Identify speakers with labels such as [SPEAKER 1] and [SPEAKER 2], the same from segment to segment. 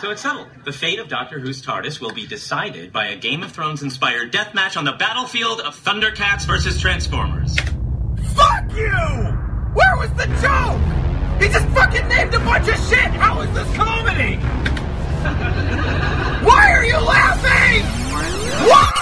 [SPEAKER 1] So it's settled. The fate of Doctor Who's TARDIS will be decided by a Game of Thrones inspired death match on the battlefield of Thundercats versus Transformers.
[SPEAKER 2] Fuck you! Where was the joke? He just fucking named a bunch of shit! How is this comedy? Why are you laughing? What?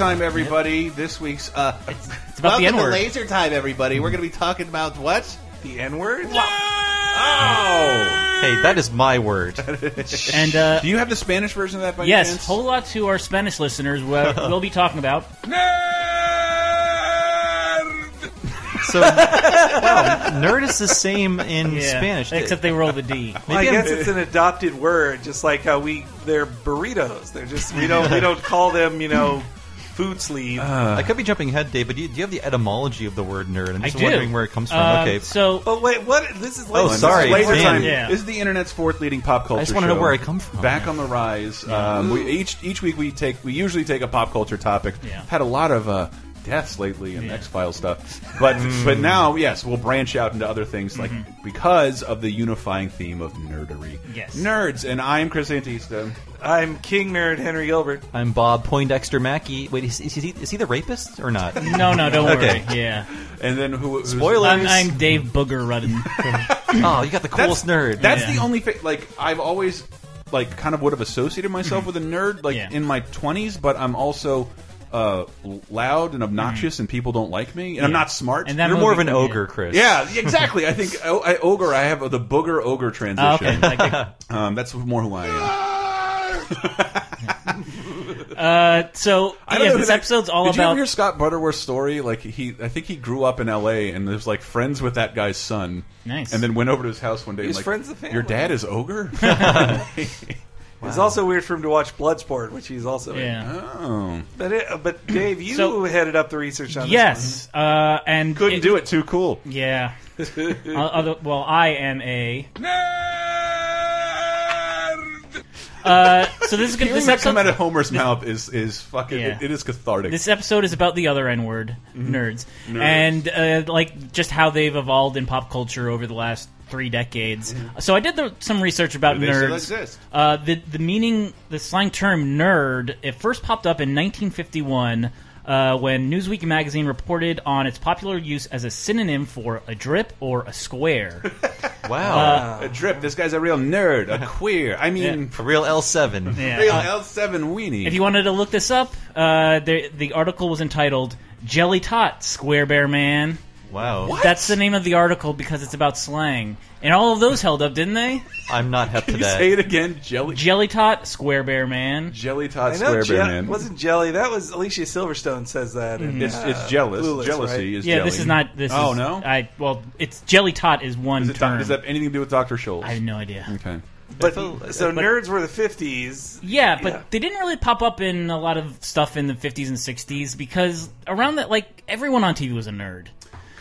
[SPEAKER 3] Time, everybody. This week's uh,
[SPEAKER 4] It's about
[SPEAKER 3] welcome
[SPEAKER 4] the N
[SPEAKER 3] to
[SPEAKER 4] word.
[SPEAKER 3] Laser Time, everybody. We're going to be talking about what?
[SPEAKER 5] The N word?
[SPEAKER 3] Oh,
[SPEAKER 6] Hey, that is my word.
[SPEAKER 4] And uh,
[SPEAKER 3] do you have the Spanish version of that? By
[SPEAKER 4] yes,
[SPEAKER 3] chance?
[SPEAKER 4] whole lot to our Spanish listeners. We'll, we'll be talking about.
[SPEAKER 6] So, wow, nerd is the same in
[SPEAKER 4] Yeah,
[SPEAKER 6] Spanish.
[SPEAKER 4] except they roll the D.
[SPEAKER 5] Well, I
[SPEAKER 6] Maybe I'm-
[SPEAKER 5] guess it's an adopted word, just like how we they're burritos. They're just we don't we don't call them you know food sleeve.
[SPEAKER 6] I could be jumping ahead, Dave, but do you, do you have the etymology of the word nerd? I'm
[SPEAKER 4] I
[SPEAKER 6] just
[SPEAKER 4] do.
[SPEAKER 6] wondering where it comes from.
[SPEAKER 4] Uh,
[SPEAKER 6] okay.
[SPEAKER 4] So
[SPEAKER 5] oh wait, what? This is
[SPEAKER 6] Oh,
[SPEAKER 5] laser
[SPEAKER 6] sorry.
[SPEAKER 3] This is Laser Time.
[SPEAKER 4] Yeah.
[SPEAKER 3] This is the internet's fourth leading pop culture.
[SPEAKER 6] I just wanna know where I come from.
[SPEAKER 3] Back on the rise. Um, we, each each week we take we usually take a pop culture topic.
[SPEAKER 4] Yeah.
[SPEAKER 3] Had a lot of uh, deaths lately and
[SPEAKER 4] Yeah.
[SPEAKER 3] X Files stuff, but
[SPEAKER 6] Mm.
[SPEAKER 3] but now yes, we'll branch out into other things like
[SPEAKER 4] Mm-hmm.
[SPEAKER 3] because of the unifying theme of nerdery.
[SPEAKER 4] Yes.
[SPEAKER 3] nerds, and I'm Chris Antista.
[SPEAKER 5] I'm King Nerd Henry Gilbert.
[SPEAKER 6] I'm Bob Poindexter Mackey. Wait, is, is, he, is he the rapist or not?
[SPEAKER 4] no, no, don't
[SPEAKER 6] Okay.
[SPEAKER 4] worry. Yeah,
[SPEAKER 3] And then who? who's-
[SPEAKER 6] Spoiler.
[SPEAKER 4] I'm, I'm Dave Booger Rudden.
[SPEAKER 6] oh, you got the coolest nerd.
[SPEAKER 3] That's
[SPEAKER 4] Yeah.
[SPEAKER 3] the only thing. Like I've always like kind of would have associated myself with a nerd like
[SPEAKER 4] Yeah.
[SPEAKER 3] in my twenties, but I'm also uh, loud and obnoxious, and people don't like me, and I'm not smart.
[SPEAKER 4] And
[SPEAKER 6] You're more of an
[SPEAKER 4] movie-
[SPEAKER 6] ogre, Chris.
[SPEAKER 3] yeah, exactly. I think o I, ogre. I have the booger ogre
[SPEAKER 4] Oh, okay.
[SPEAKER 3] transition.
[SPEAKER 4] Like,
[SPEAKER 3] um, that's more who I am.
[SPEAKER 4] uh, so
[SPEAKER 3] I
[SPEAKER 4] yeah,
[SPEAKER 3] know
[SPEAKER 4] this
[SPEAKER 3] who that-
[SPEAKER 4] epissode's all
[SPEAKER 3] Did you ever
[SPEAKER 4] about.
[SPEAKER 3] hear Scott Butterworth's story? Like he, I think he grew up in L.A. and was like friends with that guy's son.
[SPEAKER 4] Nice.
[SPEAKER 3] And then went over to his house one day.
[SPEAKER 5] He was
[SPEAKER 3] and like,
[SPEAKER 5] friends with the
[SPEAKER 3] Your dad is ogre.
[SPEAKER 5] It's also weird for him to watch Bloodsport, which he's also in.
[SPEAKER 4] yeah.
[SPEAKER 3] oh,
[SPEAKER 5] But it, but Dave, you
[SPEAKER 4] So-
[SPEAKER 5] headed up the research on this.
[SPEAKER 4] Yes, uh, and
[SPEAKER 3] couldn't do it. Too cool.
[SPEAKER 4] Yeah. Uh, other, well, I am a. Uh, so this is gonna,
[SPEAKER 3] Hearing
[SPEAKER 4] this
[SPEAKER 3] that come out
[SPEAKER 4] episode.
[SPEAKER 3] of Homer's mouth is is fucking.
[SPEAKER 4] Yeah.
[SPEAKER 3] it- it is cathartic.
[SPEAKER 4] This episode is about the other N word,
[SPEAKER 3] Mm-hmm.
[SPEAKER 4] nerds, and uh, like just how they've evolved in pop culture over the last three decades. So I did the, some research about
[SPEAKER 3] Mm-hmm. Do they still
[SPEAKER 4] nerds.
[SPEAKER 3] exist?
[SPEAKER 4] Uh, the the meaning, the slang term "nerd," it first popped up in 1951 uh, when Newsweek magazine reported on its popular use as a synonym for a drip or a square.
[SPEAKER 6] wow.
[SPEAKER 3] a drip. This guy's a real nerd. A queer. I mean,
[SPEAKER 6] a real L7.
[SPEAKER 4] Yeah.
[SPEAKER 3] real
[SPEAKER 4] Uh,
[SPEAKER 3] L seven weenie.
[SPEAKER 4] If you wanted to look this up, uh, the the article was entitled "Jelly Tot Square Bear Man."
[SPEAKER 6] Wow.
[SPEAKER 4] That's the name of the article because it's about slang, and all of those held up, didn't they?
[SPEAKER 6] I'm not hip to
[SPEAKER 3] you
[SPEAKER 6] that.
[SPEAKER 3] say it again? Jelly.
[SPEAKER 4] Jelly Tot Square Bear Man.
[SPEAKER 3] Jelly Tot
[SPEAKER 5] I know
[SPEAKER 3] Square
[SPEAKER 5] Je-
[SPEAKER 3] Bear Man.
[SPEAKER 5] wasn't Jelly. That was Alicia Silverstone says that. in,
[SPEAKER 3] It's
[SPEAKER 5] uh,
[SPEAKER 3] it's jealous.
[SPEAKER 5] Clueless,
[SPEAKER 3] Jealousy
[SPEAKER 5] right?
[SPEAKER 3] is
[SPEAKER 4] Yeah,
[SPEAKER 3] jelly.
[SPEAKER 4] this is not. This
[SPEAKER 3] Oh
[SPEAKER 4] is,
[SPEAKER 3] no.
[SPEAKER 4] I well, it's Jelly Tot is one
[SPEAKER 3] Is it
[SPEAKER 4] term.
[SPEAKER 3] does that have anything to do with Doctor Scholl's?
[SPEAKER 4] I have no idea.
[SPEAKER 3] Okay.
[SPEAKER 5] But so
[SPEAKER 4] but-
[SPEAKER 5] nerds were the fifties.
[SPEAKER 4] Yeah, but
[SPEAKER 5] Yeah.
[SPEAKER 4] they didn't really pop up in a lot of stuff in the 50s and 60s because around that, like everyone on TV was a nerd.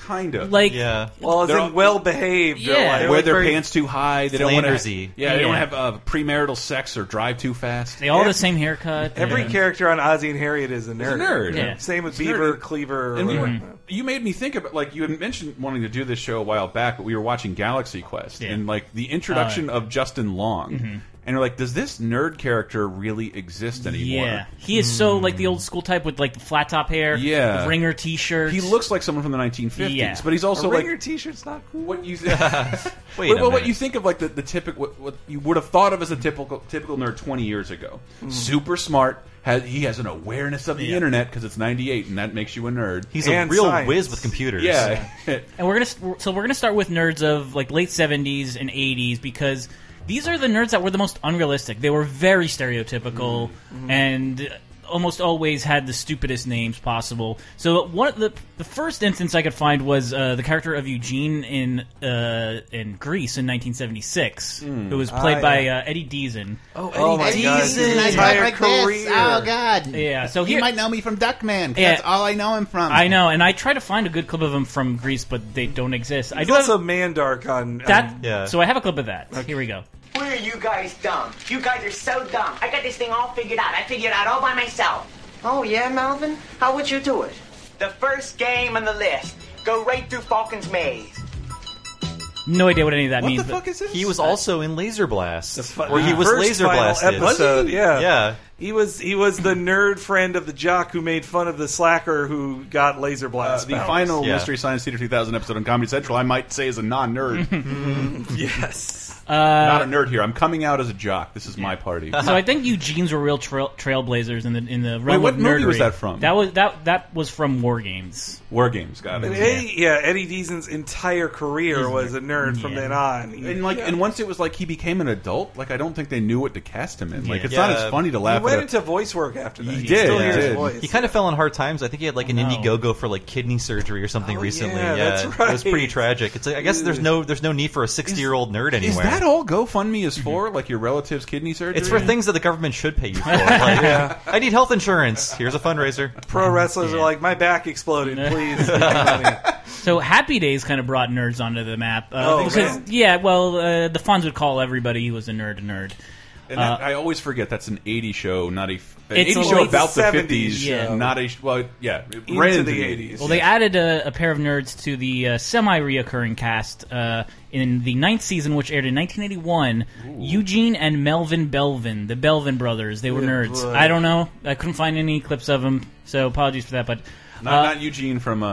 [SPEAKER 3] Kind of.
[SPEAKER 4] Like,
[SPEAKER 6] Yeah.
[SPEAKER 5] Well, as
[SPEAKER 3] They're
[SPEAKER 5] in
[SPEAKER 3] all-
[SPEAKER 5] well behaved.
[SPEAKER 4] Yeah.
[SPEAKER 5] Like,
[SPEAKER 3] wear their
[SPEAKER 5] very-
[SPEAKER 3] pants too high. They don't want to.
[SPEAKER 6] Flandersy.
[SPEAKER 3] Yeah, they don't have uh, premarital sex or drive too fast.
[SPEAKER 4] they all have the same haircut.
[SPEAKER 5] Every
[SPEAKER 4] Yeah.
[SPEAKER 5] character on Ozzie and Harriet is a nerd.
[SPEAKER 3] nerd.
[SPEAKER 4] Yeah.
[SPEAKER 5] Same with
[SPEAKER 3] It's
[SPEAKER 5] Beaver,
[SPEAKER 3] nerd.
[SPEAKER 5] Cleaver.
[SPEAKER 3] And
[SPEAKER 5] or
[SPEAKER 3] you,
[SPEAKER 5] whatever.
[SPEAKER 3] you made me think about like you had mentioned wanting to do this show a while back, but we were watching Galaxy Quest
[SPEAKER 4] Yeah.
[SPEAKER 3] and like the introduction of Justin Long, and you're like, does this nerd character really exist anymore?
[SPEAKER 4] Yeah, he is so like the old school type with like the flat top hair,
[SPEAKER 3] Yeah.
[SPEAKER 4] the ringer T-shirt.
[SPEAKER 3] He looks like someone from the 1950s,
[SPEAKER 4] Yeah.
[SPEAKER 3] but he's
[SPEAKER 5] A
[SPEAKER 3] also like
[SPEAKER 5] Ringer T-shirt's not cool.
[SPEAKER 3] what you
[SPEAKER 6] Wait
[SPEAKER 3] well,
[SPEAKER 6] a
[SPEAKER 3] well, what you think of like the, the typical what, what you would have thought of as a typical typical nerd 20 years ago. Hmm. Super smart. Has, he has an awareness of the
[SPEAKER 4] Yeah.
[SPEAKER 3] internet because it's 98 and that makes you a nerd.
[SPEAKER 6] He's a
[SPEAKER 5] And
[SPEAKER 6] real
[SPEAKER 5] science.
[SPEAKER 6] whiz with computers.
[SPEAKER 3] yeah.
[SPEAKER 4] and we're gonna so we're gonna start with nerds of like late 70s and 80s because these are the nerds that were the most unrealistic. They were very stereotypical
[SPEAKER 3] Mm-hmm.
[SPEAKER 4] and almost always had the stupidest names possible. So one of the the first instance I could find was uh, the character of Eugene in uh, in Grease in 1976, who was played
[SPEAKER 5] Ah,
[SPEAKER 4] by
[SPEAKER 5] yeah.
[SPEAKER 4] uh, Eddie Deezen.
[SPEAKER 5] Oh, oh my god, his
[SPEAKER 7] And I talk
[SPEAKER 5] entire
[SPEAKER 7] like this.
[SPEAKER 5] career.
[SPEAKER 7] Oh God.
[SPEAKER 4] Yeah, so
[SPEAKER 7] he might know me from Duckman.
[SPEAKER 4] Yeah.
[SPEAKER 7] That's all I know him from.
[SPEAKER 4] I know, and I try to find a good clip of him from Grease, but they don't exist. I
[SPEAKER 5] He's
[SPEAKER 4] do
[SPEAKER 5] also
[SPEAKER 4] have
[SPEAKER 5] Mandark on
[SPEAKER 4] that.
[SPEAKER 5] on-
[SPEAKER 6] Yeah.
[SPEAKER 4] So I have a clip of that. Here we go.
[SPEAKER 8] Why are you guys dumb? You guys are so dumb. I got this thing all figured out. I figured it out all by myself. Oh, yeah, Melvin? How would you do it? The first game on the list. Go right through Falken's Maze.
[SPEAKER 4] No idea what any of that
[SPEAKER 3] What
[SPEAKER 4] means.
[SPEAKER 3] the
[SPEAKER 4] but-
[SPEAKER 3] fuck is this?
[SPEAKER 6] He was also in Laser Blast,
[SPEAKER 5] fu-
[SPEAKER 6] where he
[SPEAKER 5] the
[SPEAKER 6] was
[SPEAKER 5] first
[SPEAKER 6] laser
[SPEAKER 5] final
[SPEAKER 6] blasted.
[SPEAKER 5] Episode, yeah,
[SPEAKER 6] Yeah.
[SPEAKER 5] He was he was the nerd friend of the jock who made fun of the slacker who got laser
[SPEAKER 3] Uh,
[SPEAKER 5] blast.
[SPEAKER 3] the
[SPEAKER 5] powers.
[SPEAKER 3] final
[SPEAKER 6] Yeah.
[SPEAKER 3] Mystery Science Theater 2000 episode on Comedy Central, I might say, is a non-nerd.
[SPEAKER 5] yes.
[SPEAKER 3] Uh, not a nerd here. I'm coming out as a jock. This is my party.
[SPEAKER 4] so I think Eugene's were real trail, trailblazers in the in the realm
[SPEAKER 3] Wait, what
[SPEAKER 4] of
[SPEAKER 3] movie was that from?
[SPEAKER 4] That was that that was from War Games.
[SPEAKER 3] War Games, got
[SPEAKER 5] And
[SPEAKER 3] it.
[SPEAKER 5] Eddie, yeah, Eddie Deezen's entire career was a nerd from
[SPEAKER 4] Yeah.
[SPEAKER 5] then on. He,
[SPEAKER 3] And like,
[SPEAKER 5] yeah.
[SPEAKER 3] and once it was like he became an adult, like I don't think they knew what to cast him in. Like,
[SPEAKER 4] Yeah.
[SPEAKER 3] it's not
[SPEAKER 6] Yeah.
[SPEAKER 3] as funny to
[SPEAKER 5] he
[SPEAKER 3] laugh
[SPEAKER 5] went
[SPEAKER 3] at.
[SPEAKER 5] into voice work after that.
[SPEAKER 3] He
[SPEAKER 5] You
[SPEAKER 3] did,
[SPEAKER 5] Still
[SPEAKER 3] he
[SPEAKER 5] hear his
[SPEAKER 3] did.
[SPEAKER 5] voice.
[SPEAKER 6] He kind of fell on hard times. I think he had like an
[SPEAKER 4] Oh, no.
[SPEAKER 6] Indiegogo for like kidney surgery or something
[SPEAKER 5] Oh,
[SPEAKER 6] recently.
[SPEAKER 5] yeah,
[SPEAKER 6] Yeah,
[SPEAKER 5] that's
[SPEAKER 6] it was
[SPEAKER 5] right.
[SPEAKER 6] pretty tragic. It's like, I guess there's no there's no need for a 60 year old nerd
[SPEAKER 3] Is
[SPEAKER 6] anywhere.
[SPEAKER 3] that all GoFundMe is for? Like your relative's kidney surgery?
[SPEAKER 6] It's for things that the government should pay you for. Like, I need health insurance. Here's a fundraiser.
[SPEAKER 5] Pro wrestlers are like, my back exploded. Please, give me money.
[SPEAKER 4] So Happy Days kind of brought nerds onto the map. Uh,
[SPEAKER 5] Oh,
[SPEAKER 4] because,
[SPEAKER 5] man.
[SPEAKER 4] yeah, well, uh, the Fonz would call everybody who was a nerd a nerd.
[SPEAKER 3] And that, I always forget that's an 80 show, not a f- an
[SPEAKER 4] It's
[SPEAKER 3] 80
[SPEAKER 4] a
[SPEAKER 3] show
[SPEAKER 4] late
[SPEAKER 3] about the 50s,
[SPEAKER 4] show.
[SPEAKER 3] not a well, yeah, it
[SPEAKER 5] Into
[SPEAKER 3] ran into
[SPEAKER 5] the
[SPEAKER 3] the
[SPEAKER 5] 80s.
[SPEAKER 3] 80s.
[SPEAKER 4] Well, they added a, a pair of nerds to the uh, semi-reoccurring cast uh, in the ninth season, which aired in 1981. Eugene and Melvin Belvin, the Belvin brothers. They were
[SPEAKER 5] Good
[SPEAKER 4] nerds.
[SPEAKER 5] boy.
[SPEAKER 4] I don't know. I couldn't find any clips of them, so apologies for that. But
[SPEAKER 3] not,
[SPEAKER 4] uh,
[SPEAKER 3] not Eugene from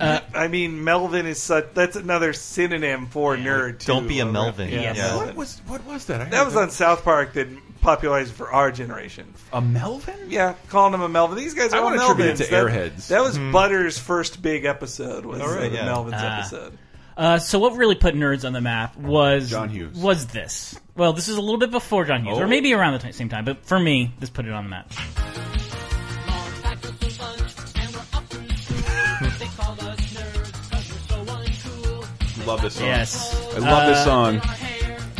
[SPEAKER 3] uh,
[SPEAKER 5] I mean, Melvin is such. That's another synonym for nerd.
[SPEAKER 6] Don't be a Melvin.
[SPEAKER 5] Yeah.
[SPEAKER 4] Yes.
[SPEAKER 6] Yeah.
[SPEAKER 3] What was what was that? I
[SPEAKER 5] That was
[SPEAKER 3] heard
[SPEAKER 5] on South Park that popularized for our generation.
[SPEAKER 3] a Melvin.
[SPEAKER 5] Yeah, calling him a Melvin. These guys
[SPEAKER 3] I
[SPEAKER 5] are all
[SPEAKER 3] would attribute
[SPEAKER 5] Melvins.
[SPEAKER 3] to
[SPEAKER 5] that,
[SPEAKER 3] Airheads.
[SPEAKER 5] That was Butter's first big episode. Was
[SPEAKER 6] All right,
[SPEAKER 5] the
[SPEAKER 6] yeah.
[SPEAKER 5] Melvins
[SPEAKER 4] Ah.
[SPEAKER 5] episode.
[SPEAKER 4] uh, so what really put nerds on the map was
[SPEAKER 3] John Hughes.
[SPEAKER 4] Was this? Well, this is a little bit before John Hughes,
[SPEAKER 3] Oh.
[SPEAKER 4] or maybe around the same time. But for me, this put it on the map.
[SPEAKER 3] Love this song.
[SPEAKER 4] Yes,
[SPEAKER 3] I love this
[SPEAKER 4] Uh,
[SPEAKER 3] song.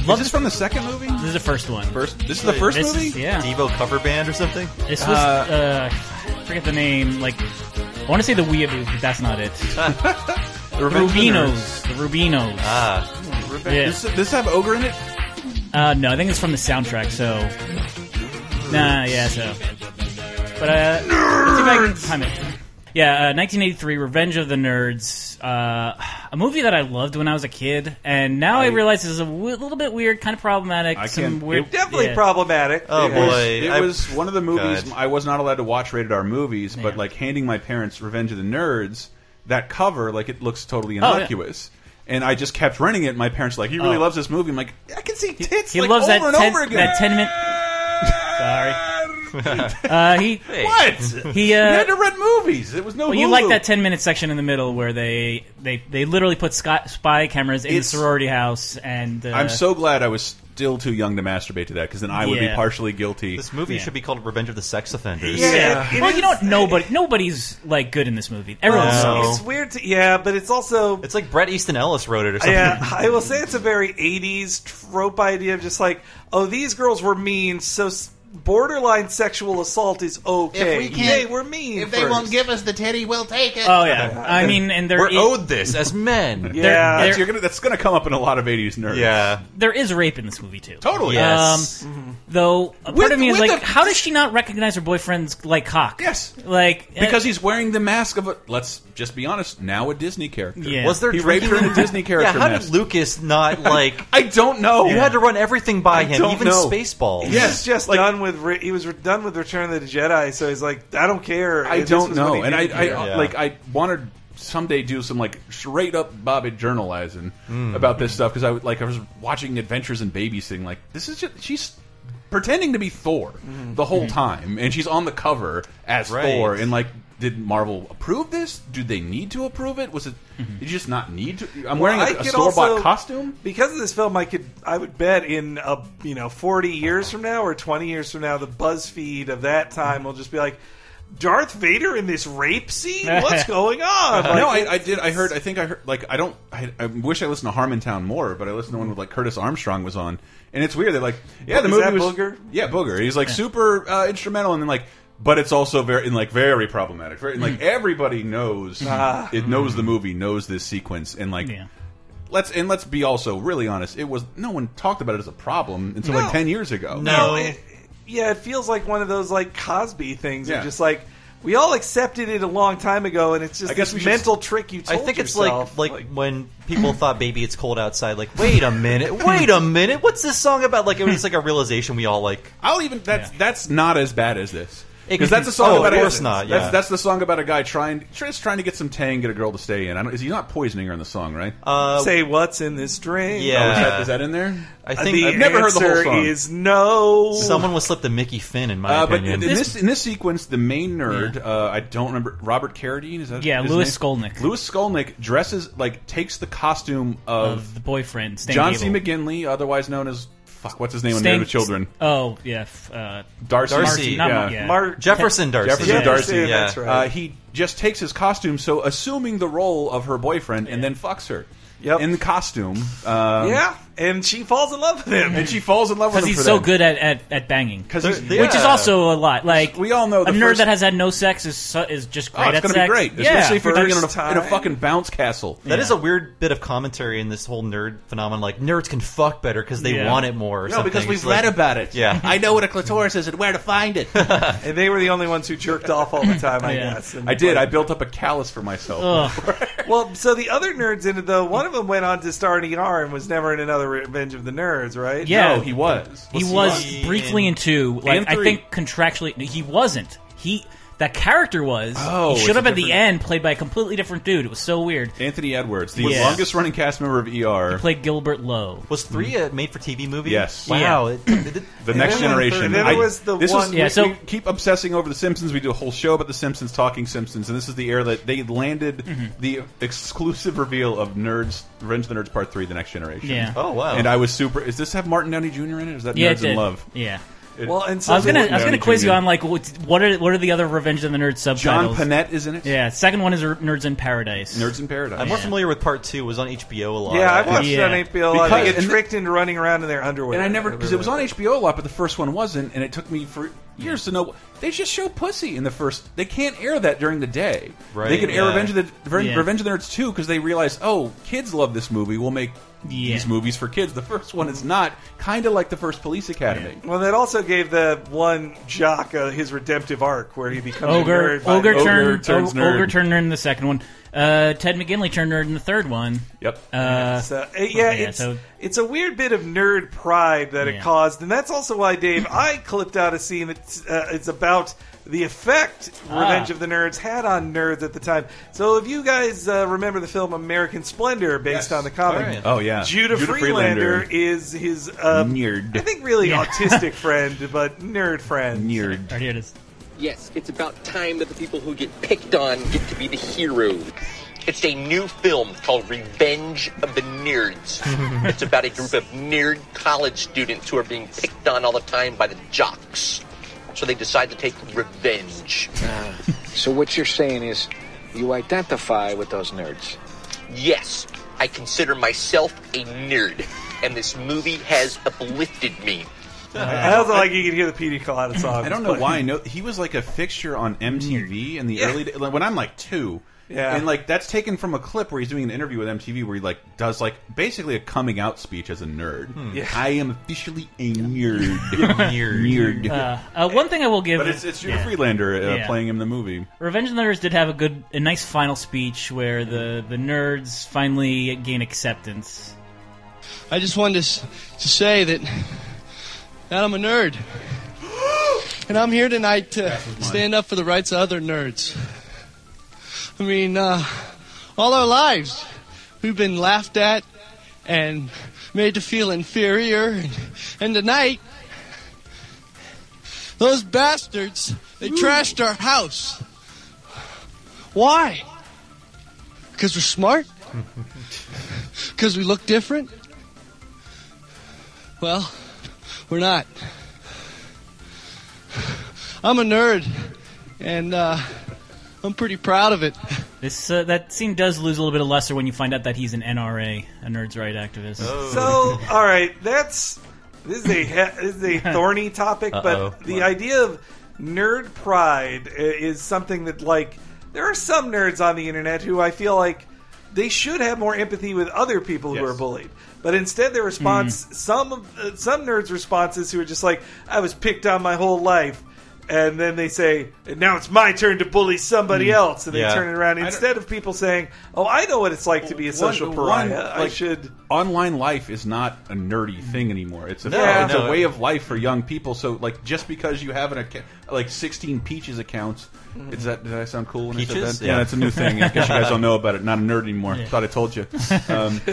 [SPEAKER 4] Love
[SPEAKER 3] Is this from the second movie?
[SPEAKER 4] This is the first one.
[SPEAKER 3] First, this is the first
[SPEAKER 4] This
[SPEAKER 3] movie.
[SPEAKER 4] is- yeah.
[SPEAKER 6] Devo cover band or something?
[SPEAKER 4] This was uh, I forget the name. Like I want to say the Weeaboos, but that's not it.
[SPEAKER 3] The
[SPEAKER 4] The
[SPEAKER 3] Revenge of the Nerds.
[SPEAKER 4] Rubinoos. The Rubinoos.
[SPEAKER 6] Ah,
[SPEAKER 4] yeah.
[SPEAKER 3] Does this have ogre in it?
[SPEAKER 4] Uh, no, I think it's from the soundtrack. So, nah, yeah. So, but uh, let's see if I can time it. Yeah, uh, 1983, Revenge of the Nerds, uh, a movie that I loved when I was a kid, and now I,
[SPEAKER 3] I-
[SPEAKER 4] realize is a w- little bit weird, kind of problematic.
[SPEAKER 3] I
[SPEAKER 4] some
[SPEAKER 3] can't-
[SPEAKER 4] weird,
[SPEAKER 3] it-
[SPEAKER 5] Definitely
[SPEAKER 4] yeah.
[SPEAKER 5] problematic.
[SPEAKER 6] Oh,
[SPEAKER 5] Yeah.
[SPEAKER 6] boy.
[SPEAKER 3] It
[SPEAKER 6] I-
[SPEAKER 3] was one of the movies
[SPEAKER 6] God.
[SPEAKER 3] I was not allowed to watch rated R movies, but
[SPEAKER 4] Yeah.
[SPEAKER 3] like handing my parents Revenge of the Nerds, that cover like it looks totally
[SPEAKER 4] Oh, yeah.
[SPEAKER 3] innocuous. And I just kept renting it. and My parents were like, "He really
[SPEAKER 4] Oh.
[SPEAKER 3] loves this movie." I'm like, "I can see tits."
[SPEAKER 4] He
[SPEAKER 3] like,
[SPEAKER 4] loves
[SPEAKER 3] over
[SPEAKER 4] that
[SPEAKER 3] and
[SPEAKER 4] ten,
[SPEAKER 3] over again.
[SPEAKER 4] that ten minute. Sorry. Uh, he
[SPEAKER 3] What?
[SPEAKER 4] he
[SPEAKER 3] you
[SPEAKER 4] uh,
[SPEAKER 3] had to rent movies. It was no.
[SPEAKER 4] Well, you
[SPEAKER 3] Hulu.
[SPEAKER 4] like that ten minute section in the middle where they they, they literally put sky, spy cameras in
[SPEAKER 3] It's-
[SPEAKER 4] the sorority house, and uh,
[SPEAKER 3] I'm so glad I was still too young to masturbate to that because then I would be
[SPEAKER 4] Yeah.
[SPEAKER 3] partially guilty.
[SPEAKER 6] this movie
[SPEAKER 4] Yeah.
[SPEAKER 6] should be called Revenge of the Sex Offenders.
[SPEAKER 5] Yeah. it
[SPEAKER 4] Well, you
[SPEAKER 5] is-
[SPEAKER 4] know what? Nobody nobody's like good in this movie. Everyone
[SPEAKER 5] Well,
[SPEAKER 6] No.
[SPEAKER 4] sucks.
[SPEAKER 5] It's weird to yeah, but it's also
[SPEAKER 6] It's like Bret Easton Ellis wrote it or something.
[SPEAKER 5] yeah. I will say it's a very '80s trope idea of just like, oh, these girls were mean, so s- borderline sexual assault is okay.
[SPEAKER 7] If we can't,
[SPEAKER 5] they were mean.
[SPEAKER 7] If they
[SPEAKER 5] first.
[SPEAKER 7] won't give us the titty, we'll take it.
[SPEAKER 4] Oh yeah, I mean, and there
[SPEAKER 6] We're
[SPEAKER 4] is,
[SPEAKER 6] owed this as men.
[SPEAKER 5] yeah,
[SPEAKER 4] there-
[SPEAKER 3] That's, you're gonna, that's gonna come up in a lot of '80s nerds.
[SPEAKER 6] Yeah.
[SPEAKER 4] there is rape in this movie too.
[SPEAKER 3] totally.
[SPEAKER 6] Yes.
[SPEAKER 4] Um, though a part
[SPEAKER 3] With-
[SPEAKER 4] of me is
[SPEAKER 3] with
[SPEAKER 4] like,
[SPEAKER 3] the-
[SPEAKER 4] how does she not recognize her boyfriend's like cock?
[SPEAKER 3] Yes.
[SPEAKER 4] like
[SPEAKER 3] because
[SPEAKER 4] uh,
[SPEAKER 3] he's wearing the mask of a. Let's just be honest. Now a Disney character.
[SPEAKER 4] Yeah.
[SPEAKER 6] Was there
[SPEAKER 3] He raped her in a Disney character
[SPEAKER 6] Yeah,
[SPEAKER 3] character
[SPEAKER 6] how
[SPEAKER 3] mask.
[SPEAKER 6] did Lucas not like?
[SPEAKER 3] I don't know.
[SPEAKER 6] You had to run everything by
[SPEAKER 3] I
[SPEAKER 6] him,
[SPEAKER 3] don't
[SPEAKER 6] even
[SPEAKER 3] know.
[SPEAKER 6] Spaceballs.
[SPEAKER 3] Yeah.
[SPEAKER 5] He's just
[SPEAKER 3] Like-
[SPEAKER 5] done with. Re- he was re- done with Return of the Jedi, so he's like, I don't care.
[SPEAKER 3] I
[SPEAKER 5] This
[SPEAKER 3] don't know, and I, I.
[SPEAKER 6] Yeah.
[SPEAKER 3] like I wanted to someday do some like straight up Bobby journalizing
[SPEAKER 6] Hmm.
[SPEAKER 3] about this stuff because I like I was watching Adventures in Babysitting. Like this is just she's pretending to be Thor the whole time, and she's on the cover as
[SPEAKER 6] Right.
[SPEAKER 3] Thor, and like did Marvel approve this? Do they need to approve it? Was it? Did you just not need to? I'm
[SPEAKER 5] Well,
[SPEAKER 3] wearing
[SPEAKER 5] I
[SPEAKER 3] a, a store bought
[SPEAKER 5] also-
[SPEAKER 3] costume.
[SPEAKER 5] because of this film. I could, I would bet in a you know forty years from now or twenty years from now, the BuzzFeed of that time will just be like, Darth Vader in this rape scene. What's going on? Like,
[SPEAKER 3] no, I, I did. I heard. I think I heard. Like, I don't. I, I wish I listened to Harmontown more, but I listened to one with like Curtis Armstrong was on, and it's weird. They're like, yeah, the movie was
[SPEAKER 5] Booger?
[SPEAKER 3] Yeah, Booger. He's like super uh, instrumental, and then like, but it's also very, and like very problematic. Very, like everybody knows
[SPEAKER 5] Ah.
[SPEAKER 3] it knows the movie, knows this sequence, and like.
[SPEAKER 4] Yeah.
[SPEAKER 3] Let's and let's be also really honest. It was no one talked about it as a problem until
[SPEAKER 5] No.
[SPEAKER 3] like ten years ago.
[SPEAKER 5] No, it, yeah, it feels like one of those like Cosby things.
[SPEAKER 3] Yeah.
[SPEAKER 5] Of just like we all accepted it a long time ago, and it's just
[SPEAKER 3] I guess
[SPEAKER 5] this
[SPEAKER 3] we should-
[SPEAKER 5] mental trick you
[SPEAKER 6] I
[SPEAKER 5] told
[SPEAKER 6] think it's
[SPEAKER 5] yourself.
[SPEAKER 6] like, like when people thought "Baby It's Cold Outside." Like, wait a minute, wait a minute, what's this song about? Like, it was like a realization we all like.
[SPEAKER 3] I'll even that's that's not as bad as this.
[SPEAKER 6] It
[SPEAKER 3] Because that's a song
[SPEAKER 6] oh,
[SPEAKER 3] about
[SPEAKER 6] of
[SPEAKER 3] a
[SPEAKER 6] course not, yeah.
[SPEAKER 3] That's, that's the song about a guy trying just trying to get some tang, get a girl to stay in. I don't, is he not poisoning her in the song, right?
[SPEAKER 6] Uh,
[SPEAKER 5] say what's in this drink.
[SPEAKER 6] Yeah.
[SPEAKER 3] Oh, is, that, is that in there?
[SPEAKER 6] I
[SPEAKER 5] Uh,
[SPEAKER 6] think
[SPEAKER 5] the
[SPEAKER 3] I've never heard the whole
[SPEAKER 5] answer
[SPEAKER 3] song.
[SPEAKER 5] is no.
[SPEAKER 6] someone was slipped a Mickey Finn, in my
[SPEAKER 3] Uh, but in
[SPEAKER 6] opinion.
[SPEAKER 3] this in this sequence, the main nerd, uh, I don't remember Robert Carradine. Is that
[SPEAKER 4] Yeah,
[SPEAKER 3] his
[SPEAKER 4] Louis
[SPEAKER 3] name?
[SPEAKER 4] Skolnick.
[SPEAKER 3] Louis Skolnick dresses like takes the costume of,
[SPEAKER 4] Of the boyfriend, Stan
[SPEAKER 3] John C. McGinley, otherwise known as fuck. What's his name on
[SPEAKER 4] Stan-
[SPEAKER 3] Married with Children?
[SPEAKER 4] Oh yeah, f- uh,
[SPEAKER 3] Darcy.
[SPEAKER 6] Darcy,
[SPEAKER 4] not
[SPEAKER 3] yeah.
[SPEAKER 4] Mar- yeah.
[SPEAKER 5] Mar-
[SPEAKER 6] Jefferson Darcy.
[SPEAKER 3] Jefferson
[SPEAKER 6] yeah.
[SPEAKER 3] Darcy,
[SPEAKER 5] yeah,
[SPEAKER 6] yeah.
[SPEAKER 5] that's right.
[SPEAKER 3] Uh, he just takes his costume, so assuming the role of her boyfriend, and then fucks her.
[SPEAKER 5] Yep.
[SPEAKER 3] In the costume. Um,
[SPEAKER 5] yeah, and she falls in love with him.
[SPEAKER 3] And she falls in love with him because
[SPEAKER 4] he's
[SPEAKER 3] for
[SPEAKER 4] so good at, at, at banging.
[SPEAKER 3] Because he's
[SPEAKER 6] They're-
[SPEAKER 4] Which is also a lot. Like
[SPEAKER 3] We all know the
[SPEAKER 4] a nerd
[SPEAKER 3] first-
[SPEAKER 4] that has had no sex is su- is just
[SPEAKER 3] Oh,
[SPEAKER 4] great
[SPEAKER 3] it's
[SPEAKER 4] at
[SPEAKER 3] going to be great,
[SPEAKER 4] Yeah.
[SPEAKER 3] especially if you're doing it in a, in a fucking bounce castle.
[SPEAKER 6] That is a weird bit of commentary in this whole nerd phenomenon. Like nerds can fuck better because they
[SPEAKER 4] Yeah.
[SPEAKER 6] want it more. Or
[SPEAKER 7] No,
[SPEAKER 6] something.
[SPEAKER 7] because we've
[SPEAKER 6] It's like-
[SPEAKER 7] read about it.
[SPEAKER 6] Yeah.
[SPEAKER 7] I know what a clitoris is and where to find it.
[SPEAKER 5] and they were the only ones who jerked off all the time, I
[SPEAKER 4] Yeah.
[SPEAKER 5] guess. And
[SPEAKER 3] I did. I built up a callus for myself.
[SPEAKER 4] Ugh.
[SPEAKER 5] Well, so the other nerds in it, though, one of them went on to star in ER and was never in another Revenge of the Nerds, right?
[SPEAKER 4] Yeah.
[SPEAKER 3] No, he was.
[SPEAKER 4] he
[SPEAKER 6] Was
[SPEAKER 4] was
[SPEAKER 6] he
[SPEAKER 4] briefly
[SPEAKER 6] in-
[SPEAKER 4] in two. Like
[SPEAKER 3] And
[SPEAKER 4] I
[SPEAKER 3] three.
[SPEAKER 4] think contractually he wasn't. He that character was.
[SPEAKER 3] Oh,
[SPEAKER 4] he
[SPEAKER 3] it's
[SPEAKER 4] showed up at the end, played by a completely different dude. It was so weird.
[SPEAKER 3] Anthony Edwards, the
[SPEAKER 4] Yeah.
[SPEAKER 3] longest running cast member of ER.
[SPEAKER 4] Played Gilbert Lowe.
[SPEAKER 6] Was three a made-for-TV movie?
[SPEAKER 3] Yes.
[SPEAKER 6] Wow. It, it did-
[SPEAKER 3] The next
[SPEAKER 5] then-
[SPEAKER 3] generation.
[SPEAKER 5] and then
[SPEAKER 3] I-
[SPEAKER 5] was the
[SPEAKER 3] this
[SPEAKER 5] one-
[SPEAKER 3] Was,
[SPEAKER 4] Yeah,
[SPEAKER 3] we,
[SPEAKER 4] so-
[SPEAKER 3] we keep obsessing over the Simpsons. We do a whole show about the Simpsons, talking Simpsons, and this is the era that they landed
[SPEAKER 4] Mm-hmm.
[SPEAKER 3] the exclusive reveal of Nerds, Revenge of the Nerds Part Three: The Next Generation.
[SPEAKER 4] Yeah.
[SPEAKER 6] Oh wow.
[SPEAKER 3] And I was super. Is this have Morton Downey Jr. in it? Is that
[SPEAKER 4] Yeah,
[SPEAKER 3] Nerds
[SPEAKER 4] it did.
[SPEAKER 3] in Love?
[SPEAKER 4] Yeah.
[SPEAKER 3] It-
[SPEAKER 5] Well, and so
[SPEAKER 4] I was gonna, I was gonna quiz
[SPEAKER 3] Jr.
[SPEAKER 4] you on like what what are what are the other Revenge of the Nerds subtitles?
[SPEAKER 3] John
[SPEAKER 4] subtitles?
[SPEAKER 3] Panette is in it.
[SPEAKER 4] Yeah, second one is Nerds in Paradise.
[SPEAKER 3] Nerds in Paradise.
[SPEAKER 6] I'm more familiar with part two. It was on HBO a lot.
[SPEAKER 5] yeah, I watched
[SPEAKER 4] Yeah.
[SPEAKER 5] it on HBO. a lot.
[SPEAKER 3] Because-
[SPEAKER 5] They get tricked into running around in their underwear.
[SPEAKER 3] And I never because it was on HBO a lot, but the first one wasn't, and it took me for years to know they just show pussy in the first. They can't air that during the day.
[SPEAKER 6] Right,
[SPEAKER 3] They can air
[SPEAKER 6] yeah.
[SPEAKER 3] Revenge of the Revenge,
[SPEAKER 4] Yeah.
[SPEAKER 3] Revenge of the Nerds too because they realize, oh, kids love this movie. We'll make
[SPEAKER 4] Yeah.
[SPEAKER 3] these movies for kids. The first one is not kind of like the first Police Academy.
[SPEAKER 5] Well, that also gave the one jock uh, his redemptive arc where he becomes
[SPEAKER 4] Ogre,
[SPEAKER 5] a nerd. by-
[SPEAKER 4] ogre,
[SPEAKER 3] Ogre
[SPEAKER 4] turned,
[SPEAKER 3] turns
[SPEAKER 4] o-
[SPEAKER 3] nerd.
[SPEAKER 4] ogre turned nerd in the second one. Uh, Ted McGinley turned nerd in the third one.
[SPEAKER 3] Yep.
[SPEAKER 4] Uh,
[SPEAKER 5] So, uh, yeah,
[SPEAKER 4] Yeah,
[SPEAKER 5] it's
[SPEAKER 4] so-
[SPEAKER 5] it's a weird bit of nerd pride that it caused, and that's also why Dave I clipped out a scene that's uh, it's about the effect Revenge
[SPEAKER 4] Ah.
[SPEAKER 5] of the Nerds had on nerds at the time. So if you guys uh, remember the film American Splendor based
[SPEAKER 3] Yes.
[SPEAKER 5] on the comic,
[SPEAKER 6] All right.
[SPEAKER 3] Oh yeah,
[SPEAKER 5] Judah,
[SPEAKER 3] Judah
[SPEAKER 5] Friedlander,
[SPEAKER 3] Friedlander.
[SPEAKER 5] is his uh,
[SPEAKER 3] Nerd.
[SPEAKER 5] I think really
[SPEAKER 4] Yeah.
[SPEAKER 5] autistic friend, but nerd friend.
[SPEAKER 3] Nerd.
[SPEAKER 4] right here it is.
[SPEAKER 9] Yes, it's about time that the people who get picked on get to be the heroes. It's a new film called Revenge of the Nerds. it's about a group of nerd college students who are being picked on all the time by the jocks. So they decide to take revenge. Ah.
[SPEAKER 10] So what you're saying is you identify with those nerds.
[SPEAKER 9] Yes, I consider myself a nerd, and this movie has uplifted me.
[SPEAKER 5] I also like you can hear the PD Colada song.
[SPEAKER 3] I don't know why. No, he was like a fixture on MTV in the early day, like, when I'm like two.
[SPEAKER 5] Yeah.
[SPEAKER 3] And like that's taken from a clip where he's doing an interview with MTV where he like does like basically a coming out speech as a nerd.
[SPEAKER 5] Yeah.
[SPEAKER 3] I am officially a nerd.
[SPEAKER 6] Nerd.
[SPEAKER 3] nerd.
[SPEAKER 4] Uh, uh, one thing I will give,
[SPEAKER 3] but it's it's Judah
[SPEAKER 4] yeah.
[SPEAKER 3] Friedlander uh,
[SPEAKER 4] Yeah.
[SPEAKER 3] playing him in the movie.
[SPEAKER 4] Revenge of the Nerds did have a good, a nice final speech where the the nerds finally gain acceptance.
[SPEAKER 11] I just wanted to, to say that, that I'm a nerd. And I'm here tonight to stand up for the rights of other nerds. I mean, uh, all our lives, we've been laughed at and made to feel inferior. And, and tonight, those bastards, they trashed our house. Why? Because we're smart? Because we look different? Well, we're not. I'm a nerd, and uh, I'm pretty proud of it.
[SPEAKER 4] This uh, that scene does lose a little bit of luster when you find out that he's an NRA, a nerds' right activist.
[SPEAKER 5] So, all right, that's this is a this is a thorny topic,
[SPEAKER 4] Uh-oh.
[SPEAKER 5] but the idea of nerd pride is something that like there are some nerds on the internet who I feel like they should have more empathy with other people who are bullied. But instead, their response, some of- uh, some nerds' responses who are just like, "I was picked on my whole life," and then they say, and "Now it's my turn to bully somebody
[SPEAKER 3] Mm.
[SPEAKER 5] else," and they
[SPEAKER 3] Yeah.
[SPEAKER 5] turn it around instead of people saying, "Oh, I know what it's like to be a social
[SPEAKER 3] One-
[SPEAKER 5] pariah.
[SPEAKER 3] one,
[SPEAKER 5] I should."
[SPEAKER 3] Online life is not a nerdy thing anymore. It's a
[SPEAKER 5] No,
[SPEAKER 3] it's
[SPEAKER 5] no.
[SPEAKER 3] a way of life for young people. So like just because you have an account, like 16 peaches accounts, is that did I sound cool when I
[SPEAKER 6] Peaches?
[SPEAKER 3] said that?
[SPEAKER 6] Yeah.
[SPEAKER 3] Yeah, that's a new thing. I guess you guys don't know about it. Not a nerd anymore.
[SPEAKER 6] Yeah.
[SPEAKER 3] Thought I told you. Um,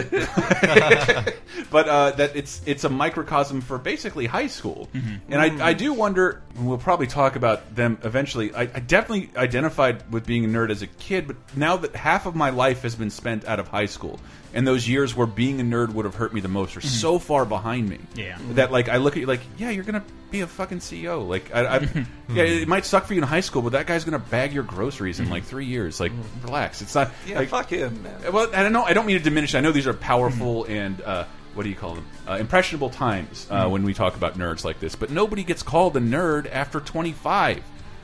[SPEAKER 3] but uh, that it's it's a microcosm for basically high school, and I, I do wonder. We'll probably talk about them eventually. I, I definitely identified with being a nerd as a kid, but now that half of my life has been spent out of high school, and those years where being a nerd would have hurt me the most are so far behind me.
[SPEAKER 4] Yeah.
[SPEAKER 3] that like I look at you like, yeah, you're gonna be a fucking CEO. Like, I, I yeah, it might suck for you in high school, but that guy's gonna bag your groceries in like three years. Like, relax. It's not.
[SPEAKER 5] Yeah,
[SPEAKER 3] like,
[SPEAKER 5] fuck him, man.
[SPEAKER 3] well, I don't know. I don't mean to diminish. I know these are powerful and uh, what do you call them? Uh, impressionable times uh,
[SPEAKER 6] Mhm.
[SPEAKER 3] when we talk about nerds like this. But nobody gets called a nerd after 25.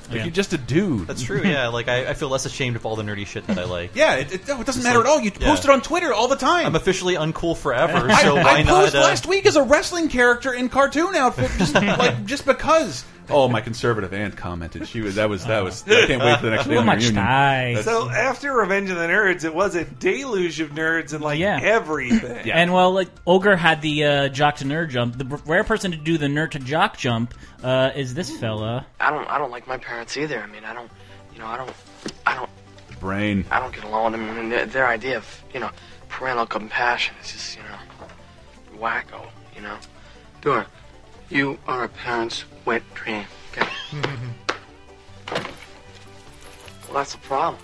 [SPEAKER 3] Like
[SPEAKER 6] Yeah.
[SPEAKER 3] you're just a dude.
[SPEAKER 6] That's true. Yeah, like I, I feel less ashamed of all the nerdy shit that I like.
[SPEAKER 3] Yeah, it, it, no, it doesn't matter
[SPEAKER 6] like-
[SPEAKER 3] at all. You
[SPEAKER 6] yeah.
[SPEAKER 3] post it on Twitter all the time.
[SPEAKER 6] I'm officially uncool forever.
[SPEAKER 3] I,
[SPEAKER 6] So
[SPEAKER 3] I
[SPEAKER 6] why
[SPEAKER 3] posed
[SPEAKER 6] not? uh,
[SPEAKER 3] last week as a wrestling character in cartoon outfit, just like just because. Oh, my conservative aunt commented. She was that was that was. I can't wait for the next day on the reunion. That's-
[SPEAKER 5] So after Revenge of the Nerds, it was a deluge of nerds and like
[SPEAKER 4] Yeah.
[SPEAKER 5] everything.
[SPEAKER 4] And well, like Ogre had the uh, jock to nerd jump. The rare person to do the nerd to jock jump uh, is this fella.
[SPEAKER 12] I don't I don't like my parents either. I mean, I don't, you know, I don't, I don't,
[SPEAKER 3] brain.
[SPEAKER 12] I don't get along with them. I mean, their, their idea of, you know, parental compassion is just, you know, wacko. You know, Dork, you are a parent's wet dream. Okay. well, that's the problem.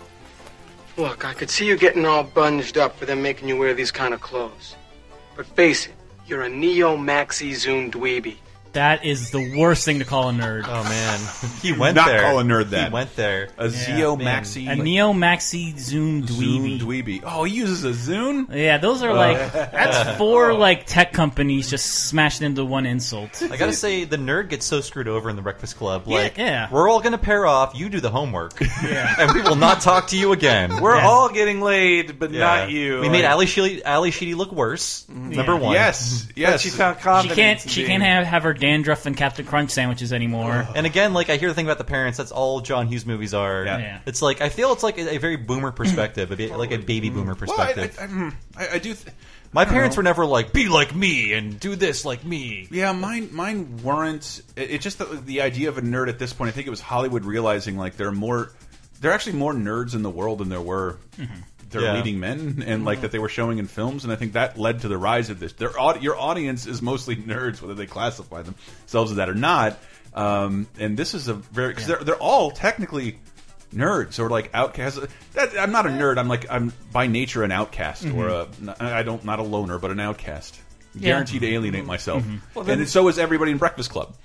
[SPEAKER 12] Look, I could see you getting all bunged up for them making you wear these kind of clothes. But face it, you're a neo maxi zoom dweeby.
[SPEAKER 4] That is the worst thing to call a nerd.
[SPEAKER 6] Oh man, he went
[SPEAKER 3] Not
[SPEAKER 6] there.
[SPEAKER 3] call a nerd that.
[SPEAKER 6] He went there.
[SPEAKER 3] A Zeo Maxi.
[SPEAKER 4] A neo maxi zoom dweeby.
[SPEAKER 3] Zoom dweeby. Oh, he uses a Zune.
[SPEAKER 4] Yeah, those are
[SPEAKER 3] Oh.
[SPEAKER 4] like uh, that's four oh. like tech companies just smashed into one insult.
[SPEAKER 6] I gotta say, the nerd gets so screwed over in the Breakfast Club. Like,
[SPEAKER 4] yeah.
[SPEAKER 6] we're all gonna pair off. You do the homework, yeah. and we will not talk to you again.
[SPEAKER 5] We're all getting laid, but
[SPEAKER 6] Yeah.
[SPEAKER 5] not you.
[SPEAKER 6] We made Ally Sheedy, Ally Sheedy look worse. Mm-hmm. Number one.
[SPEAKER 3] Yes, yes.
[SPEAKER 5] But she found
[SPEAKER 4] She can't. She
[SPEAKER 5] being-
[SPEAKER 4] can't have, have her dandruff and Captain Crunch sandwiches anymore.
[SPEAKER 6] And again, like I hear the thing about the parents. That's all John Hughes movies are.
[SPEAKER 3] Yeah.
[SPEAKER 4] Yeah.
[SPEAKER 6] It's like I feel it's like a, a very boomer perspective, a bit, like a baby boomer
[SPEAKER 3] Well, I,
[SPEAKER 6] perspective.
[SPEAKER 3] I, I, mm, I, I do. Th
[SPEAKER 6] My parents were never like, "Be like me and do this like me."
[SPEAKER 3] Yeah, mine mine weren't. It, it's just the, the idea of a nerd at this point. I think it was Hollywood realizing like there are more, there are actually more nerds in the world than there were. Their
[SPEAKER 6] Yeah.
[SPEAKER 3] leading men, and like that they were showing in films, and I think that led to the rise of this. Their your audience is mostly nerds, whether they classify themselves as that or not. Um, and this is a very because they're they're all technically nerds or like outcasts. That, I'm not a nerd. I'm like I'm by nature an outcast mm-hmm. or a I don't not a loner, but an outcast.
[SPEAKER 4] Yeah.
[SPEAKER 3] Guaranteed to alienate mm-hmm. myself. Mm-hmm.
[SPEAKER 5] Well, then-
[SPEAKER 3] and so is everybody in Breakfast Club.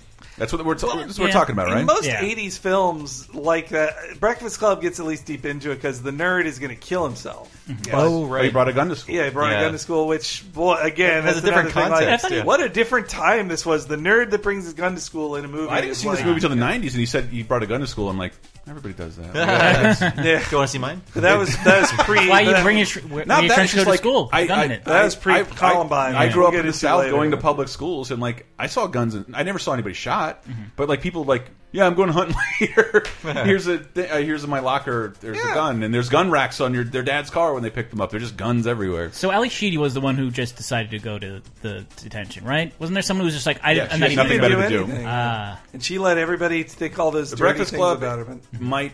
[SPEAKER 3] That's what we're, that's what we're
[SPEAKER 4] yeah.
[SPEAKER 3] talking about, right?
[SPEAKER 5] In most
[SPEAKER 4] Yeah.
[SPEAKER 5] 80s films like that, Breakfast Club gets at least deep into it because the nerd is going to kill himself. Mm-hmm.
[SPEAKER 6] Oh
[SPEAKER 3] Oh, he brought a gun to school.
[SPEAKER 5] Yeah, he brought
[SPEAKER 6] Yeah.
[SPEAKER 5] a gun to school, which, boy, again,
[SPEAKER 6] has
[SPEAKER 5] that's
[SPEAKER 6] a different
[SPEAKER 5] another thing,
[SPEAKER 6] context,
[SPEAKER 5] Like,
[SPEAKER 6] yeah.
[SPEAKER 5] What a different time this was. The nerd that brings his gun to school in a movie.
[SPEAKER 3] I didn't
[SPEAKER 5] is
[SPEAKER 3] see this
[SPEAKER 5] like-
[SPEAKER 3] movie till the '90s, and he said he brought a gun to school. I'm like, everybody does that.
[SPEAKER 5] Yeah.
[SPEAKER 6] Do you want to see mine?
[SPEAKER 5] That was that was pre.
[SPEAKER 4] Why you
[SPEAKER 5] that-
[SPEAKER 4] bring your, tr- your
[SPEAKER 3] Not that,
[SPEAKER 4] trench
[SPEAKER 3] it's
[SPEAKER 4] coat to
[SPEAKER 3] like
[SPEAKER 4] school?
[SPEAKER 3] I,
[SPEAKER 4] Gun
[SPEAKER 3] I,
[SPEAKER 4] in it.
[SPEAKER 5] That was
[SPEAKER 3] I-
[SPEAKER 5] pre-Columbine.
[SPEAKER 3] I, I grew
[SPEAKER 5] We'll
[SPEAKER 3] up in the South,
[SPEAKER 5] later.
[SPEAKER 3] going to public schools, and like I saw guns, and I never saw anybody shot. Mm-hmm. But like people like, yeah, I'm going hunting later. here's a th uh, here's my locker. There's a gun, and there's gun racks on your their dad's car when they picked them up. They're just guns everywhere.
[SPEAKER 4] So Ally Sheedy was the one who just decided to go to the detention, right? Wasn't there someone who was just like, I
[SPEAKER 3] Yeah,
[SPEAKER 4] didn't, I'm not
[SPEAKER 3] had
[SPEAKER 4] even
[SPEAKER 3] nothing
[SPEAKER 4] gonna
[SPEAKER 3] better to do.
[SPEAKER 5] anything.
[SPEAKER 4] Ah.
[SPEAKER 5] and she let everybody think all those
[SPEAKER 3] The
[SPEAKER 5] dirty
[SPEAKER 3] Breakfast Club
[SPEAKER 5] about her. but-
[SPEAKER 3] might.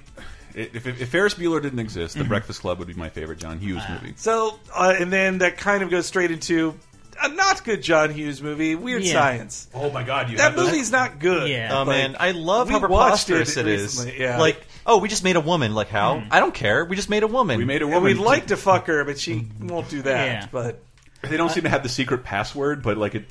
[SPEAKER 3] If, if, if Ferris Bueller didn't exist, The Breakfast Club would be my favorite John Hughes movie.
[SPEAKER 5] So, uh, and then that kind of goes straight into a not good John Hughes movie, Weird
[SPEAKER 4] Yeah.
[SPEAKER 5] Science.
[SPEAKER 3] Oh my God, you
[SPEAKER 5] That
[SPEAKER 3] have those-
[SPEAKER 5] movie's not good.
[SPEAKER 4] Yeah.
[SPEAKER 6] Oh
[SPEAKER 5] Like,
[SPEAKER 6] man, I love
[SPEAKER 5] we
[SPEAKER 6] how
[SPEAKER 5] watched
[SPEAKER 6] preposterous
[SPEAKER 5] it
[SPEAKER 6] it is.
[SPEAKER 5] recently, yeah.
[SPEAKER 6] Like oh, we just made a woman. Like how? Hmm. I don't care. We just made a woman.
[SPEAKER 3] We made a
[SPEAKER 5] And
[SPEAKER 3] woman.
[SPEAKER 5] we'd like to fuck her, but she won't do that.
[SPEAKER 4] Yeah.
[SPEAKER 5] But
[SPEAKER 3] They don't seem to have the secret password, but like it,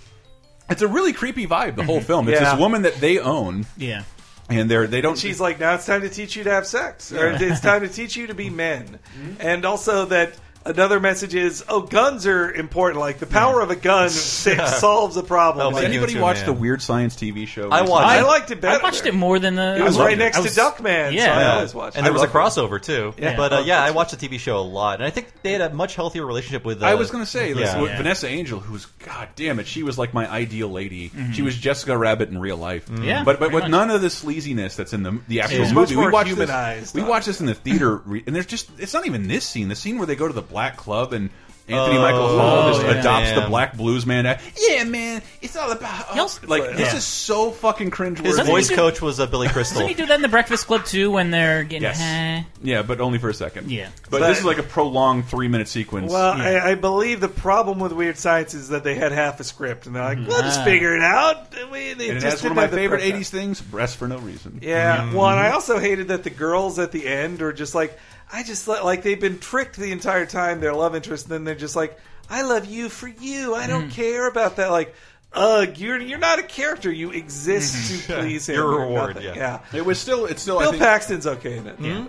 [SPEAKER 3] it's a really creepy vibe. The whole mm-hmm. film. It's
[SPEAKER 5] Yeah.
[SPEAKER 3] this woman that they own,
[SPEAKER 4] Yeah.
[SPEAKER 3] and they're they don't.
[SPEAKER 5] she's like, now it's time to teach you to have sex, or it's time to teach you to be men, mm-hmm. and also that. Another message is, oh, guns are important. Like the power of a gun sa- solves a problem.
[SPEAKER 6] Oh,
[SPEAKER 3] Does
[SPEAKER 6] Like,
[SPEAKER 3] anybody
[SPEAKER 6] you too,
[SPEAKER 3] watch
[SPEAKER 6] man.
[SPEAKER 3] the Weird Science TV show?
[SPEAKER 6] I
[SPEAKER 3] recently?
[SPEAKER 6] watched
[SPEAKER 5] I
[SPEAKER 6] it.
[SPEAKER 5] liked it better.
[SPEAKER 4] I watched it more than the.
[SPEAKER 5] It was right
[SPEAKER 4] loved
[SPEAKER 5] next
[SPEAKER 4] I
[SPEAKER 5] to Duckman.
[SPEAKER 4] Yeah.
[SPEAKER 5] so I
[SPEAKER 6] Yeah.
[SPEAKER 5] always watched.
[SPEAKER 6] And
[SPEAKER 5] it.
[SPEAKER 6] there was a crossover too.
[SPEAKER 5] Yeah.
[SPEAKER 6] But uh, yeah, I watched the TV show a lot, and I think they had a much healthier relationship with. Uh,
[SPEAKER 3] I was going to say, this,
[SPEAKER 6] yeah.
[SPEAKER 3] with
[SPEAKER 4] Yeah.
[SPEAKER 3] Vanessa Angel, who's god damn it, she was like my ideal lady. She was Jessica Rabbit in real life.
[SPEAKER 4] Yeah,
[SPEAKER 3] but but
[SPEAKER 4] pretty
[SPEAKER 3] with
[SPEAKER 4] much.
[SPEAKER 3] none of the sleaziness that's in the the actual
[SPEAKER 5] was
[SPEAKER 3] movie.
[SPEAKER 5] more
[SPEAKER 3] we watched
[SPEAKER 5] humanized
[SPEAKER 3] this. We watched this in the theater, re and there's just it's not even this scene. The scene where they go to the black club and. Anthony
[SPEAKER 6] Oh,
[SPEAKER 3] Michael Hall just
[SPEAKER 4] yeah.
[SPEAKER 3] adopts the black blues man. Yeah, man, it's all about
[SPEAKER 4] He also-
[SPEAKER 3] like this is so fucking cringe.
[SPEAKER 6] His voice
[SPEAKER 4] do-
[SPEAKER 6] coach was uh, Billy Crystal.
[SPEAKER 4] Doesn't he do that in the Breakfast Club too when they're getting?
[SPEAKER 3] Yes. Yeah, but only for a second.
[SPEAKER 4] Yeah.
[SPEAKER 3] but,
[SPEAKER 5] But-
[SPEAKER 3] this is like a prolonged three minute sequence.
[SPEAKER 5] Well,
[SPEAKER 4] Yeah.
[SPEAKER 5] I, I believe the problem with Weird Science is that they had half a script, and they're like, "We'll just
[SPEAKER 4] Ah.
[SPEAKER 5] figure it out." And we, they
[SPEAKER 3] and it
[SPEAKER 5] just
[SPEAKER 3] has one of my favorite '80s things: breasts for no reason.
[SPEAKER 5] Yeah. Well, and I also hated that the girls at the end are just like, I just let- like they've been tricked the entire time. Their love interest, and then they're just like, I love you for you. I don't mm-hmm. care about that. Like, ugh, you're you're not a character. You exist to please him.
[SPEAKER 6] Your
[SPEAKER 5] You're
[SPEAKER 6] reward,
[SPEAKER 5] nothing.
[SPEAKER 6] yeah.
[SPEAKER 3] It was still. It's still. I
[SPEAKER 5] Bill
[SPEAKER 3] think,
[SPEAKER 5] Paxton's okay in it. Hmm?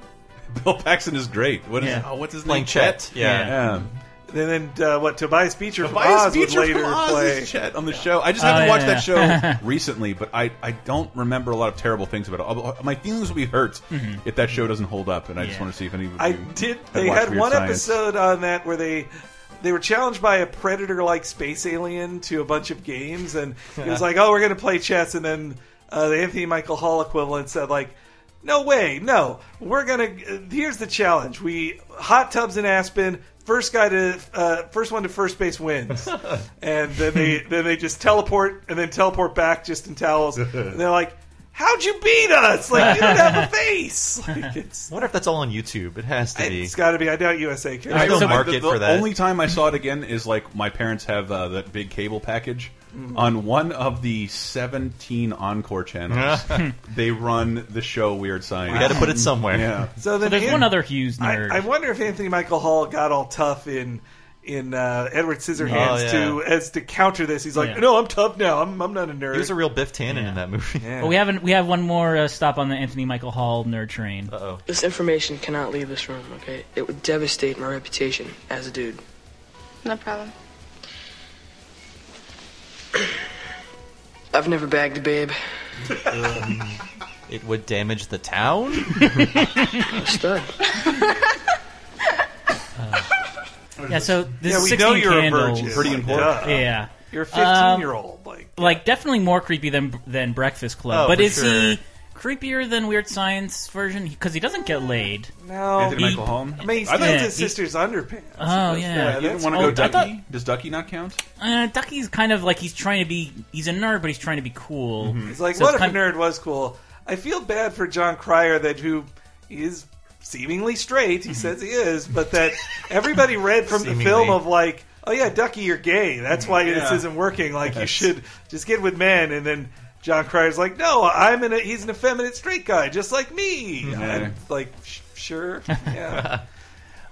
[SPEAKER 3] Bill Paxton is great. What is?
[SPEAKER 4] Yeah.
[SPEAKER 3] Oh, what's his
[SPEAKER 6] playing
[SPEAKER 3] name?
[SPEAKER 6] Chet. Yeah.
[SPEAKER 3] Yeah.
[SPEAKER 5] And then uh, what? Tobias Beecher from
[SPEAKER 3] Tobias
[SPEAKER 5] Oz would
[SPEAKER 3] Beecher
[SPEAKER 5] later
[SPEAKER 3] from Oz
[SPEAKER 5] play.
[SPEAKER 3] is Chet on the show. I just
[SPEAKER 4] Oh,
[SPEAKER 3] haven't
[SPEAKER 4] yeah,
[SPEAKER 3] watched that show recently, but I, I don't remember a lot of terrible things about it. My feelings will be hurt if that show doesn't hold up, and I just want to see if any of you
[SPEAKER 5] I did. They had
[SPEAKER 3] Weird
[SPEAKER 5] one
[SPEAKER 3] Science.
[SPEAKER 5] episode on that where they they were challenged by a predator-like space alien to a bunch of games, and it was like, "Oh, we're going to play chess," and then uh, the Anthony Michael Hall equivalent said, "Like, no way, no, we're gonna. Uh, here's the challenge: we hot tubs in Aspen." First guy to uh, first one to first base wins, and then they then they just teleport and then teleport back just in towels. And they're like, "How'd you beat us? Like you don't have a face." Like, it's
[SPEAKER 6] I wonder if that's all on YouTube. It has to be.
[SPEAKER 5] it's got to be. I doubt USA cares.
[SPEAKER 6] There's
[SPEAKER 3] I
[SPEAKER 6] no
[SPEAKER 3] don't-
[SPEAKER 6] market
[SPEAKER 3] the, the
[SPEAKER 6] for that.
[SPEAKER 3] only time I saw it again is like my parents have uh, that big cable package.
[SPEAKER 5] Mm.
[SPEAKER 3] On one of the 17 Encore channels, they run the show Weird Science.
[SPEAKER 6] We got to put it somewhere.
[SPEAKER 3] Yeah.
[SPEAKER 5] So, then
[SPEAKER 4] there's
[SPEAKER 5] An-
[SPEAKER 4] one other Hughes
[SPEAKER 5] I,
[SPEAKER 4] nerd.
[SPEAKER 5] I wonder if Anthony Michael Hall got all tough in in uh, Edward Scissorhands
[SPEAKER 6] Oh, yeah.
[SPEAKER 5] to as to counter this. He's like,
[SPEAKER 4] Yeah.
[SPEAKER 5] "No, I'm tough now. I'm I'm not a nerd."
[SPEAKER 6] He was a real Biff Tannen in that movie.
[SPEAKER 5] Yeah.
[SPEAKER 4] But we haven't. We have one more uh, stop on the Anthony Michael Hall nerd train.
[SPEAKER 6] Uh oh.
[SPEAKER 12] This information cannot leave this room, okay? It would devastate my reputation as a dude.
[SPEAKER 13] No problem.
[SPEAKER 12] I've never bagged a babe.
[SPEAKER 6] It would damage the town.
[SPEAKER 12] A stud.
[SPEAKER 4] Yeah. So this
[SPEAKER 5] yeah,
[SPEAKER 4] is
[SPEAKER 5] we
[SPEAKER 4] 16
[SPEAKER 5] know you're
[SPEAKER 4] candles.
[SPEAKER 5] a virgin.
[SPEAKER 3] Pretty important.
[SPEAKER 5] duh.
[SPEAKER 4] Yeah.
[SPEAKER 5] You're a 15
[SPEAKER 4] Um,
[SPEAKER 5] year old. Like,
[SPEAKER 4] Like definitely more creepy than than Breakfast Club.
[SPEAKER 6] Oh,
[SPEAKER 4] but
[SPEAKER 6] for
[SPEAKER 4] is he
[SPEAKER 6] sure.
[SPEAKER 4] Creepier than Weird Science version? Because he doesn't get laid.
[SPEAKER 5] no,
[SPEAKER 3] Anthony
[SPEAKER 4] he-
[SPEAKER 3] Michael Hall.
[SPEAKER 5] I mean, he
[SPEAKER 3] I
[SPEAKER 5] steals
[SPEAKER 3] thought-
[SPEAKER 5] his
[SPEAKER 4] he-
[SPEAKER 5] sister's underpants.
[SPEAKER 4] Oh, yeah.
[SPEAKER 5] yeah
[SPEAKER 3] You didn't
[SPEAKER 5] that's
[SPEAKER 3] want to
[SPEAKER 4] oh,
[SPEAKER 3] go
[SPEAKER 4] I
[SPEAKER 3] Ducky?
[SPEAKER 4] thought-
[SPEAKER 3] Does Ducky not count?
[SPEAKER 4] Uh, Ducky's kind of like he's trying to be. He's a nerd, but he's trying to be cool.
[SPEAKER 5] It's like,
[SPEAKER 4] So
[SPEAKER 5] what
[SPEAKER 4] it's
[SPEAKER 5] if a nerd was cool? I feel bad for Jon Cryer that who is seemingly straight.
[SPEAKER 4] Mm-hmm.
[SPEAKER 5] He says he is, but that everybody read from the
[SPEAKER 6] Seemingly.
[SPEAKER 5] film of like, oh yeah, Ducky, you're gay. That's why this
[SPEAKER 3] Yeah.
[SPEAKER 5] isn't working. Like you should just get with men. And then Jon Cryer's like, no, I'm an he's an effeminate straight guy, just like me.
[SPEAKER 3] Yeah.
[SPEAKER 5] I'm like, sh- sure, yeah.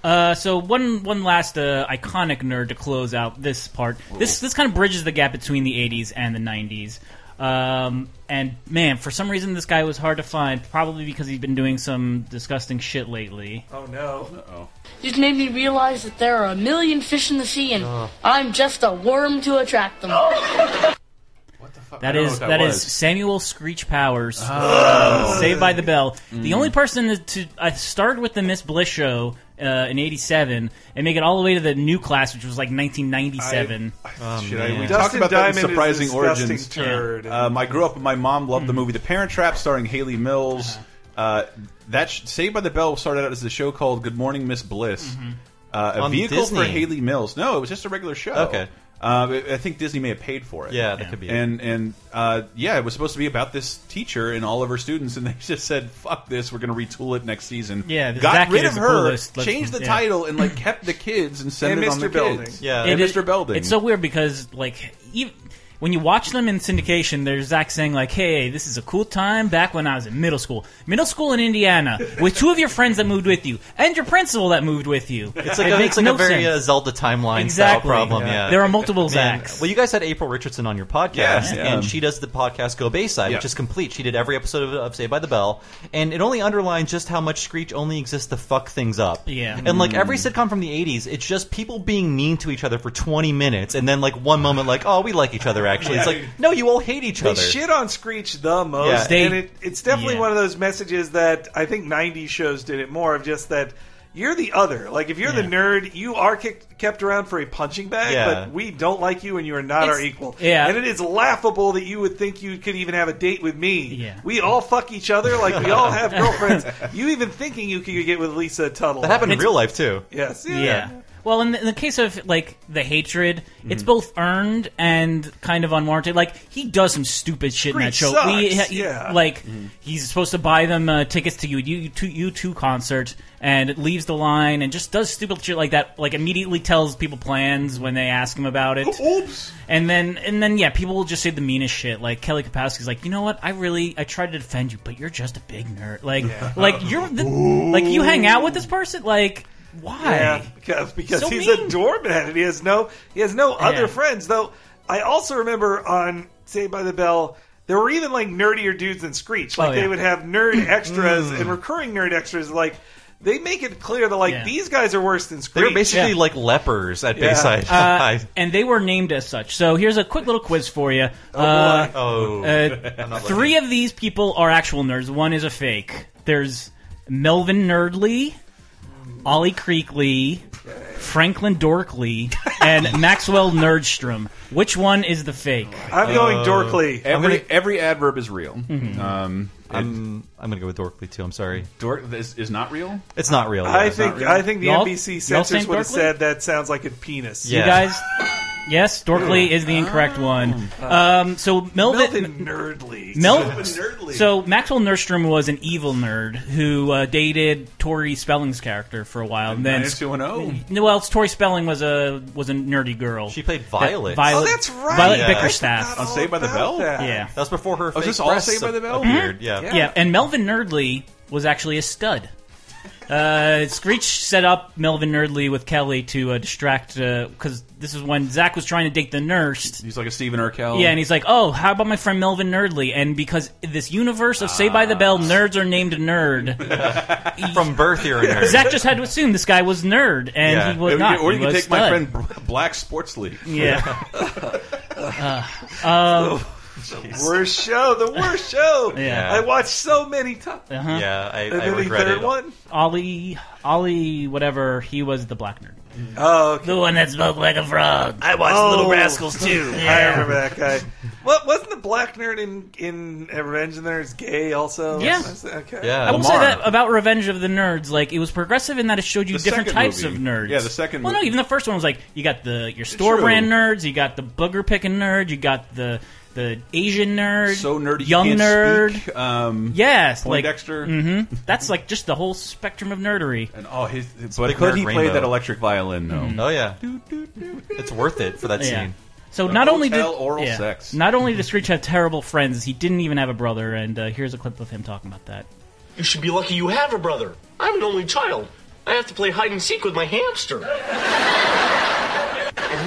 [SPEAKER 4] Uh, so one one last uh, iconic nerd to close out this part. This this kind of bridges the gap between the '80s and the '90s. Um, and man, for some reason, this guy was hard to find. Probably because he's been doing some disgusting shit lately.
[SPEAKER 5] oh no. Oh.
[SPEAKER 13] Just made me realize that there are a million fish in the sea, and I'm just a worm to attract them.
[SPEAKER 4] That
[SPEAKER 3] I don't know
[SPEAKER 4] is
[SPEAKER 3] what that
[SPEAKER 4] that is. Samuel Screech Powers, uh, Saved by the Bell.
[SPEAKER 3] Mm.
[SPEAKER 4] The only person to, to I started with the Miss Bliss show uh, in '87 and make it all the way to the new class, which was like 1997.
[SPEAKER 3] Shit, I- we
[SPEAKER 6] man.
[SPEAKER 3] talked
[SPEAKER 5] Dustin
[SPEAKER 3] about that in surprising
[SPEAKER 5] is a disgusting
[SPEAKER 3] origins.
[SPEAKER 5] turd.
[SPEAKER 3] Um, I grew up. My mom loved the
[SPEAKER 4] Mm-hmm.
[SPEAKER 3] movie The Parent Trap, starring Hayley Mills.
[SPEAKER 4] Uh-huh.
[SPEAKER 3] Uh, that sh Saved by the Bell started out as a show called Good Morning Miss Bliss,
[SPEAKER 4] Mm-hmm.
[SPEAKER 3] uh, a
[SPEAKER 6] On
[SPEAKER 3] vehicle for Hayley Mills. No, it was just a regular show.
[SPEAKER 6] Okay.
[SPEAKER 3] Uh, I I think Disney may have paid for it.
[SPEAKER 6] Yeah, that could be. it.
[SPEAKER 3] And and uh, yeah, it was supposed to be about this teacher and all of her students, and they just said, "Fuck this, we're going to retool it next season."
[SPEAKER 4] Yeah,
[SPEAKER 3] got
[SPEAKER 4] Zach
[SPEAKER 3] rid of her,
[SPEAKER 4] coolest.
[SPEAKER 3] Changed the
[SPEAKER 4] yeah.
[SPEAKER 3] title, and like kept the kids and sent
[SPEAKER 5] And
[SPEAKER 3] it on
[SPEAKER 5] Mr.
[SPEAKER 3] the
[SPEAKER 5] Belding.
[SPEAKER 3] kids.
[SPEAKER 6] Yeah.
[SPEAKER 3] and
[SPEAKER 4] It is-
[SPEAKER 3] Mr. Belding.
[SPEAKER 4] It's so weird because like even, when you watch them in syndication, there's Zach saying like, "Hey, this is a cool time back when I was in middle school, middle school in Indiana, with two of your friends that moved with you and your principal that moved with you."
[SPEAKER 6] It's like
[SPEAKER 4] It
[SPEAKER 6] a,
[SPEAKER 4] makes
[SPEAKER 6] it's like
[SPEAKER 4] no
[SPEAKER 6] a very uh, Zelda timeline
[SPEAKER 4] Exactly.
[SPEAKER 6] style problem.
[SPEAKER 4] Yeah.
[SPEAKER 6] Yeah,
[SPEAKER 4] There are multiple
[SPEAKER 6] Man.
[SPEAKER 4] Zachs.
[SPEAKER 6] Well, you guys had April Richardson on your podcast,
[SPEAKER 3] Yes,
[SPEAKER 6] and
[SPEAKER 3] yeah.
[SPEAKER 6] she does the podcast Go Bayside,
[SPEAKER 3] Yeah.
[SPEAKER 6] which is complete. She did every episode of, of Saved by the Bell, and it only underlines just how much Screech only exists to fuck things up.
[SPEAKER 4] Yeah.
[SPEAKER 6] and like every sitcom from the '80s, it's just people being mean to each other for 20 minutes, and then like one moment, like, oh, we like each other. Actually, it's like, no, you all hate each
[SPEAKER 5] They
[SPEAKER 6] other.
[SPEAKER 5] shit on Screech the most,
[SPEAKER 6] Yeah. They-
[SPEAKER 5] and it, it's definitely
[SPEAKER 6] yeah.
[SPEAKER 5] one of those messages that I think '90s shows did it more of just that you're the other. Like if you're the nerd, you are kicked, kept around for a punching bag,
[SPEAKER 6] Yeah.
[SPEAKER 5] but we don't like you and you are not our
[SPEAKER 4] It's-
[SPEAKER 5] equal.
[SPEAKER 4] yeah.
[SPEAKER 5] and it is laughable that you would think you could even have a date with me.
[SPEAKER 4] Yeah.
[SPEAKER 5] we all fuck each other, like we all have girlfriends. You even thinking you could get with Lisa Turtle?
[SPEAKER 6] that happened in real life too.
[SPEAKER 5] Yes.
[SPEAKER 4] Yeah. Well, in the, in the case of like the hatred, it's
[SPEAKER 5] Mm-hmm.
[SPEAKER 4] both earned and kind of unwarranted. Like he does some stupid shit in that show. We-
[SPEAKER 5] sucks,
[SPEAKER 4] he-
[SPEAKER 5] yeah.
[SPEAKER 4] like he's supposed to buy them uh, tickets to you U2 you two concert, and it leaves the line and just does stupid shit like that. Like immediately tells people plans when they ask him about it.
[SPEAKER 5] Oops.
[SPEAKER 4] And then and then yeah, people will just say the meanest shit. Like Kelly Kapowski's like, you know what? I really I tried to defend you, but you're just a big nerd. Like like you're the, like you hang out with this person. Like why?
[SPEAKER 5] Yeah, because, because
[SPEAKER 4] So
[SPEAKER 5] he's
[SPEAKER 4] mean.
[SPEAKER 5] a doormat and he has no he has no other
[SPEAKER 4] Yeah.
[SPEAKER 5] friends. Though I also remember on Saved by the Bell. There were even like nerdier dudes than Screech. Like
[SPEAKER 4] Oh,
[SPEAKER 5] they would have nerd extras
[SPEAKER 6] Mm.
[SPEAKER 5] and recurring nerd extras. Like they make it clear that like
[SPEAKER 4] Yeah.
[SPEAKER 5] these guys are worse than Screech.
[SPEAKER 6] They
[SPEAKER 5] Screech.
[SPEAKER 6] were basically
[SPEAKER 4] Yeah.
[SPEAKER 6] like lepers at
[SPEAKER 5] Yeah.
[SPEAKER 6] Bayside.
[SPEAKER 4] Uh, and they were named as such. So here's a quick little quiz for you.
[SPEAKER 5] boy.
[SPEAKER 4] Uh,
[SPEAKER 6] oh,
[SPEAKER 4] uh, three of these people are actual nerds. One is a fake. There's Melvin Nerdly, Ollie Creekley, Franklin Dorkley, and Maxwell Nerdstrom. Which one is the fake?
[SPEAKER 5] I'm going Dorkly.
[SPEAKER 3] Every every adverb is real.
[SPEAKER 4] Mm-hmm.
[SPEAKER 3] Um,
[SPEAKER 6] I'm I'm gonna go with Dorkly too. I'm sorry,
[SPEAKER 3] Dork is, is not real.
[SPEAKER 6] it's not real.
[SPEAKER 5] I
[SPEAKER 6] yeah.
[SPEAKER 5] think
[SPEAKER 3] real.
[SPEAKER 5] I think the
[SPEAKER 4] Y'all-
[SPEAKER 5] NBC
[SPEAKER 4] y'all
[SPEAKER 5] censors
[SPEAKER 4] saying
[SPEAKER 5] would have
[SPEAKER 4] Dorkly?
[SPEAKER 5] said that sounds like a penis.
[SPEAKER 6] Yeah.
[SPEAKER 4] You guys? Yes, Dorkley is the incorrect one. Um, so Melvin,
[SPEAKER 5] Melvin Nerdly.
[SPEAKER 4] Mel- So Maxwell Nerdstrom was an evil nerd who uh, dated Tori Spelling's character for a while, and then
[SPEAKER 3] 90210.
[SPEAKER 4] No, well, Tori Spelling was a was a nerdy girl.
[SPEAKER 6] She played
[SPEAKER 4] That-
[SPEAKER 6] Violet.
[SPEAKER 4] Violet.
[SPEAKER 5] Oh, that's right.
[SPEAKER 4] Violet
[SPEAKER 6] Yeah.
[SPEAKER 4] Bickerstaff.
[SPEAKER 3] On Saved by the Bell?
[SPEAKER 4] Yeah.
[SPEAKER 6] That was before her.
[SPEAKER 3] Oh, is
[SPEAKER 6] fake
[SPEAKER 3] this all
[SPEAKER 6] breasts
[SPEAKER 3] Saved by the Bell?
[SPEAKER 6] Appeared. Yeah.
[SPEAKER 4] yeah. and Melvin Nerdly was actually a stud. Uh, Screech set up Melvin Nerdly with Kelly to uh, distract because this is when Zach was trying to date the nurse.
[SPEAKER 3] He's like a Steven Urkel.
[SPEAKER 4] Yeah, and he's like, "Oh, how about my friend Melvin Nerdly?" And because this universe of Say by the Bell, nerds are named Nerd.
[SPEAKER 6] From birth, you're a nerd.
[SPEAKER 4] Zach just had to assume this guy was nerd, and
[SPEAKER 6] Yeah.
[SPEAKER 4] he was not.
[SPEAKER 3] or you can take my friend Black Sports League.
[SPEAKER 4] Yeah. Uh, um,
[SPEAKER 5] worst show, the worst show.
[SPEAKER 4] Yeah.
[SPEAKER 5] I watched so many times.
[SPEAKER 4] uh-huh.
[SPEAKER 6] Yeah, I,
[SPEAKER 5] And
[SPEAKER 6] I
[SPEAKER 5] then the third
[SPEAKER 6] it.
[SPEAKER 5] one.
[SPEAKER 4] Ollie, Ollie, whatever. He was the black nerd.
[SPEAKER 5] Oh, okay.
[SPEAKER 4] The one that spoke like a frog.
[SPEAKER 5] I watched
[SPEAKER 4] Oh.
[SPEAKER 5] Little Rascals too. I remember that guy. What wasn't the black nerd in in Revenge of the Nerds gay also?
[SPEAKER 4] Yeah.
[SPEAKER 5] Okay.
[SPEAKER 6] Yeah.
[SPEAKER 4] I will say that about Revenge of the Nerds. Like it was progressive in that it showed you
[SPEAKER 3] The
[SPEAKER 4] different types
[SPEAKER 3] movie.
[SPEAKER 4] of nerds.
[SPEAKER 3] Yeah, the second
[SPEAKER 4] Well, no, even the first one was like you got the your store brand nerds, you got the booger picking nerd, you got the the Asian nerd,
[SPEAKER 3] So nerdy,
[SPEAKER 4] young
[SPEAKER 3] can't
[SPEAKER 4] nerd.
[SPEAKER 3] speak. Um,
[SPEAKER 4] Yes, like
[SPEAKER 3] Poindexter.
[SPEAKER 4] hmm That's like just the whole spectrum of nerdery.
[SPEAKER 3] And oh, his,
[SPEAKER 6] But
[SPEAKER 3] could
[SPEAKER 6] Nerd
[SPEAKER 3] he play that electric violin though?
[SPEAKER 6] Oh yeah, it's worth it for that
[SPEAKER 4] Yeah.
[SPEAKER 6] scene.
[SPEAKER 4] So
[SPEAKER 3] A
[SPEAKER 4] not only did
[SPEAKER 3] hotel oral
[SPEAKER 4] yeah,
[SPEAKER 3] sex.
[SPEAKER 4] not only did Screech have terrible friends, he didn't even have a brother. And uh, here's a clip of him talking about that.
[SPEAKER 14] You should be lucky you have a brother. I'm an only child. I have to play hide and seek with my hamster. and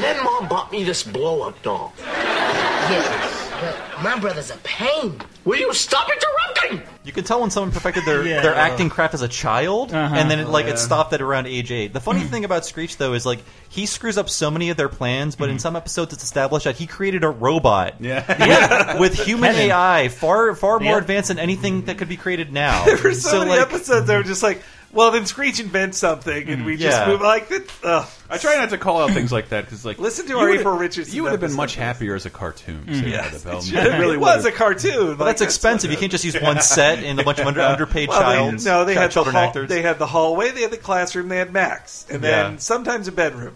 [SPEAKER 14] then mom bought me this blow up doll.
[SPEAKER 13] Yeah, but my brother's a pain.
[SPEAKER 14] Will you stop interrupting?
[SPEAKER 6] You can tell when someone perfected their,
[SPEAKER 4] Yeah.
[SPEAKER 6] their acting craft as a child,
[SPEAKER 4] Uh-huh.
[SPEAKER 6] and then it, like it stopped at around age eight. The funny thing about Screech though is like he screws up so many of their plans, but in some episodes it's established that he created a robot.
[SPEAKER 3] Yeah.
[SPEAKER 6] with human
[SPEAKER 4] Kevin.
[SPEAKER 6] AI, far far more
[SPEAKER 4] Yep.
[SPEAKER 6] advanced than anything that could be created now.
[SPEAKER 5] There were so, many
[SPEAKER 6] like,
[SPEAKER 5] episodes that were just like, well, then Screech invents something, and we just
[SPEAKER 6] Yeah.
[SPEAKER 5] move like that. Ugh.
[SPEAKER 3] I try not to call out things like that because, like,
[SPEAKER 5] Listen to
[SPEAKER 3] you
[SPEAKER 5] our
[SPEAKER 3] would've-
[SPEAKER 5] April Richardson
[SPEAKER 3] You would have been
[SPEAKER 5] episode.
[SPEAKER 3] much happier as a cartoon. Saved by
[SPEAKER 5] Yes,
[SPEAKER 3] the Bell.
[SPEAKER 5] it,
[SPEAKER 3] You
[SPEAKER 5] should-
[SPEAKER 3] really
[SPEAKER 5] it was
[SPEAKER 3] would've.
[SPEAKER 5] a cartoon.
[SPEAKER 6] But that's expensive. You can't just use one set and a bunch of under, underpaid
[SPEAKER 5] Well,
[SPEAKER 6] child.
[SPEAKER 5] they, no, they had the
[SPEAKER 6] children
[SPEAKER 5] hall,
[SPEAKER 6] actors.
[SPEAKER 5] They had the hallway, they had the classroom, they had Max, and then
[SPEAKER 6] Yeah.
[SPEAKER 5] sometimes a bedroom.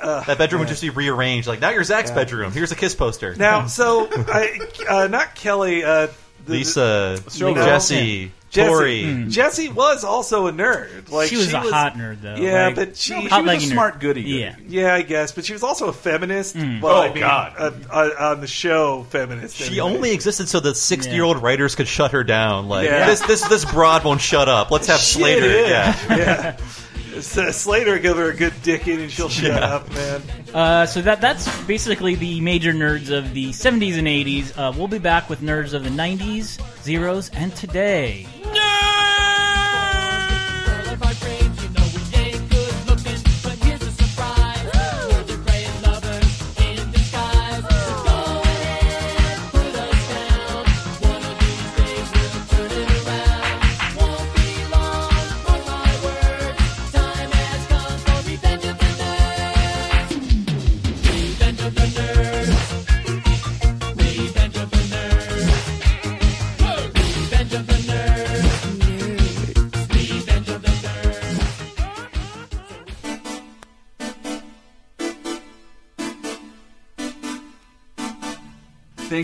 [SPEAKER 6] that bedroom would just be rearranged. Like now, you're Zach's bedroom. Here's a kiss poster.
[SPEAKER 5] Now, so I, uh, not Kelly, uh, the,
[SPEAKER 6] Lisa, Jesse,
[SPEAKER 5] Jesse,
[SPEAKER 6] Tori.
[SPEAKER 4] Hmm.
[SPEAKER 5] Jesse was also a nerd. Like
[SPEAKER 4] She was a hot nerd, though.
[SPEAKER 5] Yeah,
[SPEAKER 4] Like-
[SPEAKER 5] but she,
[SPEAKER 4] No, but she was a nerd. smart
[SPEAKER 3] goody.
[SPEAKER 4] Yeah.
[SPEAKER 5] yeah, I guess. But she was also a feminist.
[SPEAKER 4] Mm.
[SPEAKER 5] Well,
[SPEAKER 6] Oh,
[SPEAKER 5] I mean,
[SPEAKER 6] God.
[SPEAKER 5] uh, uh, on the show, feminist.
[SPEAKER 6] She
[SPEAKER 5] anyway.
[SPEAKER 6] only existed so that sixty-year-old writers could shut her down. Like
[SPEAKER 5] Yeah.
[SPEAKER 6] this, this, this broad won't shut up. Let's have
[SPEAKER 5] Shit,
[SPEAKER 6] Slater.
[SPEAKER 5] yeah.
[SPEAKER 6] Yeah.
[SPEAKER 5] yeah. S- Slater give her a good dicking and she'll shut
[SPEAKER 6] Yeah.
[SPEAKER 5] up, man.
[SPEAKER 4] Uh, so that that's basically the major nerds of the 70s and 80s. Uh, we'll be back with nerds of the 90s, zeros, and today.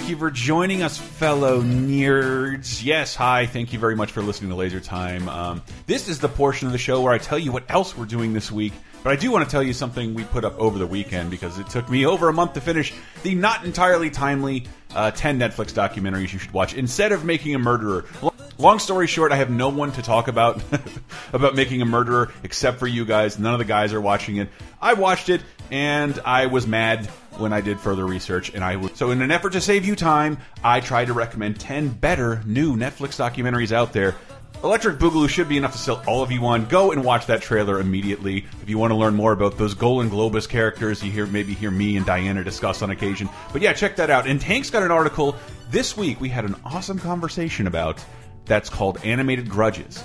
[SPEAKER 3] Thank you for joining us, fellow nerds. Yes, hi. Thank you very much for listening to Laser Time. Um, this is the portion of the show where I tell you what else we're doing this week. But I do want to tell you something we put up over the weekend because it took me over a month to finish the not entirely timely uh, 10 Netflix documentaries you should watch instead of Making a Murderer. Long story short, I have no one to talk about about making a murderer except for you guys. None of the guys are watching it. I watched it and I was mad when I did further research. And I w so in an effort to save you time, I tried to recommend 10 better new Netflix documentaries out there. Electric Boogaloo should be enough to sell all of you one. Go and watch that trailer immediately. If you want to learn more about those Golan Globus characters, you hear maybe hear me and Diana discuss on occasion. But yeah, check that out. And Tank's got an article this week. We had an awesome conversation about that's called Animated Grudges.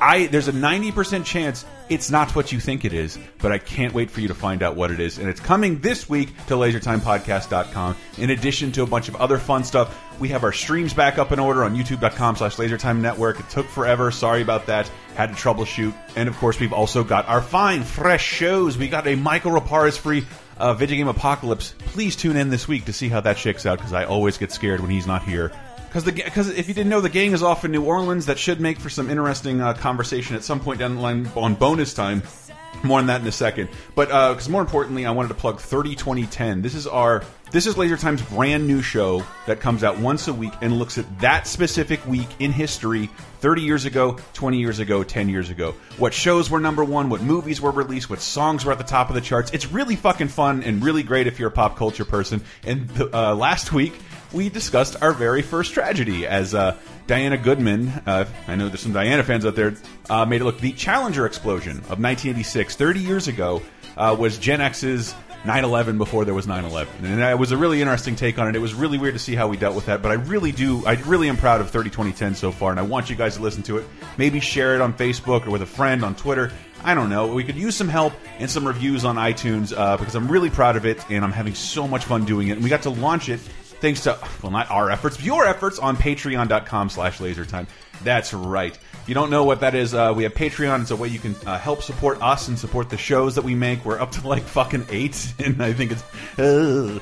[SPEAKER 3] I there's a 90% chance it's not what you think it is, but I can't wait for you to find out what it is. And it's coming this week to lasertimepodcast.com. In addition to a bunch of other fun stuff, we have our streams back up in order on youtube.com slash lasertime network. It took forever. Sorry about that. Had to troubleshoot. And of course, we've also got our fine, fresh shows. We got a Michael Raparez free uh, video game apocalypse. Please tune in this week to see how that shakes out because I always get scared when he's not here. Because the because if you didn't know, the gang is off in New Orleans. That should make for some interesting uh, conversation at some point down the line on bonus time. More on that in a second. But because more importantly, I wanted to plug 30 2010. This is our this is Laser Time's brand new show that comes out once a week and looks at that specific week in history 30 years ago, 20 years ago, 10 years ago. What shows were number one, what movies were released, what songs were at the top of the charts. It's really fucking fun and really great if you're a pop culture person. And the, uh, last week, we discussed our very first tragedy as uh, Diana Goodman, uh, I know there's some Diana fans out there, uh, made it look the Challenger explosion of 1986, 30 years ago, uh, was Gen X's 9/11 before there was 9/11, and it was a really interesting take on it. It was really weird to see how we dealt with that, but I really do, I really am proud of 30 2010 so far, and I want you guys to listen to it. Maybe share it on Facebook or with a friend on Twitter. I don't know. We could use some help and some reviews on iTunes uh, because I'm really proud of it, and I'm having so much fun doing it. And we got to launch it thanks to well, not our efforts, but your efforts on Patreon.com/slash LaserTime. That's right. If you don't know what that is, uh, we have Patreon. It's a way you can uh, help support us and support the shows that we make. We're up to like fucking eight, and I think it's. Uh,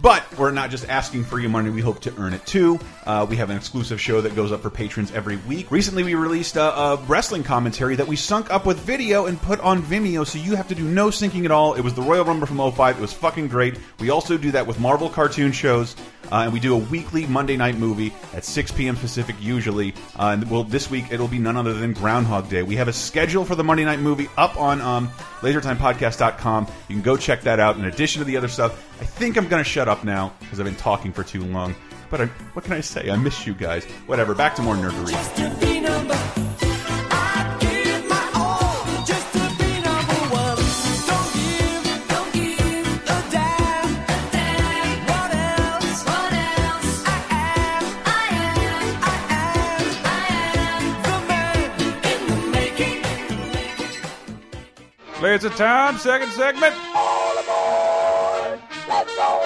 [SPEAKER 3] but we're not just asking for your money, we hope to earn it too. Uh, we have an exclusive show that goes up for patrons every week. Recently, we released a, a, wrestling commentary that we sunk up with video and put on Vimeo, so you have to do no syncing at all. It was the Royal Rumble from 05. It was fucking great. We also do that with Marvel cartoon shows, uh, and we do a weekly Monday night movie at 6 p.m. Pacific usually. Uh, and well, this week it'll be none other than Groundhog Day. We have a schedule for the Monday night movie up on um, LaserTimePodcast.com. You can go check that out. In addition to the other stuff, I think I'm going to shut up now because I've been talking for too long. But I, what can I say? I miss you guys. Whatever. Back to more nerdery. Laser time, second segment. All aboard. Let's go.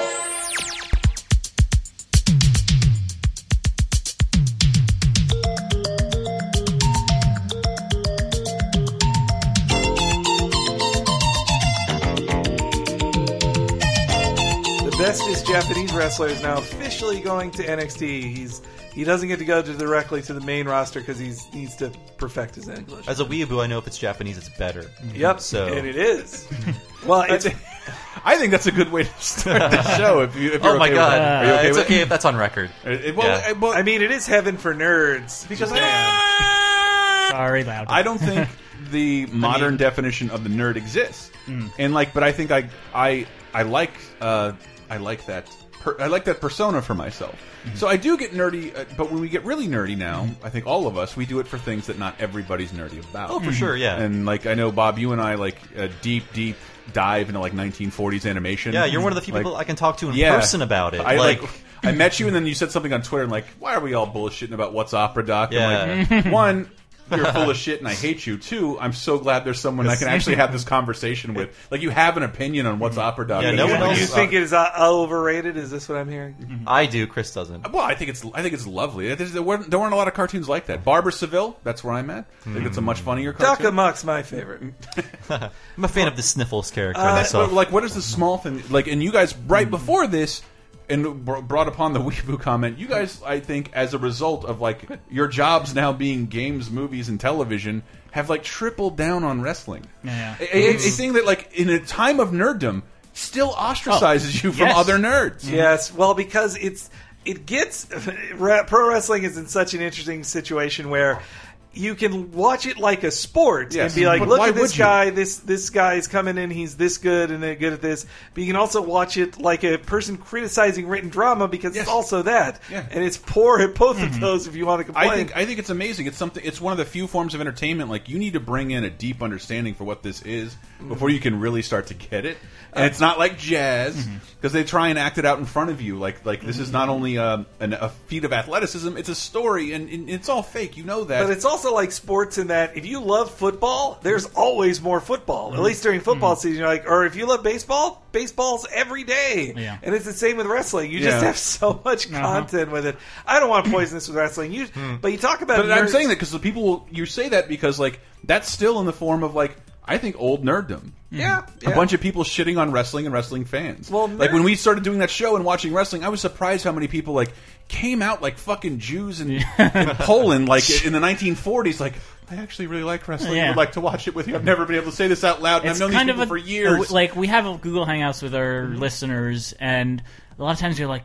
[SPEAKER 5] The bestest Japanese wrestler is now officially going to NXT. He's he doesn't get to go to directly to the main roster because he needs to perfect his English.
[SPEAKER 6] As a weeaboo, I know if it's Japanese, it's better.
[SPEAKER 5] Yep,
[SPEAKER 6] So
[SPEAKER 5] and it is. well, it's,
[SPEAKER 3] I think that's a good way to start the show. If you, if you're
[SPEAKER 6] oh my
[SPEAKER 3] okay
[SPEAKER 6] god,
[SPEAKER 3] that. Are you okay
[SPEAKER 6] it's
[SPEAKER 3] with
[SPEAKER 6] okay
[SPEAKER 3] it?
[SPEAKER 6] if that's on record.
[SPEAKER 3] It- well,
[SPEAKER 6] Yeah.
[SPEAKER 3] I- well,
[SPEAKER 5] I mean, it is heaven for nerds because
[SPEAKER 4] Sorry, loud.
[SPEAKER 3] I don't think the modern definition of the nerd exists, and like, but I think I I I like uh, I like that per, I like that persona for myself. So I do get nerdy, uh, but when we get really nerdy now, I think all of us we do it for things that not everybody's nerdy about.
[SPEAKER 6] Oh, for sure, yeah.
[SPEAKER 3] And like I know Bob, you and I like a deep, deep dive into like 1940s animation.
[SPEAKER 6] Yeah, you're one of the few
[SPEAKER 3] Like-
[SPEAKER 6] people I can talk to in
[SPEAKER 3] Yeah.
[SPEAKER 6] person about it.
[SPEAKER 3] I
[SPEAKER 6] like,
[SPEAKER 3] like, I met you and then you said something on Twitter and like, why are we all bullshitting about what's opera doc? I'm
[SPEAKER 6] Yeah.
[SPEAKER 3] like, one, you're full of shit and I hate you. Two, I'm so glad there's someone I can actually have this conversation with. Like you have an opinion on what's mm-hmm. opera doc.
[SPEAKER 6] Yeah, no
[SPEAKER 3] you-
[SPEAKER 6] one else-
[SPEAKER 5] you think it is uh, overrated? Is this what I'm hearing? Mm-hmm.
[SPEAKER 6] I do. Chris doesn't.
[SPEAKER 3] Uh, well, I think it's I think it's lovely. There, weren't, there weren't a lot of cartoons like that. Barbara Seville, that's where I'm at. I think it's a hmm. much funnier
[SPEAKER 5] Duck
[SPEAKER 3] cartoon.
[SPEAKER 5] Amuck's my favorite.
[SPEAKER 6] I'm a fan of the Sniffles character
[SPEAKER 3] Uh,
[SPEAKER 6] myself.
[SPEAKER 3] but, like, what is the small thing? Like, and you guys right hmm. before this, and br- brought upon the Weeaboo comment. You guys, I think, as a result of like your jobs now being games, movies, and television, have like tripled down on wrestling.
[SPEAKER 4] Yeah.
[SPEAKER 3] A, a- a mm-hmm. thing that, like, in a time of nerddom, still ostracizes oh, you from
[SPEAKER 4] yes.
[SPEAKER 3] other nerds. Mm-hmm.
[SPEAKER 5] Yes, well, because it's it gets pro wrestling is in such an interesting situation where you can watch it like a sport
[SPEAKER 3] Yes,
[SPEAKER 5] and be like,
[SPEAKER 3] but
[SPEAKER 5] look at this
[SPEAKER 3] would you?
[SPEAKER 5] guy, this this guy is coming in, he's this good and they're good at this. But you can also watch it like a person criticizing written drama because
[SPEAKER 3] Yes.
[SPEAKER 5] it's also that,
[SPEAKER 3] Yeah.
[SPEAKER 5] and it's poor at both of mm-hmm. those. If you want to complain,
[SPEAKER 3] I think I think it's amazing. It's something. It's one of the few forms of entertainment. Like you need to bring in a deep understanding for what this is mm-hmm. before you can really start to get it. And it's not like jazz because they try and act it out in front of you. Like like this is not mm-hmm. only a, an, a feat of athleticism; it's a story, and, and it's all fake. You know that.
[SPEAKER 5] But it's also like sports in that if you love football, there's always more football. At mm-hmm. least during football mm-hmm. season, you're like, or if you love baseball, baseball's every day.
[SPEAKER 4] Yeah.
[SPEAKER 5] And it's the same with wrestling. You just
[SPEAKER 3] Yeah.
[SPEAKER 5] have so much uh-huh. content with it. I don't want to poison this with wrestling. You, hmm. but you talk about.
[SPEAKER 3] But I'm
[SPEAKER 5] nerds-
[SPEAKER 3] saying that because the people you say that because like that's still in the form of like I think old nerddom. Mm-hmm.
[SPEAKER 5] Yeah,
[SPEAKER 3] A bunch of people shitting on wrestling and wrestling fans.
[SPEAKER 5] Well,
[SPEAKER 3] like when we started doing that show and watching wrestling, I was surprised how many people like came out like fucking Jews in, in Poland, like in the 1940s. Like, I actually really like wrestling. I would like to watch it with you. I've never been able to say this out loud, and I've known these
[SPEAKER 4] kind of a,
[SPEAKER 3] for years.
[SPEAKER 4] a- like we have a Google Hangouts with our listeners, and a lot of times you're like,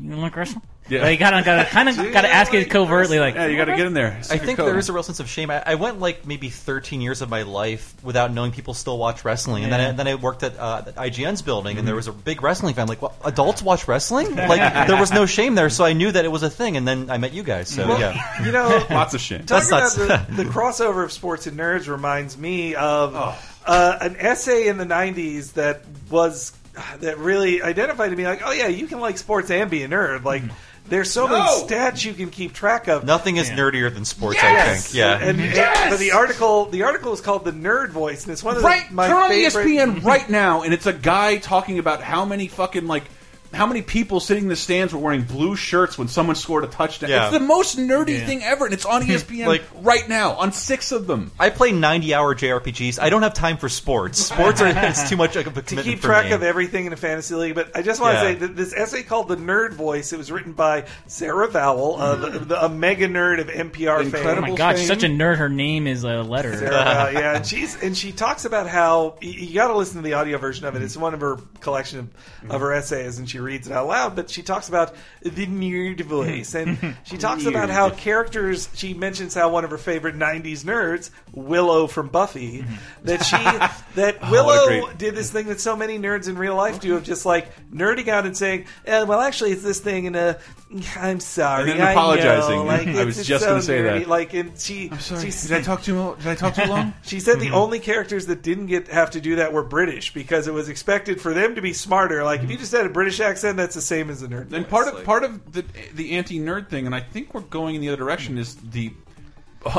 [SPEAKER 4] "You like wrestling?"
[SPEAKER 3] Yeah.
[SPEAKER 4] Like, you gotta, gotta kind of gotta ask it covertly, like,
[SPEAKER 3] yeah, you got to get in there.
[SPEAKER 6] I think there is a real sense of shame. I, I went like maybe 13 years of my life without knowing people still watch wrestling, and then I, then I worked at, uh, IGN's building, and there was a big wrestling fan. Like, what, adults watch wrestling? Like, there was no shame there, so I knew that it was a thing. And then I met you guys. So
[SPEAKER 5] Well,
[SPEAKER 6] yeah,
[SPEAKER 5] you know,
[SPEAKER 3] Lots of shame.
[SPEAKER 6] That's
[SPEAKER 5] talking about the, the crossover of sports and nerds reminds me of
[SPEAKER 3] Oh.
[SPEAKER 5] uh, an essay in the '90s that was that really identified to me like, oh yeah, you can like sports and be a nerd. Like, there's so many
[SPEAKER 3] No!
[SPEAKER 5] stats you can keep track of.
[SPEAKER 6] nothing is nerdier than sports. I think. Yeah.
[SPEAKER 5] And, and- but the article, the article is called "The Nerd Voice," and it's one of the,
[SPEAKER 3] right
[SPEAKER 5] my
[SPEAKER 3] turn on
[SPEAKER 5] favorite.
[SPEAKER 3] espn right now and it's a guy talking about how many fucking like how many people sitting in the stands were wearing blue shirts when someone scored a touchdown
[SPEAKER 6] Yeah.
[SPEAKER 3] it's the most nerdy
[SPEAKER 4] Yeah.
[SPEAKER 3] thing ever and it's on espn
[SPEAKER 6] Like-
[SPEAKER 3] right now on six of them
[SPEAKER 6] I play 90 hour JRPGs. I don't have time for sports. Sports are it's too much of a
[SPEAKER 5] to
[SPEAKER 6] commitment
[SPEAKER 5] keep
[SPEAKER 6] for
[SPEAKER 5] track
[SPEAKER 6] me.
[SPEAKER 5] of everything in a fantasy league. But I just want to
[SPEAKER 6] Yeah.
[SPEAKER 5] say that this essay called "The Nerd Voice." It was written by Sarah Vowell, uh, the, the, a mega nerd of NPR
[SPEAKER 4] oh my god,
[SPEAKER 3] fame.
[SPEAKER 4] such a nerd. Her name is a letter.
[SPEAKER 5] Sarah Vowell, yeah, and she's and she talks about how you, you got to listen to the audio version of it. It's one of her collection of, of her essays, and she reads it out loud. But she talks about the nerd voice, and she talks about how characters. She mentions how one of her favorite '90s nerds, Willow from Buffy, that she that
[SPEAKER 3] Oh,
[SPEAKER 5] Willow
[SPEAKER 3] great-
[SPEAKER 5] did this thing that so many nerds in real life do of just like nerding out and saying, eh, "Well, actually, it's this thing," and uh, I'm sorry,
[SPEAKER 3] And then
[SPEAKER 5] I
[SPEAKER 3] apologizing.
[SPEAKER 5] know, like,
[SPEAKER 3] I
[SPEAKER 5] it's-
[SPEAKER 3] was just
[SPEAKER 5] so
[SPEAKER 3] gonna say
[SPEAKER 5] nerdy.
[SPEAKER 3] that.
[SPEAKER 5] Like, and she, she
[SPEAKER 3] did i talk too mo- did i talk too long
[SPEAKER 5] she said the mm-hmm. only characters that didn't get have to do that were British because it was expected for them to be smarter. Like if you mm-hmm. just had a British accent, that's the same as a nerd.
[SPEAKER 3] and
[SPEAKER 5] voice.
[SPEAKER 3] part of
[SPEAKER 5] Like-
[SPEAKER 3] part of the the anti nerd thing and i think we're going in the other direction is the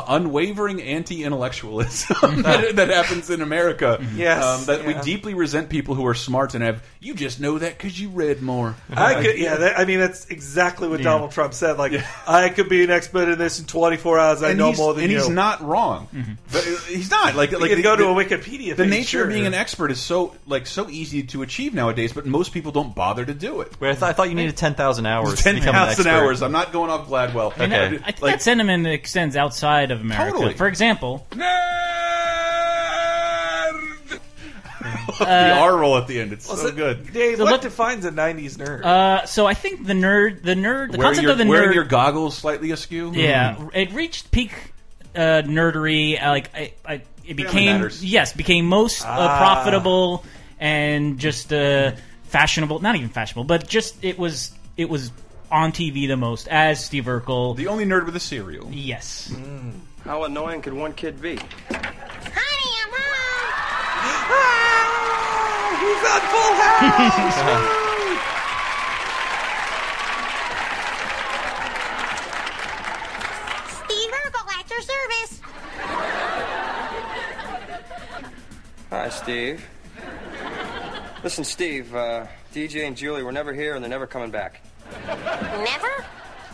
[SPEAKER 3] unwavering anti-intellectualism that, that happens in America.
[SPEAKER 5] Yes,
[SPEAKER 3] um, that we deeply resent people who are smart and have. You just know that because you read more.
[SPEAKER 5] I could, yeah. That, I mean, that's exactly what
[SPEAKER 3] Yeah.
[SPEAKER 5] Donald Trump said. Like, I could be an expert in this in 24 hours. I
[SPEAKER 3] and
[SPEAKER 5] know more than
[SPEAKER 3] and
[SPEAKER 5] you.
[SPEAKER 3] And he's not wrong. But uh, he's not like like
[SPEAKER 5] could
[SPEAKER 3] the-
[SPEAKER 5] go to
[SPEAKER 3] the-
[SPEAKER 5] a Wikipedia.
[SPEAKER 3] The
[SPEAKER 5] page,
[SPEAKER 3] nature
[SPEAKER 5] sure.
[SPEAKER 3] of being an expert is so like so easy to achieve nowadays, but most people don't bother to do it.
[SPEAKER 6] Wait, I, th- I thought you needed ten thousand hours. to
[SPEAKER 3] Ten
[SPEAKER 6] become an
[SPEAKER 3] thousand
[SPEAKER 6] expert.
[SPEAKER 3] hours. I'm not going off Gladwell.
[SPEAKER 4] And I- I think that sentiment extends outside of America.
[SPEAKER 3] Totally.
[SPEAKER 4] For example,
[SPEAKER 3] the R roll at the end. It's
[SPEAKER 5] Well,
[SPEAKER 3] so
[SPEAKER 5] so-
[SPEAKER 3] good.
[SPEAKER 5] Dave,
[SPEAKER 4] So
[SPEAKER 5] what
[SPEAKER 4] look-
[SPEAKER 5] defines a 90s nerd?
[SPEAKER 4] uh, so I think the nerd, the nerd, the
[SPEAKER 3] Wearing
[SPEAKER 4] concept
[SPEAKER 3] your,
[SPEAKER 4] of the
[SPEAKER 3] wearing
[SPEAKER 4] nerd,
[SPEAKER 3] your goggles slightly askew.
[SPEAKER 4] yeah, it reached peak uh, nerdery. uh, Like I, I, it became
[SPEAKER 3] matters.
[SPEAKER 4] yes, became most uh,
[SPEAKER 5] Ah.
[SPEAKER 4] profitable and just uh, fashionable. Not even fashionable, but just it was it was on TV the most as Steve Urkel.
[SPEAKER 3] The only nerd with a cereal.
[SPEAKER 4] Yes.
[SPEAKER 15] How annoying could one kid be? Honey, I'm home.
[SPEAKER 5] ah, he's on Full House.
[SPEAKER 16] Steve Urkel at your service.
[SPEAKER 15] Hi, Steve. Listen, Steve, uh, DJ and Julie were never here and they're never coming back.
[SPEAKER 16] Never?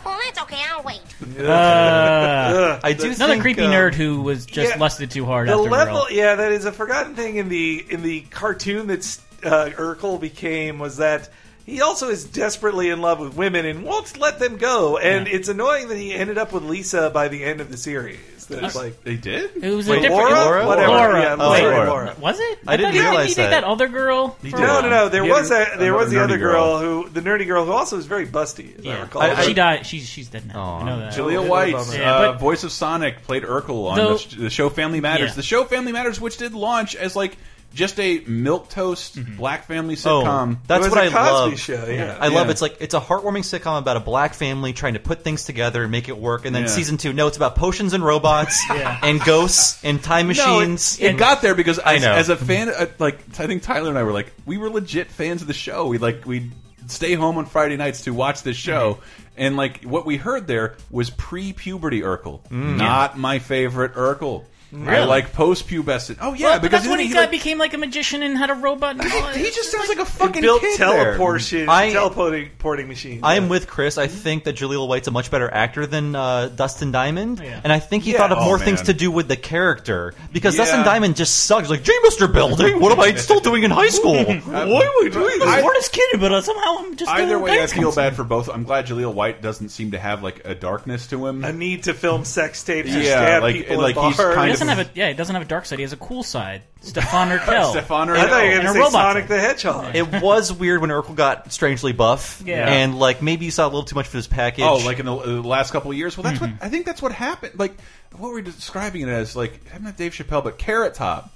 [SPEAKER 16] Well, that's okay. I'll wait.
[SPEAKER 4] Uh,
[SPEAKER 6] I do
[SPEAKER 4] another
[SPEAKER 6] think,
[SPEAKER 4] creepy
[SPEAKER 6] um,
[SPEAKER 4] nerd who was just
[SPEAKER 5] yeah,
[SPEAKER 4] lusted too hard
[SPEAKER 5] the
[SPEAKER 4] after
[SPEAKER 5] level,
[SPEAKER 4] Earl.
[SPEAKER 5] yeah, that is a forgotten thing in the in the cartoon that uh, Urkel became was that he also is desperately in love with women and won't let them go. And it's annoying that he ended up with Lisa by the end of the series. That it's like
[SPEAKER 3] They did.
[SPEAKER 4] It was
[SPEAKER 5] Wait,
[SPEAKER 4] a different
[SPEAKER 5] Laura?
[SPEAKER 6] Laura?
[SPEAKER 5] Whatever.
[SPEAKER 4] Laura.
[SPEAKER 5] Yeah,
[SPEAKER 6] Oh,
[SPEAKER 5] Laura.
[SPEAKER 6] Laura.
[SPEAKER 5] Laura.
[SPEAKER 4] Was it?
[SPEAKER 6] I didn't
[SPEAKER 4] thought he-
[SPEAKER 6] realize
[SPEAKER 4] he did
[SPEAKER 6] that.
[SPEAKER 4] that other girl.
[SPEAKER 3] He
[SPEAKER 4] for
[SPEAKER 3] did.
[SPEAKER 5] No, no, no. There
[SPEAKER 3] He had
[SPEAKER 5] was a there was the
[SPEAKER 3] another
[SPEAKER 5] other girl.
[SPEAKER 3] girl.
[SPEAKER 5] who the nerdy girl who also was very busty. As I
[SPEAKER 4] Yeah,
[SPEAKER 5] recall.
[SPEAKER 6] I- I-
[SPEAKER 4] she died. She's she's dead now. I know that.
[SPEAKER 5] Jaleel
[SPEAKER 3] White,
[SPEAKER 5] bummer.
[SPEAKER 4] Yeah,
[SPEAKER 3] uh,
[SPEAKER 4] but-
[SPEAKER 3] voice of Sonic, played Urkel on
[SPEAKER 4] Though-
[SPEAKER 3] the, sh- the show Family Matters.
[SPEAKER 4] Yeah.
[SPEAKER 3] The show Family Matters, which did launch as like just a milk toast
[SPEAKER 4] Mm-hmm.
[SPEAKER 3] black family
[SPEAKER 6] Oh,
[SPEAKER 3] sitcom.
[SPEAKER 6] that's
[SPEAKER 5] It was
[SPEAKER 6] what
[SPEAKER 5] a
[SPEAKER 6] I
[SPEAKER 5] Cosby
[SPEAKER 6] love.
[SPEAKER 5] show, yeah.
[SPEAKER 6] I love
[SPEAKER 3] Yeah.
[SPEAKER 6] it's like it's a heartwarming sitcom about a black family trying to put things together and make it work. And then
[SPEAKER 3] Yeah.
[SPEAKER 6] season two, no, it's about potions and robots and ghosts and time
[SPEAKER 3] No, it-
[SPEAKER 6] machines.
[SPEAKER 3] it, got there because
[SPEAKER 6] I
[SPEAKER 3] as,
[SPEAKER 6] know.
[SPEAKER 3] as a fan, uh, like I think Tyler and I were like, we were legit fans of the show. We like we would stay home on Friday nights to watch this show,
[SPEAKER 6] Mm-hmm.
[SPEAKER 3] and like what we heard there was pre-puberty Urkel,
[SPEAKER 6] Mm.
[SPEAKER 3] not my favorite Urkel. I like post-pubescent. Oh yeah,
[SPEAKER 4] Well, but
[SPEAKER 3] because
[SPEAKER 4] that's when
[SPEAKER 3] then
[SPEAKER 4] he,
[SPEAKER 3] he,
[SPEAKER 4] got,
[SPEAKER 3] like,
[SPEAKER 4] became like a magician and had a robot. And all
[SPEAKER 3] he just sounds like a fucking
[SPEAKER 5] built
[SPEAKER 3] kid
[SPEAKER 5] teleportation,
[SPEAKER 6] I-
[SPEAKER 5] teleporting porting machine.
[SPEAKER 6] I am with Chris. I think that Jaleel White's a much better actor than uh, Dustin Diamond,
[SPEAKER 4] Yeah.
[SPEAKER 6] and I think he
[SPEAKER 5] Yeah.
[SPEAKER 6] thought of
[SPEAKER 3] Oh,
[SPEAKER 6] more
[SPEAKER 3] man.
[SPEAKER 6] things to do with the character because
[SPEAKER 3] Yeah.
[SPEAKER 6] Dustin Diamond just sucks. He's like, "Gee, Mr. Belding, what am I still doing in high school? Why am I doing
[SPEAKER 4] I'm
[SPEAKER 6] this?"
[SPEAKER 4] the smartest kid, but uh, somehow I'm just
[SPEAKER 3] Either way, I feel bad for both. I'm glad Jaleel White doesn't seem to have like a darkness to him.
[SPEAKER 5] a need to film sex tapes or
[SPEAKER 3] Yeah,
[SPEAKER 5] stab
[SPEAKER 3] like-
[SPEAKER 5] people
[SPEAKER 3] like,
[SPEAKER 5] in
[SPEAKER 3] he's
[SPEAKER 5] bars.
[SPEAKER 3] kind of-
[SPEAKER 4] doesn't have a yeah. He doesn't have a dark side. He has a cool side. Stefan Urquelle.
[SPEAKER 3] Stefan Urquelle.
[SPEAKER 5] I thought you were going to say Sonic the Hedgehog.
[SPEAKER 6] It was weird when Urkel got strangely buff,
[SPEAKER 4] Yeah.
[SPEAKER 6] and like maybe you saw a little too much for this package.
[SPEAKER 3] Oh, like in the, uh, the last couple of years. Well, that's
[SPEAKER 4] Mm-hmm.
[SPEAKER 3] what I think. That's what happened. Like what we're describing it as, like I'm not Dave Chappelle, but Carrot Top,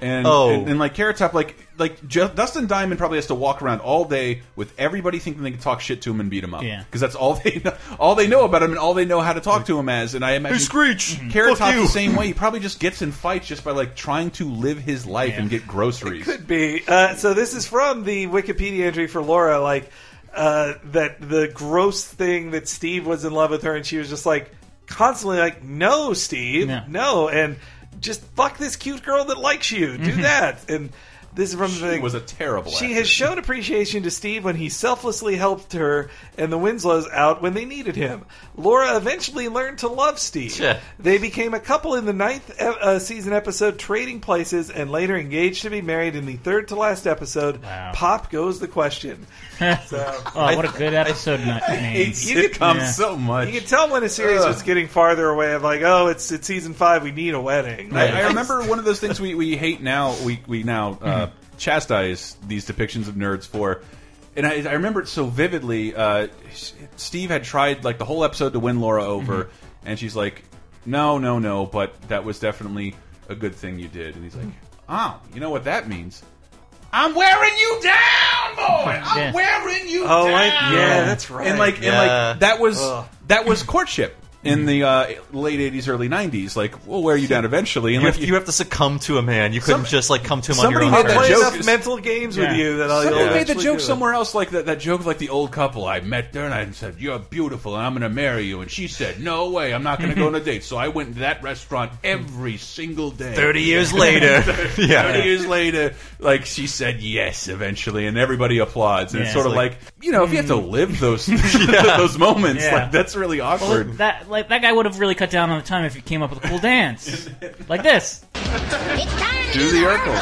[SPEAKER 3] and
[SPEAKER 6] Oh.
[SPEAKER 3] and, and like Carrot Top, like like Ju- Dustin Diamond probably has to walk around all day with everybody thinking they can talk shit to him and beat him up.
[SPEAKER 4] Yeah.
[SPEAKER 3] because that's all they know, all they know about him and all they know how to talk to him as. And I imagine
[SPEAKER 6] Hey, Screech,
[SPEAKER 3] Carrot
[SPEAKER 6] fuck
[SPEAKER 3] Top's
[SPEAKER 6] you.
[SPEAKER 3] the same way. He probably just gets in fights just by like trying to live his life
[SPEAKER 4] Yeah.
[SPEAKER 3] and get groceries.
[SPEAKER 5] Could be. Uh, so this is from the Wikipedia entry for Laura, like uh, that the gross thing that Steve was in love with her, and she was just like constantly like, "No, Steve,
[SPEAKER 4] Yeah.
[SPEAKER 5] no," and just fuck this cute girl that likes you. Do mm-hmm. that. And this is from
[SPEAKER 3] She
[SPEAKER 5] the thing.
[SPEAKER 3] was a terrible.
[SPEAKER 5] She
[SPEAKER 3] actor.
[SPEAKER 5] has shown appreciation to Steve when he selflessly helped her and the Winslows out when they needed him. Laura eventually learned to love Steve.
[SPEAKER 6] Yeah.
[SPEAKER 5] They became a couple in the ninth e- uh, season episode, Trading Places, and later engaged to be married in the third to last episode,
[SPEAKER 4] Wow.
[SPEAKER 5] Pop Goes the Question. So,
[SPEAKER 4] Oh, what a good episode na-
[SPEAKER 3] I
[SPEAKER 4] name.
[SPEAKER 3] hate
[SPEAKER 5] You could-
[SPEAKER 3] sitcoms
[SPEAKER 4] yeah.
[SPEAKER 3] so much.
[SPEAKER 5] you could tell when a series
[SPEAKER 3] Ugh.
[SPEAKER 5] was getting farther away of like, oh, it's it's season five, we need a wedding.
[SPEAKER 3] I, I remember one of those things we, we hate now. We we now uh, chastise these depictions of nerds for, and I, I remember it so vividly. Uh, Steve had tried like the whole episode to win Laura over, and she's like, "No, no, no," but that was definitely a good thing you did. And he's like, "Oh, you know what that means." I'm wearing you down, boy. I'm
[SPEAKER 4] Yeah.
[SPEAKER 3] wearing you
[SPEAKER 5] Oh,
[SPEAKER 3] down.
[SPEAKER 5] like, yeah, that's right.
[SPEAKER 3] And like,
[SPEAKER 6] Yeah.
[SPEAKER 3] and like that was
[SPEAKER 5] Ugh.
[SPEAKER 3] that was courtship. In mm-hmm. the uh, late '80s, early '90s. Like, we'll wear you down eventually. And
[SPEAKER 6] You
[SPEAKER 3] like,
[SPEAKER 6] have, you have to succumb to a man. You couldn't just like come to him on your
[SPEAKER 3] somebody
[SPEAKER 6] own.
[SPEAKER 3] made that
[SPEAKER 6] terms.
[SPEAKER 5] Play enough
[SPEAKER 3] is-
[SPEAKER 5] mental games with you that I'll
[SPEAKER 3] Somebody made the joke somewhere else, like that, that joke of like the old couple. I met her and I said, "You're beautiful, and I'm going to marry you." And she said, "No way, I'm not going to go mm-hmm. on a date." So I went to that restaurant every single day.
[SPEAKER 6] 30 years later. Yeah.
[SPEAKER 3] thirty years later, like she said yes eventually, and everybody applauds. And it's
[SPEAKER 4] Yeah.
[SPEAKER 3] sort of
[SPEAKER 4] It's
[SPEAKER 3] like, you know, if you have to hmm. live those those moments,
[SPEAKER 4] Yeah.
[SPEAKER 3] like that's really
[SPEAKER 4] Well,
[SPEAKER 3] awkward.
[SPEAKER 4] that like that guy would have really cut down on the time if he came up with a cool dance like this.
[SPEAKER 16] It's time to
[SPEAKER 3] Do the Urkel.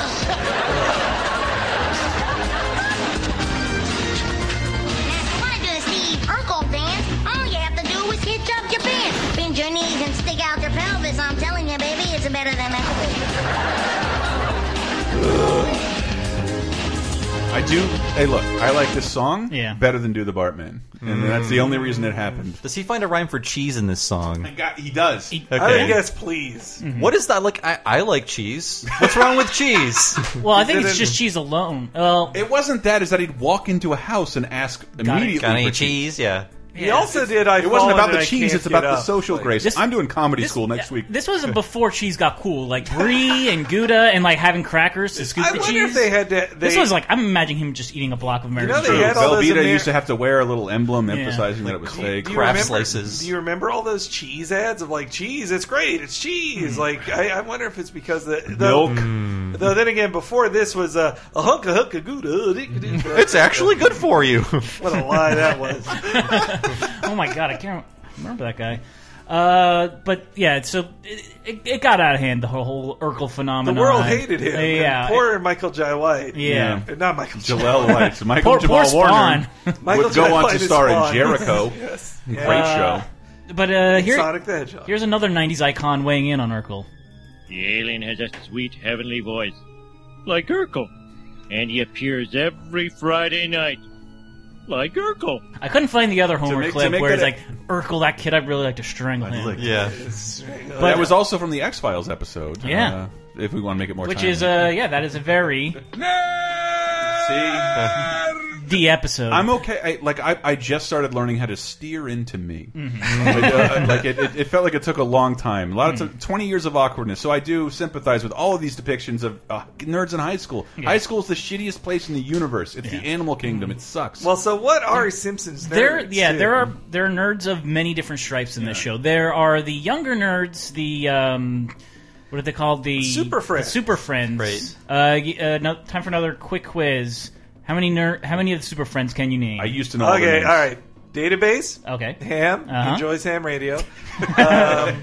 [SPEAKER 16] Now, if you want to do the Steve Urkel dance, all you have to do is hitch up your pants, bend your knees, and stick out your pelvis. I'm telling you, baby, it's better than that.
[SPEAKER 3] I do. Hey, look, I like this song
[SPEAKER 4] Yeah.
[SPEAKER 3] better than Do the Bartman, and that's the only reason it happened.
[SPEAKER 6] Does he find a rhyme for cheese in this song?
[SPEAKER 3] he does.
[SPEAKER 6] Okay.
[SPEAKER 5] I would guess please. Mm-hmm.
[SPEAKER 6] What is that? Like, I, I like cheese. What's wrong with cheese?
[SPEAKER 4] Well, I think it's just cheese alone. Well,
[SPEAKER 3] It wasn't that; is that he'd walk into a house and ask immediately
[SPEAKER 6] Got any
[SPEAKER 3] for
[SPEAKER 6] cheese? Yeah.
[SPEAKER 5] He also did. I
[SPEAKER 3] It wasn't
[SPEAKER 5] Fallen
[SPEAKER 3] about
[SPEAKER 5] and
[SPEAKER 3] the
[SPEAKER 5] I
[SPEAKER 3] cheese;
[SPEAKER 5] Can't
[SPEAKER 3] it's about
[SPEAKER 5] Get
[SPEAKER 3] the
[SPEAKER 5] Up.
[SPEAKER 3] social
[SPEAKER 5] Like,
[SPEAKER 3] grace.
[SPEAKER 4] This-
[SPEAKER 3] I'm doing comedy
[SPEAKER 4] this-
[SPEAKER 3] school next week.
[SPEAKER 4] this wasn't before cheese got cool, like brie and gouda and like having crackers to scoop
[SPEAKER 5] I
[SPEAKER 4] the
[SPEAKER 5] wonder
[SPEAKER 4] cheese.
[SPEAKER 5] if they had to. They,
[SPEAKER 4] this was like I'm imagining him just eating a block of American
[SPEAKER 5] know, they
[SPEAKER 4] cheese.
[SPEAKER 5] had all those
[SPEAKER 3] Velveeta
[SPEAKER 5] Amer-
[SPEAKER 3] used to have to wear a little emblem
[SPEAKER 4] Yeah.
[SPEAKER 3] emphasizing that it was fake.
[SPEAKER 5] Do you
[SPEAKER 6] Kraft
[SPEAKER 5] remember,
[SPEAKER 6] slices.
[SPEAKER 5] Do you remember all those cheese ads of like cheese? It's great. It's cheese. Hmm. Like I, I wonder if it's because the, the
[SPEAKER 3] Milk. Hmm.
[SPEAKER 5] Though then again, before this was a a hunk a hunk a gouda.
[SPEAKER 6] It's actually good for you.
[SPEAKER 5] what a lie that was.
[SPEAKER 4] oh my god, I can't remember that guy. Uh, but yeah, so it, it, it got out of hand. The whole, whole Urkel
[SPEAKER 5] The
[SPEAKER 4] phenomenon.
[SPEAKER 5] world hated him.
[SPEAKER 4] Uh,
[SPEAKER 5] and
[SPEAKER 4] yeah,
[SPEAKER 5] poor Michael J. White.
[SPEAKER 4] Yeah.
[SPEAKER 5] Uh, not Michael J.
[SPEAKER 3] Jaleel White, Michael
[SPEAKER 4] Poor-
[SPEAKER 3] Jamal
[SPEAKER 4] poor
[SPEAKER 3] Warner
[SPEAKER 5] Michael
[SPEAKER 3] would go
[SPEAKER 5] J.
[SPEAKER 3] on
[SPEAKER 5] White
[SPEAKER 3] to
[SPEAKER 5] is
[SPEAKER 3] star in Jericho.
[SPEAKER 5] yes.
[SPEAKER 3] Great
[SPEAKER 4] Uh,
[SPEAKER 3] show.
[SPEAKER 4] But uh, here,
[SPEAKER 5] Sonic the Hedgehog.
[SPEAKER 4] here's another '90s icon weighing in on Urkel.
[SPEAKER 17] The alien has a sweet heavenly voice, like Urkel, and he appears every Friday night, like Urkel.
[SPEAKER 4] I couldn't find the other Homer
[SPEAKER 3] make- to
[SPEAKER 4] clip
[SPEAKER 3] make
[SPEAKER 4] where it's
[SPEAKER 3] that
[SPEAKER 4] like Urkel, that kid, I'd really like to strangle him.
[SPEAKER 6] Yeah.
[SPEAKER 4] But-
[SPEAKER 3] that was also from the X Files episode.
[SPEAKER 4] Yeah.
[SPEAKER 3] uh, if we want to make it more,
[SPEAKER 4] Which
[SPEAKER 3] timely.
[SPEAKER 4] is, uh, yeah, that is a very
[SPEAKER 3] see.
[SPEAKER 4] the episode.
[SPEAKER 3] I'm okay. I, like I, I just started learning how to steer into me.
[SPEAKER 4] Mm-hmm.
[SPEAKER 3] like, uh, like it, it, it felt like it took a long time. A lot
[SPEAKER 4] Mm.
[SPEAKER 3] of t- twenty years of awkwardness. So I do sympathize with all of these depictions of uh, nerds in high school.
[SPEAKER 4] Yeah.
[SPEAKER 3] High school is the shittiest place in the universe. It's the animal kingdom. It sucks.
[SPEAKER 5] Well, so what are Simpsons nerds?
[SPEAKER 4] There, yeah,
[SPEAKER 5] too?
[SPEAKER 4] there are there are nerds of many different stripes in this show. There are the younger nerds, the um, what are they called? The
[SPEAKER 5] Super Friends.
[SPEAKER 4] the Super Friends.
[SPEAKER 6] Right.
[SPEAKER 4] Uh, uh, no, time for another quick quiz. How many ner- How many of the Super Friends can you name?
[SPEAKER 3] I used to know. all the
[SPEAKER 5] Okay,
[SPEAKER 3] names.
[SPEAKER 5] all right. Database.
[SPEAKER 4] Okay.
[SPEAKER 5] Ham.
[SPEAKER 4] Uh-huh.
[SPEAKER 5] Enjoys ham radio. um, uh,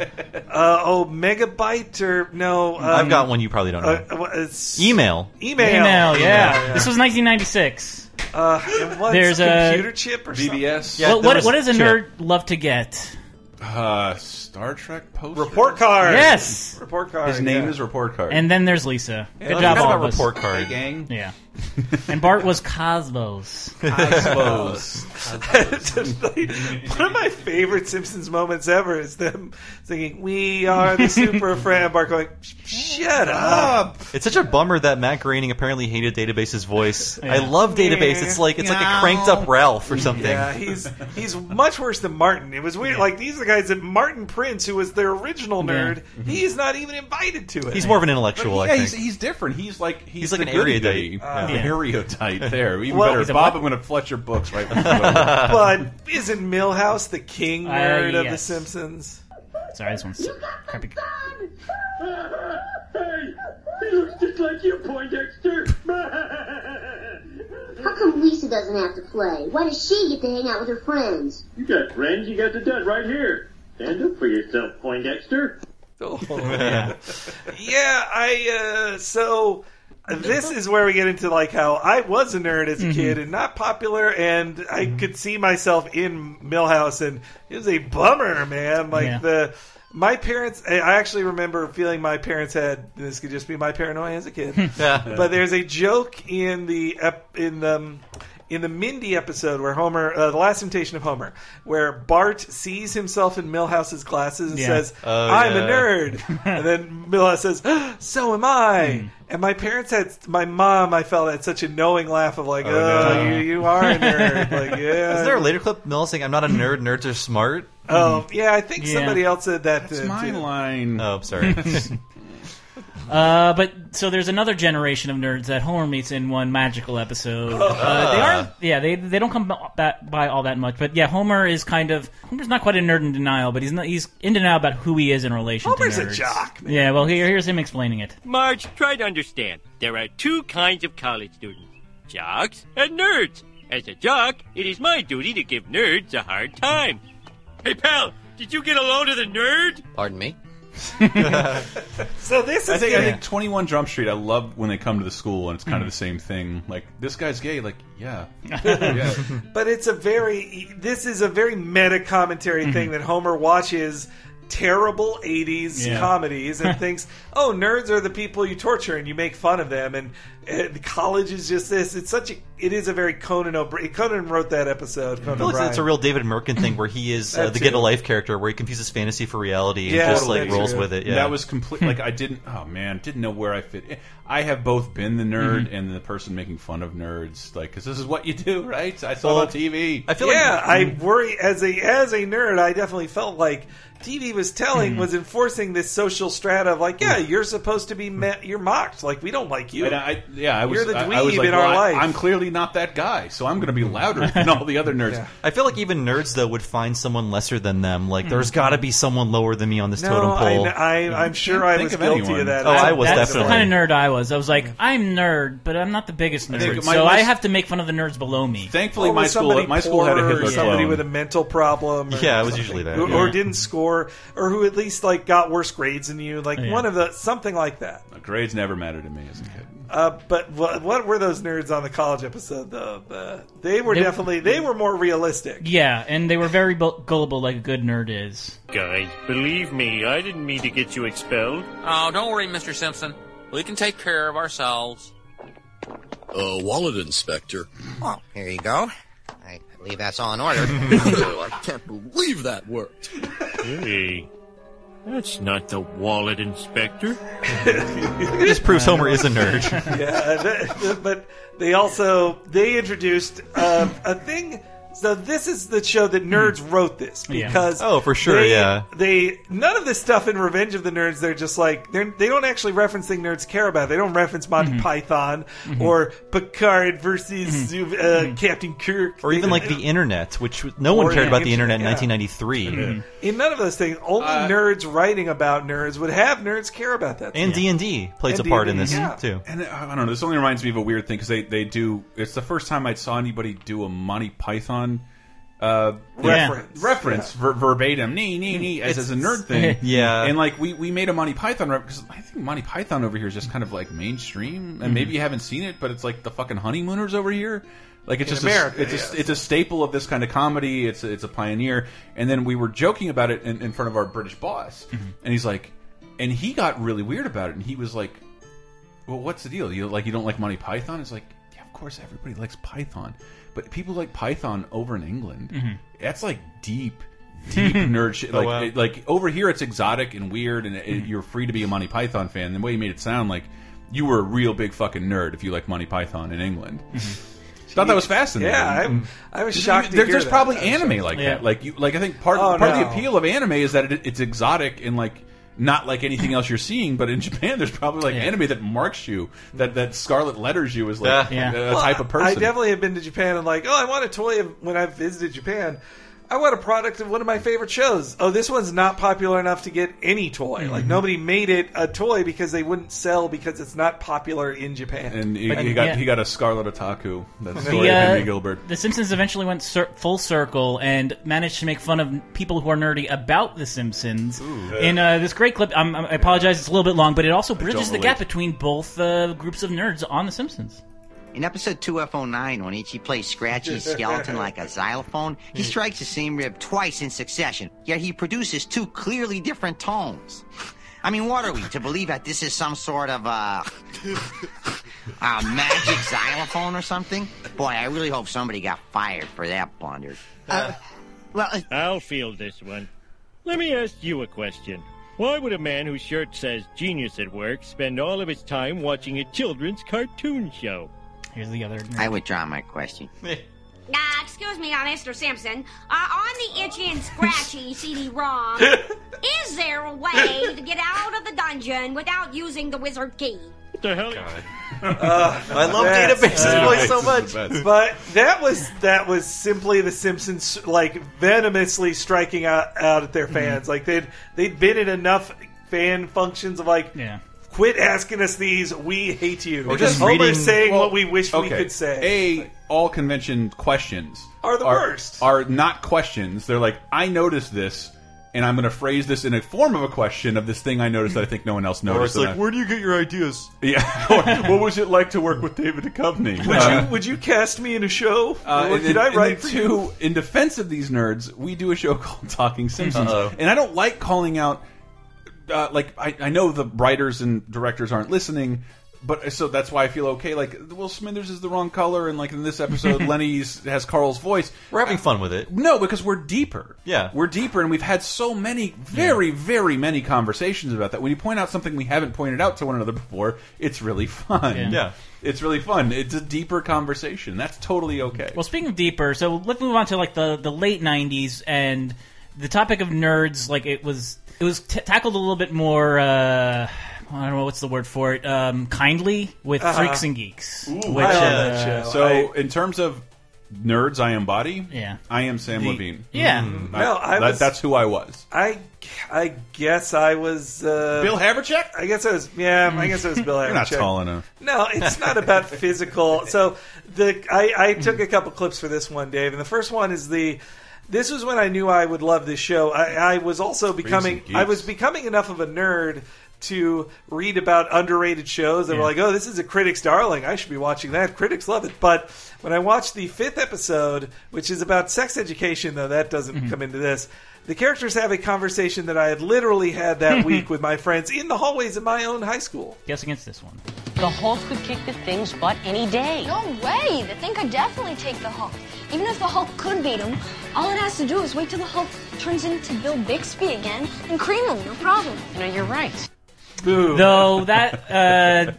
[SPEAKER 5] oh, megabyte or no? Um,
[SPEAKER 6] I've got one you probably don't know.
[SPEAKER 5] Uh, what is-
[SPEAKER 6] Email.
[SPEAKER 5] Email.
[SPEAKER 4] Email, yeah. This was 1996.
[SPEAKER 5] Uh, and what's
[SPEAKER 4] There's a-
[SPEAKER 5] computer chip or something?
[SPEAKER 3] BBS.
[SPEAKER 6] Yeah,
[SPEAKER 4] what,
[SPEAKER 6] there
[SPEAKER 4] what,
[SPEAKER 6] was-
[SPEAKER 4] what does a
[SPEAKER 6] sure.
[SPEAKER 4] nerd love to get?
[SPEAKER 3] Uh, Star Trek poster.
[SPEAKER 5] Report card.
[SPEAKER 4] Yes.
[SPEAKER 5] Report card.
[SPEAKER 3] His name
[SPEAKER 5] yeah.
[SPEAKER 3] is Report Card.
[SPEAKER 4] And then there's Lisa. Good
[SPEAKER 6] I
[SPEAKER 4] job,
[SPEAKER 6] forgot
[SPEAKER 4] all
[SPEAKER 6] about
[SPEAKER 4] of us.
[SPEAKER 6] report card.
[SPEAKER 3] gang.
[SPEAKER 4] Yeah. and Bart was Cosmos.
[SPEAKER 3] I suppose.
[SPEAKER 5] One of my favorite Simpsons moments ever is them singing "We Are the Super Friend." Bart going, "Shut up!"
[SPEAKER 6] It's such a bummer that Matt Groening apparently hated Database's voice. I love Database. It's like it's like a cranked up Ralph or something.
[SPEAKER 5] Yeah, he's he's much worse than Martin. It was weird. Like these are the guys that Martin Prince, who was their original nerd, he's not even invited to it.
[SPEAKER 6] He's more of an intellectual,
[SPEAKER 3] yeah,
[SPEAKER 6] I
[SPEAKER 3] he's,
[SPEAKER 6] think.
[SPEAKER 3] he's different. He's like he's,
[SPEAKER 6] He's like an
[SPEAKER 3] goody
[SPEAKER 6] erudite. Uh,
[SPEAKER 3] the
[SPEAKER 4] Yeah.
[SPEAKER 3] erudite there. Even
[SPEAKER 5] Well,
[SPEAKER 3] better. Bob. I'm going to fletch your books right. when
[SPEAKER 5] but isn't Milhouse the king
[SPEAKER 4] Uh,
[SPEAKER 5] nerd of The. Simpsons?
[SPEAKER 4] Sorry, this one's crappy.
[SPEAKER 14] Hey, he looks just like you, Poindexter.
[SPEAKER 18] How come Lisa doesn't have to play? Why does she get to hang out with her friends?
[SPEAKER 14] you got friends, you got the dud right here. Stand up for yourself, Poindexter.
[SPEAKER 5] Oh, yeah. yeah, I uh so this is where we get into like how I was a nerd as a kid and not popular and I could see myself in Milhouse and it was a bummer, man. Like
[SPEAKER 4] Yeah.
[SPEAKER 5] the my parents I I actually remember feeling my parents had this could just be my paranoia as a kid.
[SPEAKER 6] Yeah.
[SPEAKER 5] But there's a joke in the ep, in the um, in the Mindy episode where Homer, uh, the Last Temptation of Homer, where Bart sees himself in Milhouse's glasses and
[SPEAKER 6] Yeah.
[SPEAKER 5] says,
[SPEAKER 6] Oh,
[SPEAKER 5] "I'm
[SPEAKER 6] yeah.
[SPEAKER 5] a nerd," and then Milhouse says, "So am I." And my parents had, my mom, I felt had such a knowing laugh of like, "Oh,
[SPEAKER 6] no.
[SPEAKER 5] you, you are a nerd." like, yeah.
[SPEAKER 6] Is there a later clip Mel saying, "I'm not a nerd. Nerds are smart"?
[SPEAKER 5] Oh, yeah, I think
[SPEAKER 4] Yeah.
[SPEAKER 5] somebody else said that.
[SPEAKER 3] That's
[SPEAKER 5] uh,
[SPEAKER 3] my
[SPEAKER 5] too.
[SPEAKER 3] line.
[SPEAKER 6] Oh, sorry.
[SPEAKER 4] Uh, but so there's another generation of nerds that Homer meets in one magical episode. Uh, they aren't, yeah, they they don't come by, by all that much. But yeah, Homer is kind of Homer's not quite a nerd in denial, but he's not, he's in denial about who he is in relation
[SPEAKER 5] Homer's
[SPEAKER 4] to
[SPEAKER 5] a jock, man.
[SPEAKER 4] Yeah, well here here's him explaining it.
[SPEAKER 17] Marge, try to understand. There are two kinds of college students jocks and nerds. As a jock, it is my duty to give nerds a hard time. Hey, pal, did you get a load of the nerd?
[SPEAKER 9] Pardon me?
[SPEAKER 5] So this is
[SPEAKER 3] I think I think Twenty One Jump Street. I love when they come to the school and it's kind of the same thing. Like this guy's gay. Like yeah, yeah.
[SPEAKER 5] but it's a very this is a very meta commentary mm-hmm. thing that Homer watches terrible 80s
[SPEAKER 4] Yeah.
[SPEAKER 5] comedies and thinks oh nerds are the people you torture and you make fun of them and, college is just this it's such a it is a very Conan O'Brien Conan wrote that episode Conan
[SPEAKER 6] I feel like
[SPEAKER 5] O'Brien
[SPEAKER 6] it's a real David Mirkin thing where he is uh,
[SPEAKER 5] That
[SPEAKER 6] the get a
[SPEAKER 5] too.
[SPEAKER 6] life character where he confuses fantasy for reality and
[SPEAKER 5] Yeah,
[SPEAKER 6] just like
[SPEAKER 5] totally
[SPEAKER 6] rolls
[SPEAKER 5] true.
[SPEAKER 6] with it. Yeah,
[SPEAKER 3] That was complete. Like I didn't. Oh man, didn't know where I fit. in. I have both been the nerd mm-hmm. and the person making fun of nerds. Like, because this is what you do, right? I saw it on TV.
[SPEAKER 6] I feel
[SPEAKER 5] yeah,
[SPEAKER 6] like
[SPEAKER 5] I mm-hmm. worry as a as a nerd. I definitely felt like TV was telling mm-hmm. was enforcing this social strata of like, yeah, you're supposed to be met, you're mocked. Like we don't like you.
[SPEAKER 3] And I, yeah, I was.
[SPEAKER 5] You're the
[SPEAKER 3] I, I was
[SPEAKER 5] dweeb
[SPEAKER 3] like,
[SPEAKER 5] in
[SPEAKER 3] well,
[SPEAKER 5] our
[SPEAKER 3] I-
[SPEAKER 5] life.
[SPEAKER 3] I'm clearly not that guy, so I'm going to be louder than all the other nerds.
[SPEAKER 6] I feel like even nerds though would find someone lesser than them. Like there's hmm. got to be someone lower than me on this
[SPEAKER 5] no,
[SPEAKER 6] totem
[SPEAKER 5] I,
[SPEAKER 6] pole.
[SPEAKER 5] I, I'm sure I
[SPEAKER 3] think
[SPEAKER 5] was
[SPEAKER 3] of
[SPEAKER 5] guilty
[SPEAKER 3] anyone.
[SPEAKER 5] of that.
[SPEAKER 6] Oh, I was
[SPEAKER 4] That's the kind of nerd I was. I was like, I'm nerd, but I'm not the biggest
[SPEAKER 3] think
[SPEAKER 4] nerd,
[SPEAKER 3] my-
[SPEAKER 4] so
[SPEAKER 3] my-
[SPEAKER 4] I have to make fun of the nerds below me.
[SPEAKER 3] Thankfully,
[SPEAKER 5] Or
[SPEAKER 3] my school, my school had a
[SPEAKER 5] poor
[SPEAKER 3] Hitler
[SPEAKER 5] somebody
[SPEAKER 3] clone.
[SPEAKER 5] with a mental problem.
[SPEAKER 6] Yeah, it was
[SPEAKER 5] something.
[SPEAKER 6] usually that,
[SPEAKER 5] Or,
[SPEAKER 6] yeah.
[SPEAKER 5] or didn't score, or who at least like got worse grades than you. Like oh,
[SPEAKER 4] Yeah.
[SPEAKER 5] one of the something like that.
[SPEAKER 3] Grades never mattered to me as a kid.
[SPEAKER 5] Uh, but what, what were those nerds on the college episode though? Uh, they were
[SPEAKER 4] They-
[SPEAKER 5] definitely they were more realistic.
[SPEAKER 4] Yeah, and they were very gullible, like a good nerd is.
[SPEAKER 17] Guys, believe me, I didn't mean to get you expelled.
[SPEAKER 19] Oh, don't worry, Mr. Simpson. We can take care of ourselves.
[SPEAKER 20] Uh, wallet inspector.
[SPEAKER 21] Well, here you go. I believe that's all in order.
[SPEAKER 20] Oh, I can't believe that worked.
[SPEAKER 17] Hey, that's not the wallet inspector.
[SPEAKER 6] this proves Homer is a nerd.
[SPEAKER 5] yeah, but they also they introduced uh, a thing. So this is the show that nerds wrote this
[SPEAKER 6] Yeah.
[SPEAKER 5] because
[SPEAKER 6] Oh, for sure,
[SPEAKER 5] they-
[SPEAKER 6] yeah.
[SPEAKER 5] They none of this stuff in Revenge of the Nerds. They're just like they're they don't actually reference things nerds care about. They don't reference Monty Python or Picard versus uh, Captain Kirk
[SPEAKER 6] or even like the internet, which no one
[SPEAKER 5] Or
[SPEAKER 6] cared
[SPEAKER 5] the
[SPEAKER 6] about the internet in
[SPEAKER 5] internet,
[SPEAKER 6] 1993.
[SPEAKER 5] in none of those things. Only
[SPEAKER 6] Uh,
[SPEAKER 5] nerds writing about nerds would have nerds care about that.
[SPEAKER 6] And. D and D plays
[SPEAKER 5] And
[SPEAKER 6] a part in
[SPEAKER 5] D&D,
[SPEAKER 6] this
[SPEAKER 5] yeah.
[SPEAKER 6] too.
[SPEAKER 3] And uh, I don't know. This only reminds me of a weird thing because they they do. It's the first time I saw anybody do a Monty Python. Uh,
[SPEAKER 5] Reference.
[SPEAKER 3] reference, ver verbatim, nee, nee, nee, as, as a nerd thing.
[SPEAKER 6] Yeah.
[SPEAKER 3] and like we we made a Monty Python because I think Monty Python over here is just kind of like mainstream, and
[SPEAKER 5] Mhm.
[SPEAKER 3] maybe you haven't seen it, but it's like the fucking honeymooners over here. Like it's
[SPEAKER 5] In
[SPEAKER 3] just
[SPEAKER 5] America,
[SPEAKER 3] a, it's
[SPEAKER 5] yes.
[SPEAKER 3] a, it's a staple of this kind of comedy. It's a, it's a pioneer. And then we were joking about it in, in front of our British boss, and he's like, and he got really weird about it, and he was like, well, what's the deal? You like you don't like Monty Python? It's like, yeah, course everybody likes Python, but people like Python over in England.
[SPEAKER 4] Mhm.
[SPEAKER 3] That's like deep, deep nerd shit.
[SPEAKER 6] Oh,
[SPEAKER 3] Like
[SPEAKER 6] wow.
[SPEAKER 3] it- like over here, it's exotic and weird, and it, mm-hmm. you're free to be a Monty Python fan. The way you made it sound like you were a real big fucking nerd if you like Monty Python in England. Mm-hmm. Thought that was fascinating.
[SPEAKER 5] Yeah, I'm- mm-hmm. I was shocked to
[SPEAKER 3] There-
[SPEAKER 5] hear
[SPEAKER 3] there's
[SPEAKER 5] that.
[SPEAKER 3] probably anime
[SPEAKER 5] shocked.
[SPEAKER 3] like
[SPEAKER 5] Yeah.
[SPEAKER 3] that. Like you, like I think part
[SPEAKER 5] Oh,
[SPEAKER 3] part of the appeal of anime is that it, it's exotic and like not like anything else you're seeing. But in Japan, there's probably like anime that marks you, that that scarlet letters you as like
[SPEAKER 5] Yeah.
[SPEAKER 3] a
[SPEAKER 5] Well,
[SPEAKER 3] type of person.
[SPEAKER 5] I definitely have been to Japan and like, oh, I want a toy when I've visited Japan. I want a product of one of my favorite shows. Oh, this one's not popular enough to get any toy.
[SPEAKER 3] Mm-hmm.
[SPEAKER 5] Like nobody made it a toy because they wouldn't sell because it's not popular in Japan.
[SPEAKER 3] and he,
[SPEAKER 4] But-
[SPEAKER 3] he got
[SPEAKER 4] yeah.
[SPEAKER 3] he got a Scarlet Otaku. That
[SPEAKER 4] The,
[SPEAKER 3] story of
[SPEAKER 4] uh,
[SPEAKER 3] Henry Gilbert.
[SPEAKER 4] The Simpsons eventually went cir- full circle and managed to make fun of people who are nerdy about The Simpsons. In uh, this great clip, um, I apologize, it's a little bit long, but it also bridges the
[SPEAKER 21] relate.
[SPEAKER 4] gap between both uh, groups of nerds on The Simpsons.
[SPEAKER 21] In episode 2F09, when Itchy plays Scratchy's skeleton like a xylophone, he strikes the same rib twice in succession, yet he produces two clearly different tones. I mean, what are we, to believe that this is some sort of, uh, a magic xylophone or something? Boy, I really hope somebody got fired for that blunder. Uh, well,
[SPEAKER 17] I'll field this one. Let me ask you a question. Why would a man whose shirt says genius at work spend all of his time watching a children's cartoon show?
[SPEAKER 4] Here's the other.
[SPEAKER 21] I withdraw my question.
[SPEAKER 22] Uh, excuse me, uh, Mr. Simpson. Uh, on the itchy and scratchy CD-ROM, is there a way to get out of the dungeon without using the wizard key?
[SPEAKER 17] What the hell?
[SPEAKER 5] Uh,
[SPEAKER 6] I love
[SPEAKER 5] that's-
[SPEAKER 6] Database's
[SPEAKER 5] uh,
[SPEAKER 6] voice so much.
[SPEAKER 5] But that was that was simply the Simpsons like venomously striking out, out at their fans. Like they'd they'd been in enough fan functions of like,
[SPEAKER 4] Yeah.
[SPEAKER 5] Quit asking us these. We hate you.
[SPEAKER 3] Or just
[SPEAKER 5] Homer
[SPEAKER 3] reading-
[SPEAKER 5] saying
[SPEAKER 3] well,
[SPEAKER 5] what we wish we could say.
[SPEAKER 3] A all convention questions
[SPEAKER 5] Are the worst.
[SPEAKER 3] Are not questions. They're like, I noticed this, and I'm going to phrase this in a form of a question of this thing I noticed that I think no one else noticed.
[SPEAKER 6] Or it's
[SPEAKER 3] and
[SPEAKER 6] like,
[SPEAKER 3] I-
[SPEAKER 6] where do you get your ideas?
[SPEAKER 3] yeah. Or, what was it like to work with David Duchovny?
[SPEAKER 5] Would
[SPEAKER 3] Uh,
[SPEAKER 5] you would you cast me in a show?
[SPEAKER 3] Uh,
[SPEAKER 5] or
[SPEAKER 3] and
[SPEAKER 5] could
[SPEAKER 3] then-
[SPEAKER 5] I
[SPEAKER 3] and
[SPEAKER 5] write
[SPEAKER 3] then
[SPEAKER 5] for
[SPEAKER 3] two,
[SPEAKER 5] you?
[SPEAKER 3] in defense of these nerds, we do a show called Talking Simpsons,
[SPEAKER 6] Uh-oh.
[SPEAKER 3] and I don't like calling out. Uh, like I, I know the writers and directors aren't listening, but so that's why I feel okay. Like Will Smithers is the wrong color, and like in this episode, Lenny's has Carl's voice.
[SPEAKER 6] We're having fun with it.
[SPEAKER 3] No, because we're deeper.
[SPEAKER 6] Yeah.
[SPEAKER 3] we're deeper, and we've had so many, very, very many conversations about that. When you point out something we haven't pointed out to one another before, it's really fun.
[SPEAKER 4] Yeah.
[SPEAKER 6] Yeah.
[SPEAKER 3] It's really fun. It's a deeper conversation. That's totally okay.
[SPEAKER 4] Well, speaking of deeper, so let's move on to like the the late '90s and the topic of nerds. Like it was, it was t tackled a little bit more. Uh, I don't know what's the word for it. Um, kindly with
[SPEAKER 5] Uh-huh.
[SPEAKER 4] freaks and geeks.
[SPEAKER 3] Ooh,
[SPEAKER 4] which,
[SPEAKER 5] I love
[SPEAKER 4] uh,
[SPEAKER 5] that show.
[SPEAKER 3] So, in terms of nerds, I embody.
[SPEAKER 4] Yeah.
[SPEAKER 3] I am Sam
[SPEAKER 5] The-
[SPEAKER 3] Levine.
[SPEAKER 4] Yeah.
[SPEAKER 3] Mm,
[SPEAKER 5] No, I
[SPEAKER 3] that-
[SPEAKER 5] was-
[SPEAKER 3] that's who I was.
[SPEAKER 5] I I guess I was uh,
[SPEAKER 3] Bill Haverchuck.
[SPEAKER 5] I guess I was. Yeah, I guess I was Bill Haverchuck.
[SPEAKER 3] You're not tall enough.
[SPEAKER 5] No, it's not about physical. So the I, I took a couple clips for this one, Dave, and the first one is the. This was when I knew I would love this show. I, I was also becoming I was becoming enough of a nerd to read about underrated shows that were like, "Oh, this is a critic's darling. I should be watching that." Critics love it. But when I watched the fifth episode, which is about sex education, though that doesn't mm-hmm. come into this. The characters have a conversation that I had literally had that week with my friends in the hallways of my own high school.
[SPEAKER 4] Guess against this one.
[SPEAKER 23] The Hulk could kick the thing's butt any day.
[SPEAKER 13] No way! The thing could definitely take the Hulk. Even if the Hulk could beat him, all it has to do is wait till the Hulk turns into Bill Bixby again and cream him, no problem.
[SPEAKER 23] You know, you're right.
[SPEAKER 5] Boo.
[SPEAKER 4] Though that, uh,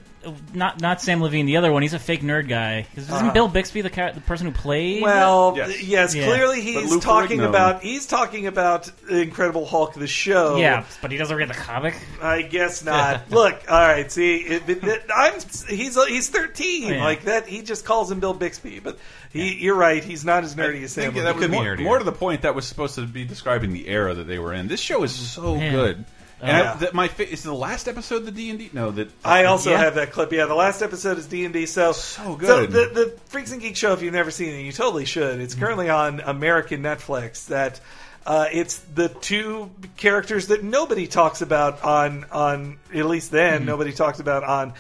[SPEAKER 4] not not Samm Levine, the other one. He's a fake nerd guy. Isn't
[SPEAKER 5] Uh-huh.
[SPEAKER 4] Bill Bixby the char- the person who played?
[SPEAKER 5] Well,
[SPEAKER 3] Yes.
[SPEAKER 5] yes,
[SPEAKER 4] Yeah.
[SPEAKER 5] clearly he's
[SPEAKER 3] Lou
[SPEAKER 5] talking
[SPEAKER 3] Ferrigno-
[SPEAKER 5] about he's talking about Incredible Hulk the show.
[SPEAKER 4] yeah, but he doesn't read the comic.
[SPEAKER 5] I guess not. Look, all right. See, it, it, it- I'm he's he's 13.
[SPEAKER 4] Oh, yeah.
[SPEAKER 5] Like that, he just calls him Bill Bixby. But he, you're right. He's not as nerdy as
[SPEAKER 3] I
[SPEAKER 5] Sam.
[SPEAKER 3] think that
[SPEAKER 5] Levine.
[SPEAKER 3] was
[SPEAKER 6] be
[SPEAKER 3] more,
[SPEAKER 6] nerdier.
[SPEAKER 3] more to the point. That was supposed to be describing the era that they were in. This show is so
[SPEAKER 4] Yeah.
[SPEAKER 3] good. And
[SPEAKER 5] Yeah.
[SPEAKER 3] I, that my fa- is the last episode the D and D. No, that
[SPEAKER 5] I also
[SPEAKER 4] Yeah.
[SPEAKER 5] have that clip. Yeah, the last episode is D and D. So
[SPEAKER 3] So good.
[SPEAKER 5] the, the Freaks and Geeks show, if you've never seen it, you totally should. It's currently on American Netflix. That uh, it's the two characters that nobody talks about on on at least then nobody talks about on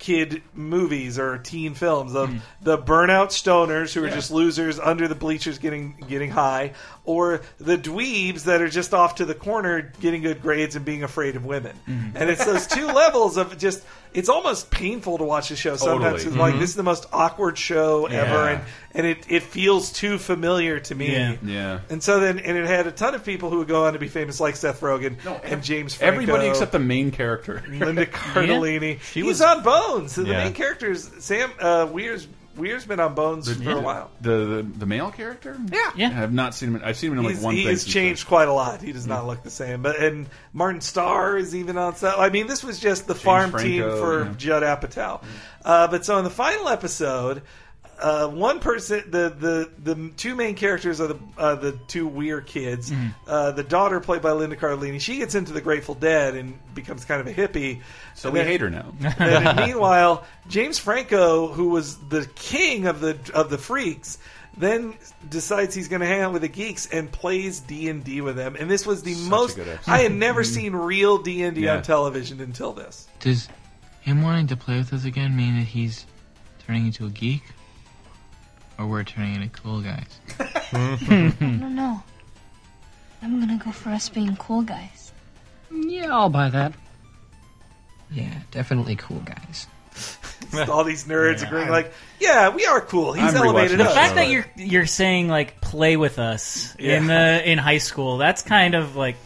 [SPEAKER 5] kid movies or teen films of hmm. the burnout stoners who are just losers under the bleachers getting getting high or the dweebs that are just off to the corner getting good grades and being afraid of women. Hmm. And it's those two levels of just it's almost painful to watch the show sometimes.
[SPEAKER 3] Totally.
[SPEAKER 5] it's like mm-hmm. this is the most awkward show ever and and it, it feels too familiar to me.
[SPEAKER 4] Yeah.
[SPEAKER 3] yeah.
[SPEAKER 5] and so then and it had a ton of people who would go on to be famous like Seth Rogen and James Franco.
[SPEAKER 3] Everybody except the main character.
[SPEAKER 5] Linda Cardellini.
[SPEAKER 6] She
[SPEAKER 5] He's
[SPEAKER 6] was-
[SPEAKER 5] on Bones. The
[SPEAKER 6] Yeah.
[SPEAKER 5] main characters, Sam uh, Weir's Weir's been on Bones for a while.
[SPEAKER 3] The, the the male character.
[SPEAKER 5] Yeah.
[SPEAKER 4] Yeah.
[SPEAKER 3] I have not seen him. I've seen him in like
[SPEAKER 5] He's,
[SPEAKER 3] one thing.
[SPEAKER 5] he's
[SPEAKER 3] since
[SPEAKER 5] changed quite a lot. He does not look the same. But and Martin Starr is even on set. I mean, this was just the farm team for
[SPEAKER 3] yeah.
[SPEAKER 5] Judd Apatow. Uh, but so in the final episode, uh, one person, the, the the two main characters are the uh, the two weird kids.
[SPEAKER 3] Mm-hmm.
[SPEAKER 5] Uh, the daughter, played by Linda Cardellini, she gets into the Grateful Dead and becomes kind of a hippie.
[SPEAKER 3] So
[SPEAKER 5] And
[SPEAKER 3] we
[SPEAKER 5] then-
[SPEAKER 3] hate her now.
[SPEAKER 5] and meanwhile, James Franco, who was the king of the of the freaks, then decides he's going to hang out with the geeks and plays D and D with them. And this was the
[SPEAKER 3] Such
[SPEAKER 5] most. I had never seen real D and D on television until this.
[SPEAKER 12] Does him wanting to play with us again mean that he's turning into a geek? Or we're turning into cool guys?
[SPEAKER 13] I don't know. I'm gonna go for us being cool guys.
[SPEAKER 12] Yeah, I'll buy that. Yeah, definitely cool guys.
[SPEAKER 5] all these nerds agreeing, like, yeah, we are cool. He's
[SPEAKER 3] I'm
[SPEAKER 5] elevated
[SPEAKER 3] the
[SPEAKER 4] The
[SPEAKER 5] us.
[SPEAKER 4] fact that you're you're saying like play with us in the in high school, that's kind of like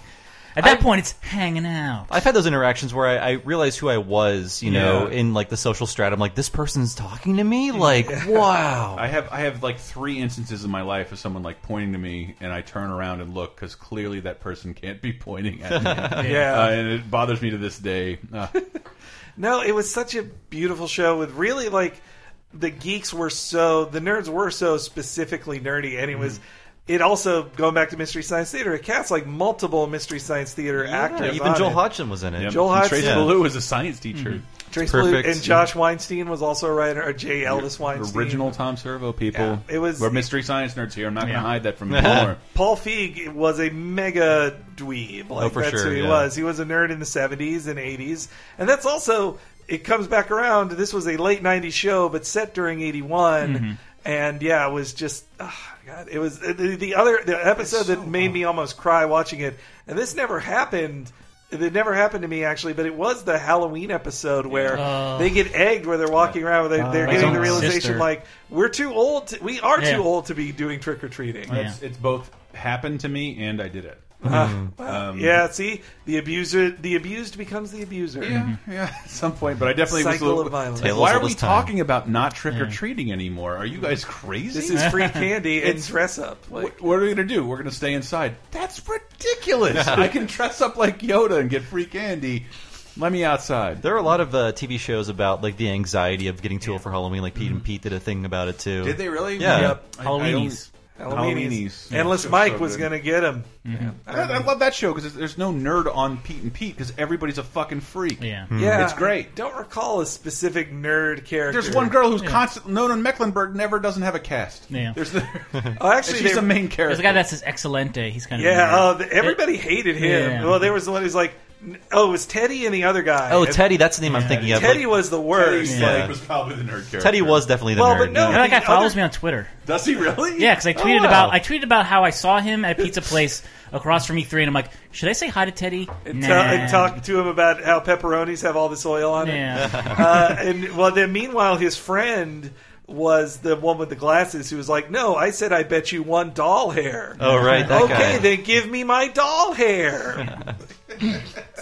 [SPEAKER 4] at that point it's hanging out.
[SPEAKER 6] I've had those interactions where I, I realized who I was, you know,
[SPEAKER 3] Yeah.
[SPEAKER 6] in like the social stratum. Like this person's talking to me. Like wow.
[SPEAKER 3] I have I have like three instances in my life of someone like pointing to me, and I turn around and look because clearly that person can't be pointing at me.
[SPEAKER 5] Yeah.
[SPEAKER 3] uh, and it bothers me to this day. Uh,
[SPEAKER 5] No, it was such a beautiful show with really like the geeks were so the nerds were so specifically nerdy, and it was. It also going back to Mystery Science Theater. It casts like multiple Mystery Science Theater actors.
[SPEAKER 6] even
[SPEAKER 5] on
[SPEAKER 6] Joel
[SPEAKER 5] it.
[SPEAKER 6] Hodgson was in it.
[SPEAKER 3] yeah,
[SPEAKER 5] Joel
[SPEAKER 3] and
[SPEAKER 5] Hodgson.
[SPEAKER 3] Trace
[SPEAKER 5] Yeah.
[SPEAKER 3] Beaulieu was a science teacher.
[SPEAKER 5] Trace
[SPEAKER 6] Perfect.
[SPEAKER 5] Blue and Josh Weinstein was also a writer. Or J. Elvis Weinstein.
[SPEAKER 3] Original Tom Servo people.
[SPEAKER 5] Yeah, it was-
[SPEAKER 3] We're mystery science nerds here. I'm not going to hide that from you more.
[SPEAKER 5] Paul Feig was a mega dweeb. Like,
[SPEAKER 6] Oh, for
[SPEAKER 5] that's
[SPEAKER 6] sure,
[SPEAKER 5] who he
[SPEAKER 6] yeah.
[SPEAKER 5] was. He was a nerd in the 70s and 80s. And that's also, it comes back around. This was a late 90s show, but set during 81.
[SPEAKER 6] Mm-hmm.
[SPEAKER 5] And yeah, it was just, oh, God, it was the, the other, the episode that made me almost cry watching it. And this never happened. It never happened to me actually, but it was the Halloween episode where
[SPEAKER 4] Oh.
[SPEAKER 5] they get egged, where they're walking around, where uh, they're,
[SPEAKER 4] they're
[SPEAKER 5] getting the realization
[SPEAKER 4] sister.
[SPEAKER 5] like we're too old. To, we are
[SPEAKER 4] Yeah.
[SPEAKER 5] too old to be doing trick or treating.
[SPEAKER 4] Yeah.
[SPEAKER 3] It's, it's both happened to me and I did it.
[SPEAKER 5] Uh,
[SPEAKER 3] Um,
[SPEAKER 5] yeah, see, the abuser, the abused becomes the abuser.
[SPEAKER 3] Yeah, yeah, at some point. But I definitely was a little-
[SPEAKER 5] of violence.
[SPEAKER 3] Like,
[SPEAKER 6] Tale
[SPEAKER 3] why
[SPEAKER 6] as
[SPEAKER 3] are we
[SPEAKER 6] as time.
[SPEAKER 3] talking about not trick or treating anymore? Are you guys crazy?
[SPEAKER 5] This is free candy and dress up. Like,
[SPEAKER 3] What, what are we gonna do? We're gonna stay inside. That's ridiculous. I can dress up like Yoda and get free candy. Let me outside.
[SPEAKER 6] There are a lot of uh, TV shows about like the anxiety of getting too old for Halloween. Like Pete and Pete did a thing about it too.
[SPEAKER 3] Did they really?
[SPEAKER 6] Yeah.
[SPEAKER 5] Yep.
[SPEAKER 3] I- I only-
[SPEAKER 4] Halloweenies.
[SPEAKER 5] Halloweenies.
[SPEAKER 3] Halloweenies. Yeah,
[SPEAKER 5] Endless Mike
[SPEAKER 3] so
[SPEAKER 5] was gonna get him.
[SPEAKER 3] I, I love that show because there's no nerd on Pete and Pete because everybody's a fucking freak.
[SPEAKER 4] Yeah. Hmm.
[SPEAKER 5] Yeah,
[SPEAKER 3] It's great.
[SPEAKER 5] I don't recall a specific nerd character.
[SPEAKER 3] There's one girl who's constant. Nona Mecklenburg never doesn't have a cast.
[SPEAKER 4] Yeah.
[SPEAKER 3] There's the,
[SPEAKER 5] Oh, actually,
[SPEAKER 3] she's
[SPEAKER 5] they-
[SPEAKER 3] the main
[SPEAKER 4] There's
[SPEAKER 3] character.
[SPEAKER 4] a guy that says Excelente. He's kind of
[SPEAKER 5] Yeah,
[SPEAKER 4] a nerd.
[SPEAKER 5] Uh, oh, the, everybody hated him.
[SPEAKER 4] Yeah.
[SPEAKER 5] Well, there was the one who's like, oh, it was Teddy and the other guy.
[SPEAKER 6] Oh, Teddy. That's the name I'm thinking of.
[SPEAKER 5] Teddy
[SPEAKER 6] Like,
[SPEAKER 5] was the worst.
[SPEAKER 3] Teddy
[SPEAKER 6] Yeah.
[SPEAKER 3] Slade was probably the nerd character.
[SPEAKER 6] Teddy was definitely the
[SPEAKER 5] Well,
[SPEAKER 6] nerd.
[SPEAKER 5] but no,
[SPEAKER 4] You know, that guy
[SPEAKER 5] the
[SPEAKER 4] follows
[SPEAKER 5] other-
[SPEAKER 4] me on Twitter.
[SPEAKER 3] Does he really?
[SPEAKER 4] Yeah, because I tweeted
[SPEAKER 6] wow.
[SPEAKER 4] about I tweeted about how I saw him at Pizza Place across from E3, and I'm like, should I say hi to Teddy?
[SPEAKER 5] And,
[SPEAKER 4] Nah.
[SPEAKER 5] tell- and talk to him about how pepperonis have all this oil on it.
[SPEAKER 4] Yeah.
[SPEAKER 5] uh, and well, then meanwhile, his friend was the one with the glasses who was like, "No, I said I bet you one doll hair."
[SPEAKER 6] Oh, right, that
[SPEAKER 5] okay,
[SPEAKER 6] guy.
[SPEAKER 5] then give me my doll hair.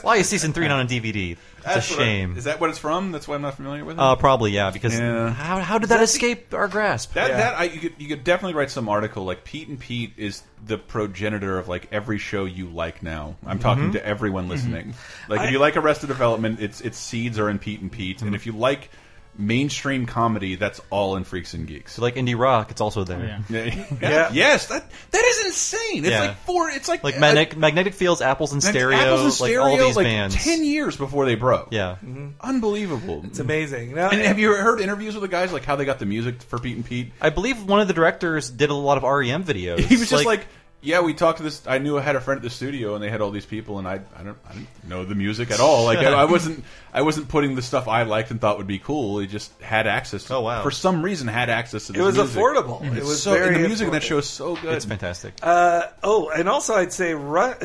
[SPEAKER 6] Why is season three not on DVD? It's a
[SPEAKER 3] That's what I-
[SPEAKER 6] shame.
[SPEAKER 3] is that what it's from? That's why I'm not familiar with it.
[SPEAKER 6] Uh, probably yeah. Because
[SPEAKER 3] Yeah.
[SPEAKER 6] how how did that escape our grasp?
[SPEAKER 3] That
[SPEAKER 5] Yeah.
[SPEAKER 3] that I, you could you could definitely write some article like Pete and Pete is the progenitor of like every show you like now. I'm talking mm-hmm. to everyone listening. Mm-hmm. Like
[SPEAKER 5] I-
[SPEAKER 3] if you like Arrested Development, its its seeds are in Pete and Pete, and mm-hmm. if you like mainstream comedy, that's all in Freaks and Geeks.
[SPEAKER 6] So like indie rock, it's also there.
[SPEAKER 4] Yeah.
[SPEAKER 3] Yeah.
[SPEAKER 5] Yeah.
[SPEAKER 3] Yes, that that is insane. It's
[SPEAKER 6] Yeah.
[SPEAKER 3] like four. It's like
[SPEAKER 6] Like
[SPEAKER 3] uh,
[SPEAKER 6] magnetic, magnetic fields, apples and
[SPEAKER 3] Apples
[SPEAKER 6] stereo, like all these
[SPEAKER 3] like
[SPEAKER 6] bands.
[SPEAKER 3] ten years before they broke.
[SPEAKER 6] Yeah.
[SPEAKER 3] unbelievable.
[SPEAKER 5] It's amazing. Now,
[SPEAKER 3] And have you heard interviews with the guys, like how they got the music for Pete and Pete?
[SPEAKER 6] I believe one of the directors did a lot of REM videos.
[SPEAKER 3] He was just like, yeah, we talked to this. I knew I had a friend at the studio, and they had all these people, and I, I don't, I didn't know the music at all. Like, I, I wasn't, I wasn't putting the stuff I liked and thought would be cool. He just had access. to
[SPEAKER 6] Oh, wow.
[SPEAKER 3] For some reason, had access to.
[SPEAKER 5] It
[SPEAKER 3] This
[SPEAKER 5] was
[SPEAKER 3] music.
[SPEAKER 5] affordable. It was
[SPEAKER 3] so,
[SPEAKER 5] very
[SPEAKER 3] and the music in that show is so good.
[SPEAKER 6] it's fantastic.
[SPEAKER 5] Uh, oh, and also I'd say,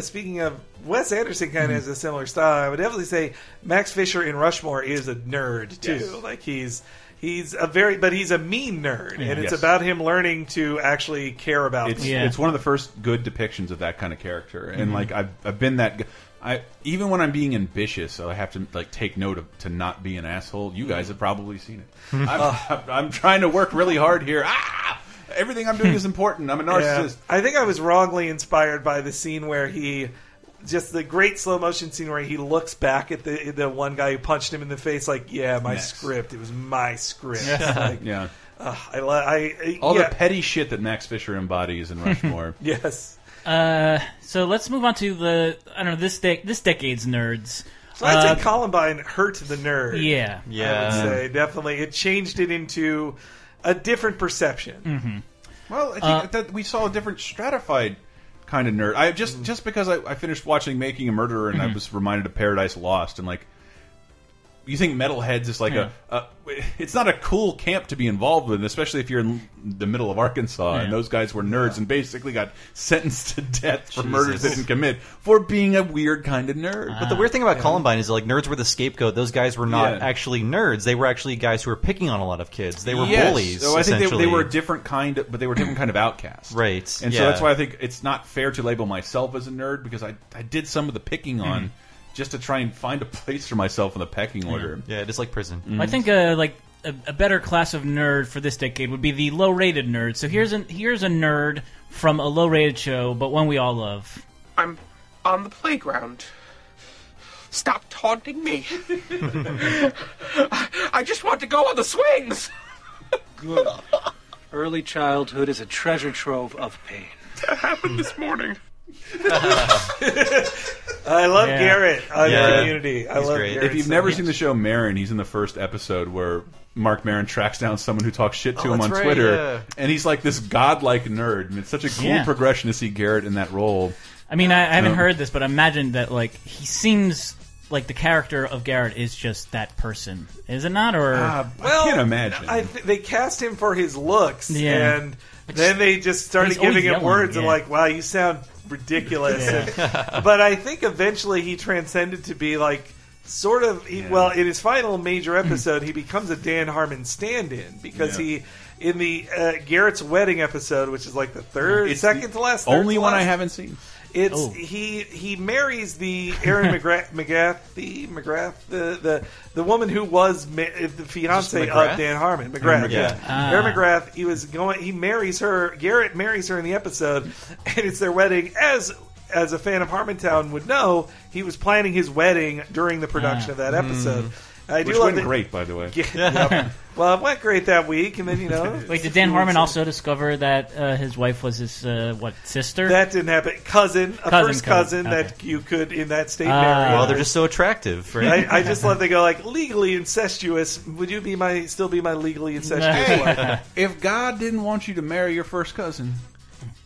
[SPEAKER 5] speaking of Wes Anderson, kind of has a similar style. I would definitely say Max Fisher in Rushmore is a nerd too.
[SPEAKER 3] Yes.
[SPEAKER 5] Like he's he's a very, but he's a mean nerd, and it's
[SPEAKER 3] Yes.
[SPEAKER 5] about him learning to actually care about.
[SPEAKER 3] It's
[SPEAKER 5] people.
[SPEAKER 4] Yeah.
[SPEAKER 3] it's one of the first good depictions of that kind of character,
[SPEAKER 6] Mm-hmm.
[SPEAKER 3] and like I've I've been that. g- I even when I'm being ambitious, I have to like take note of to not be an asshole. You guys have probably seen it.
[SPEAKER 6] Mm-hmm.
[SPEAKER 3] I'm, I'm trying to work really hard here. Ah, everything I'm doing is important. I'm a
[SPEAKER 5] Yeah.
[SPEAKER 3] narcissist.
[SPEAKER 5] I think I was wrongly inspired by the scene where he. Just the great slow motion scene where he looks back at the the one guy who punched him in the face, like, "Yeah, my
[SPEAKER 3] Yes.
[SPEAKER 5] script. It was my script." like,
[SPEAKER 3] Yeah.
[SPEAKER 5] uh, I, li- I,
[SPEAKER 3] All
[SPEAKER 5] yeah,
[SPEAKER 3] the petty shit that Max Fisher embodies in Rushmore.
[SPEAKER 5] yes.
[SPEAKER 4] Uh, so let's move on to the I don't know this de- this decade's nerds.
[SPEAKER 5] So I'd
[SPEAKER 4] Uh,
[SPEAKER 5] say Columbine hurt the nerd.
[SPEAKER 4] yeah.
[SPEAKER 5] I
[SPEAKER 6] Yeah.
[SPEAKER 5] would say definitely it changed it into a different perception.
[SPEAKER 3] Well, I think
[SPEAKER 4] Uh,
[SPEAKER 3] that we saw a different stratified kind of nerd. I
[SPEAKER 5] Mm-hmm.
[SPEAKER 3] just just
[SPEAKER 5] Mm-hmm.
[SPEAKER 3] Mm. because I, I finished watching Making a Murderer and I was reminded of Paradise Lost and like, I just because I, I finished watching Making a Murderer and I was reminded of Paradise Lost and like, I finished watching Making a Murderer and I was reminded of Paradise Lost and like, you think metalheads is like a, a it's not a cool camp to be involved with, especially if you're in the middle of Arkansas
[SPEAKER 6] Yeah.
[SPEAKER 3] and those guys were nerds and basically got sentenced to death for
[SPEAKER 6] Jesus.
[SPEAKER 3] murders they didn't commit for being a weird kind of nerd.
[SPEAKER 6] But the weird thing about Columbine is like nerds were the scapegoat. Those guys were not
[SPEAKER 3] Yeah.
[SPEAKER 6] actually nerds. They were actually guys who were picking on a lot of kids. They were
[SPEAKER 3] Yes.
[SPEAKER 6] bullies.
[SPEAKER 3] So I think they, they were a different kind, of, but they were a different kind of outcast.
[SPEAKER 6] Right,
[SPEAKER 3] And so that's why I think it's not fair to label myself as a nerd because I I did some of the picking on
[SPEAKER 4] Mhm.
[SPEAKER 3] Just to try and find a place for myself in the pecking order.
[SPEAKER 6] Yeah, it is like prison.
[SPEAKER 3] Mm-hmm.
[SPEAKER 4] I think uh, like a, a better class of nerd for this decade would be the low-rated nerd. So here's a here's a nerd from a low-rated show, but one we all love.
[SPEAKER 24] I'm on the playground. Stop taunting me. I, I just want to go on the swings.
[SPEAKER 25] Good. Early childhood is a treasure trove of pain.
[SPEAKER 24] That happened this morning.
[SPEAKER 5] I love
[SPEAKER 3] Yeah.
[SPEAKER 5] Garrett on
[SPEAKER 3] Yeah.
[SPEAKER 5] Community. I love Garrett.
[SPEAKER 3] If you've never seen the show Maron, he's in the first episode where Marc Maron tracks down someone who talks shit to
[SPEAKER 6] Oh,
[SPEAKER 3] him
[SPEAKER 6] that's
[SPEAKER 3] on
[SPEAKER 6] right,
[SPEAKER 3] Twitter,
[SPEAKER 6] yeah.
[SPEAKER 3] and he's like this godlike nerd, and it's such a cool
[SPEAKER 4] Yeah.
[SPEAKER 3] progression to see Garrett in that role.
[SPEAKER 4] I mean, I, I haven't
[SPEAKER 3] Um,
[SPEAKER 4] heard this, but I imagine that like he seems like the character of Garrett is just that person, is it not? Or
[SPEAKER 5] well,
[SPEAKER 3] imagine.
[SPEAKER 5] I th they cast him for his looks,
[SPEAKER 4] Yeah.
[SPEAKER 5] and then they just started
[SPEAKER 4] He's always
[SPEAKER 5] giving him
[SPEAKER 4] yelling,
[SPEAKER 5] words and
[SPEAKER 4] yeah.
[SPEAKER 5] like, "Wow, you sound ridiculous."
[SPEAKER 4] Yeah.
[SPEAKER 5] But I think eventually he transcended to be like. Sort of, he, well, in his final major episode, he becomes a Dan Harmon stand-in because
[SPEAKER 3] Yeah.
[SPEAKER 5] he, in the uh, Garrett's wedding episode, which is like the third,
[SPEAKER 3] It's
[SPEAKER 5] second to last,
[SPEAKER 3] Only one I haven't seen.
[SPEAKER 5] It's
[SPEAKER 3] Oh.
[SPEAKER 5] he he marries the Erin McGrath McGrath the McGrath the the the woman who was ma- the fiance of Dan Harmon McGrath
[SPEAKER 6] McGrath.
[SPEAKER 5] yeah
[SPEAKER 6] Ah.
[SPEAKER 5] Erin McGrath he was going he marries her Garrett marries her in the episode and it's their wedding as as a fan of Harmontown would know he was planning his wedding during the production
[SPEAKER 3] Ah.
[SPEAKER 5] of that episode.
[SPEAKER 3] Mm.
[SPEAKER 5] I do
[SPEAKER 3] Which
[SPEAKER 5] love
[SPEAKER 3] went
[SPEAKER 5] that-
[SPEAKER 3] great, by the way.
[SPEAKER 5] Yeah, yep. Well, it went great that week, and then you know.
[SPEAKER 4] Wait, did Dan Harmon also discover that uh, his wife was his uh, what sister?
[SPEAKER 5] That didn't happen. Cousin, a
[SPEAKER 4] Cousin,
[SPEAKER 5] first
[SPEAKER 4] cousin,
[SPEAKER 5] cousin,
[SPEAKER 4] okay.
[SPEAKER 5] that you could in that state
[SPEAKER 4] Ah.
[SPEAKER 5] marry.
[SPEAKER 6] Well, they're just so attractive, right?
[SPEAKER 5] I, I just love they go like legally incestuous. Would you be my still be my legally incestuous wife?
[SPEAKER 3] if God didn't want you to marry your first cousin,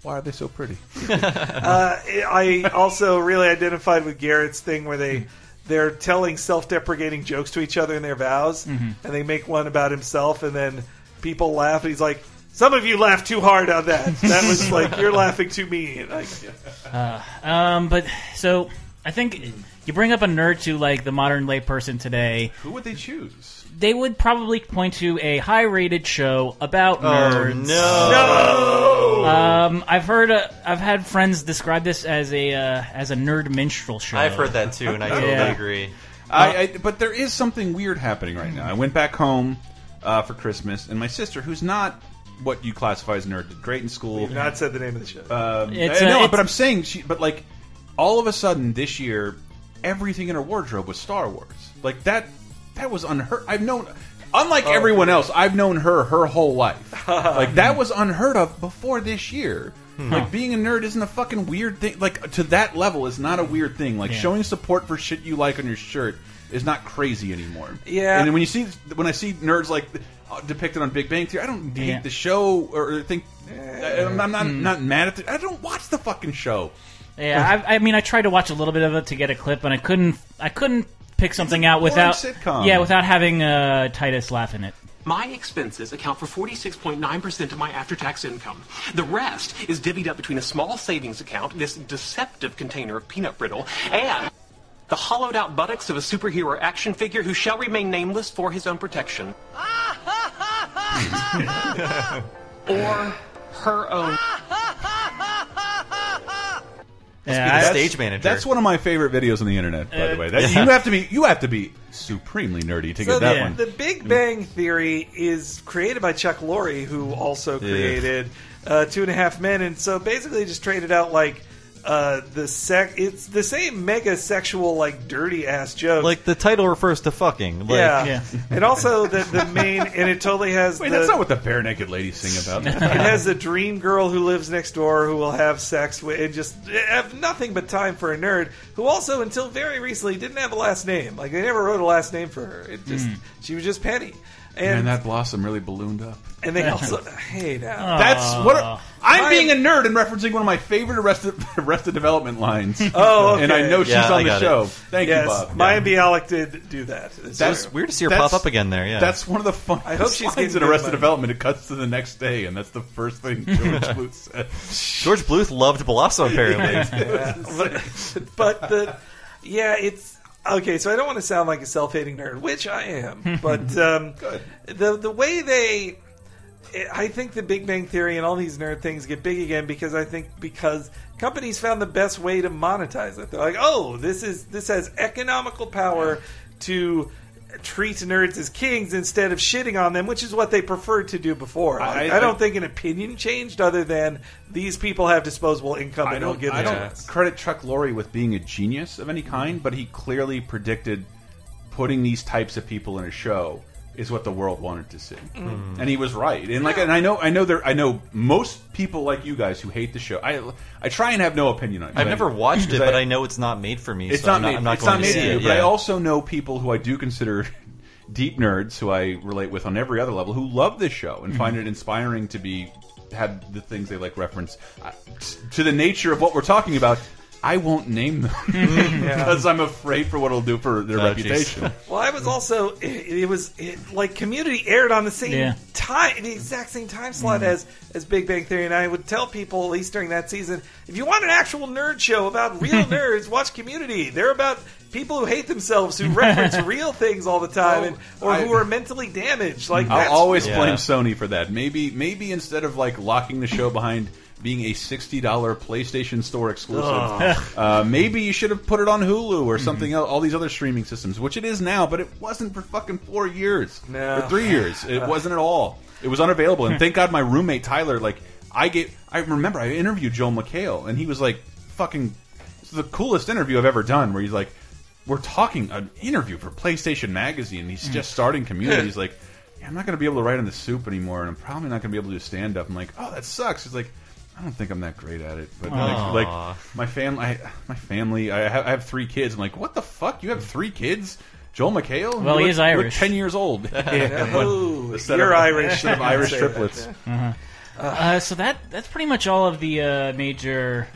[SPEAKER 3] why are they so pretty?
[SPEAKER 5] uh, I also really identified with Garrett's thing where they they're telling self-deprecating jokes to each other in their vows,
[SPEAKER 4] Mhm.
[SPEAKER 5] and they make one about himself, and then people laugh, and he's like. Some of you laughed too hard on that. That was like you're laughing too mean. Like,
[SPEAKER 4] Uh, um, but so I think you bring up a nerd to like the modern layperson today.
[SPEAKER 3] Who would they choose?
[SPEAKER 4] They would probably point to a high-rated show about
[SPEAKER 6] Oh,
[SPEAKER 4] nerds.
[SPEAKER 6] no.
[SPEAKER 4] Um, I've heard. Uh, I've had friends describe this as a uh, as a nerd minstrel show.
[SPEAKER 6] I've heard that too, and I totally
[SPEAKER 4] Yeah.
[SPEAKER 6] agree.
[SPEAKER 3] I, I, but there is something weird happening right now. I went back home uh, for Christmas, and my sister, who's not what you classify as nerd, did great in school.
[SPEAKER 5] We've not said the name of the show.
[SPEAKER 3] Um,
[SPEAKER 4] It's,
[SPEAKER 3] I
[SPEAKER 4] uh,
[SPEAKER 3] know,
[SPEAKER 4] it's-
[SPEAKER 3] but I'm saying she. But like, all of a sudden this year, everything in her wardrobe was Star Wars. Like that. That was unheard. I've known. Unlike
[SPEAKER 5] Oh.
[SPEAKER 3] everyone else, I've known her her whole life. like that was unheard of before this year.
[SPEAKER 5] Hmm.
[SPEAKER 3] Like being a nerd isn't a fucking weird thing. Like to that level is not a weird thing. Like
[SPEAKER 5] Yeah.
[SPEAKER 3] showing support for shit you like on your shirt is not crazy anymore.
[SPEAKER 5] Yeah.
[SPEAKER 3] And when you see when I see nerds like uh, depicted on Big Bang Theory, I don't
[SPEAKER 4] Yeah.
[SPEAKER 3] hate the show or think I'm not, I'm not,
[SPEAKER 4] Hmm.
[SPEAKER 3] not mad at it. I don't watch the fucking show.
[SPEAKER 4] Yeah, I, I mean, I tried to watch a little bit of it to get a clip, and I couldn't. I couldn't pick something out without.
[SPEAKER 3] sitcom.
[SPEAKER 4] Yeah, without having uh, Titus laugh in it.
[SPEAKER 24] My expenses account for 46.9% of my after tax income. The rest is divvied up between a small savings account, this deceptive container of peanut brittle, and the hollowed out buttocks of a superhero action figure who shall remain nameless for his own protection. or her own.
[SPEAKER 3] That's-
[SPEAKER 6] stage manager.
[SPEAKER 3] That's one of my favorite videos on the internet, by the
[SPEAKER 5] Uh,
[SPEAKER 3] way. That,
[SPEAKER 6] Yeah.
[SPEAKER 3] You have to be you have to be supremely nerdy to
[SPEAKER 5] so
[SPEAKER 3] get that
[SPEAKER 5] the,
[SPEAKER 3] one.
[SPEAKER 5] the Big Bang Theory is created by Chuck Lorre, who also created uh, Two and a Half Men, and so basically just traded out like uh, the sec. It's the same mega sexual like dirty ass joke.
[SPEAKER 6] Like the title refers to fucking. Like,
[SPEAKER 5] yeah. and also the the main and it totally has.
[SPEAKER 3] Wait,
[SPEAKER 5] the,
[SPEAKER 3] that's not what the Barenaked Ladies sing about.
[SPEAKER 5] it has the dream girl who lives next door who will have sex with and just have nothing but time for a nerd who also until very recently didn't have a last name like they never wrote a last name for her it just
[SPEAKER 3] Hmm.
[SPEAKER 5] she was just penny And
[SPEAKER 3] Man, that blossom really ballooned up.
[SPEAKER 5] and they also hey now
[SPEAKER 3] That's what I'm
[SPEAKER 5] My-
[SPEAKER 3] being a nerd and referencing one of my favorite Arrested, Arrested Development lines.
[SPEAKER 5] Oh, okay.
[SPEAKER 3] and I know she's
[SPEAKER 6] Yeah, I
[SPEAKER 3] on the
[SPEAKER 6] got it.
[SPEAKER 3] show. Thank
[SPEAKER 5] yes,
[SPEAKER 3] you, Bob.
[SPEAKER 5] Mayim Bialik did do that. It's
[SPEAKER 3] That's
[SPEAKER 5] true.
[SPEAKER 6] weird to see her
[SPEAKER 3] That's-
[SPEAKER 6] pop up again there. Yeah,
[SPEAKER 3] That's one of the fun.
[SPEAKER 5] I hope she's
[SPEAKER 3] lines
[SPEAKER 5] getting
[SPEAKER 3] in
[SPEAKER 5] good
[SPEAKER 3] Arrested
[SPEAKER 5] money.
[SPEAKER 3] Development. It cuts to the next day, and that's the first thing George Bluth said.
[SPEAKER 6] George Bluth loved Blossom apparently.
[SPEAKER 5] Yeah, but, but the yeah, it's okay. So I don't want to sound like a self-hating nerd, which I am, but um, the the way they. I think the Big Bang Theory and all these nerd things get big again because I think because companies found the best way to monetize it. They're like, oh, this is this has economical power to treat nerds as kings instead of shitting on them, which is what they preferred to do before. Like, I,
[SPEAKER 3] I-
[SPEAKER 5] don't think an opinion changed other than these people have disposable income and
[SPEAKER 3] I
[SPEAKER 5] don't,
[SPEAKER 3] don't,
[SPEAKER 5] give
[SPEAKER 3] I don't
[SPEAKER 5] chance.
[SPEAKER 3] credit Chuck Lorre with being a genius of any kind, but he clearly predicted putting these types of people in a show is what the world wanted to see,
[SPEAKER 6] Mm.
[SPEAKER 3] and he was right. And like, and I know, I know there, I know most people like you guys who hate the show. I, I try and have no opinion on it.
[SPEAKER 6] I've never watched it,
[SPEAKER 3] Because
[SPEAKER 6] but I know it's not made for me.
[SPEAKER 3] It's
[SPEAKER 6] so
[SPEAKER 3] not
[SPEAKER 6] I'm not,
[SPEAKER 3] made.
[SPEAKER 6] I'm not
[SPEAKER 3] it's
[SPEAKER 6] going
[SPEAKER 3] not
[SPEAKER 6] to
[SPEAKER 3] made
[SPEAKER 6] see
[SPEAKER 3] for you.
[SPEAKER 6] it.
[SPEAKER 3] But I also know people who I do consider deep nerds, who I relate with on every other level, who love this show and find it inspiring to be have the things they like reference uh, to the nature of what we're talking about. I won't name them because I'm afraid for what it'll do for their
[SPEAKER 6] Oh,
[SPEAKER 3] reputation.
[SPEAKER 5] Well, I was also it, it was it, like Community aired on the same
[SPEAKER 3] Yeah.
[SPEAKER 5] time, the exact same time slot
[SPEAKER 3] Mhm.
[SPEAKER 5] as as Big Bang Theory, and I would tell people at least during that season, if you want an actual nerd show about real nerds, watch Community. They're about people who hate themselves, who reference real things all the time, and, or who are mentally damaged. Like
[SPEAKER 3] I'll always
[SPEAKER 5] real.
[SPEAKER 3] blame Sony for that. Maybe maybe instead of like locking the show behind being a sixty dollar PlayStation Store exclusive, uh, maybe you should have put it on Hulu or something else. All these other streaming systems, which it is now, but it wasn't for fucking four years
[SPEAKER 5] No.
[SPEAKER 3] or three years. It wasn't at all. It was unavailable, and thank God my roommate Tyler like I get, I remember I interviewed Joel McHale, and he was like fucking. This is the coolest interview I've ever done. Where he's like, we're talking an interview for PlayStation Magazine. He's just starting community. He's like, yeah, I'm not going to be able to write in the soup anymore, and I'm probably not going to be able to do stand up. I'm like, oh, that sucks. He's like, I don't think I'm that great at it. But like, like my family, I, my family, I have, I have three kids. I'm like, what the fuck? You have three kids? Joel McHale?
[SPEAKER 4] Well, he
[SPEAKER 3] You
[SPEAKER 4] is
[SPEAKER 3] look- you look
[SPEAKER 4] Irish.
[SPEAKER 3] ten years old.
[SPEAKER 5] Yeah.
[SPEAKER 3] One-
[SPEAKER 5] Ooh,
[SPEAKER 3] a
[SPEAKER 5] you're
[SPEAKER 3] of-
[SPEAKER 5] Irish.
[SPEAKER 3] set of Irish
[SPEAKER 5] can that,
[SPEAKER 3] triplets.
[SPEAKER 5] yeah.
[SPEAKER 4] Uh-huh. Uh, so that that's pretty much all of the uh, major.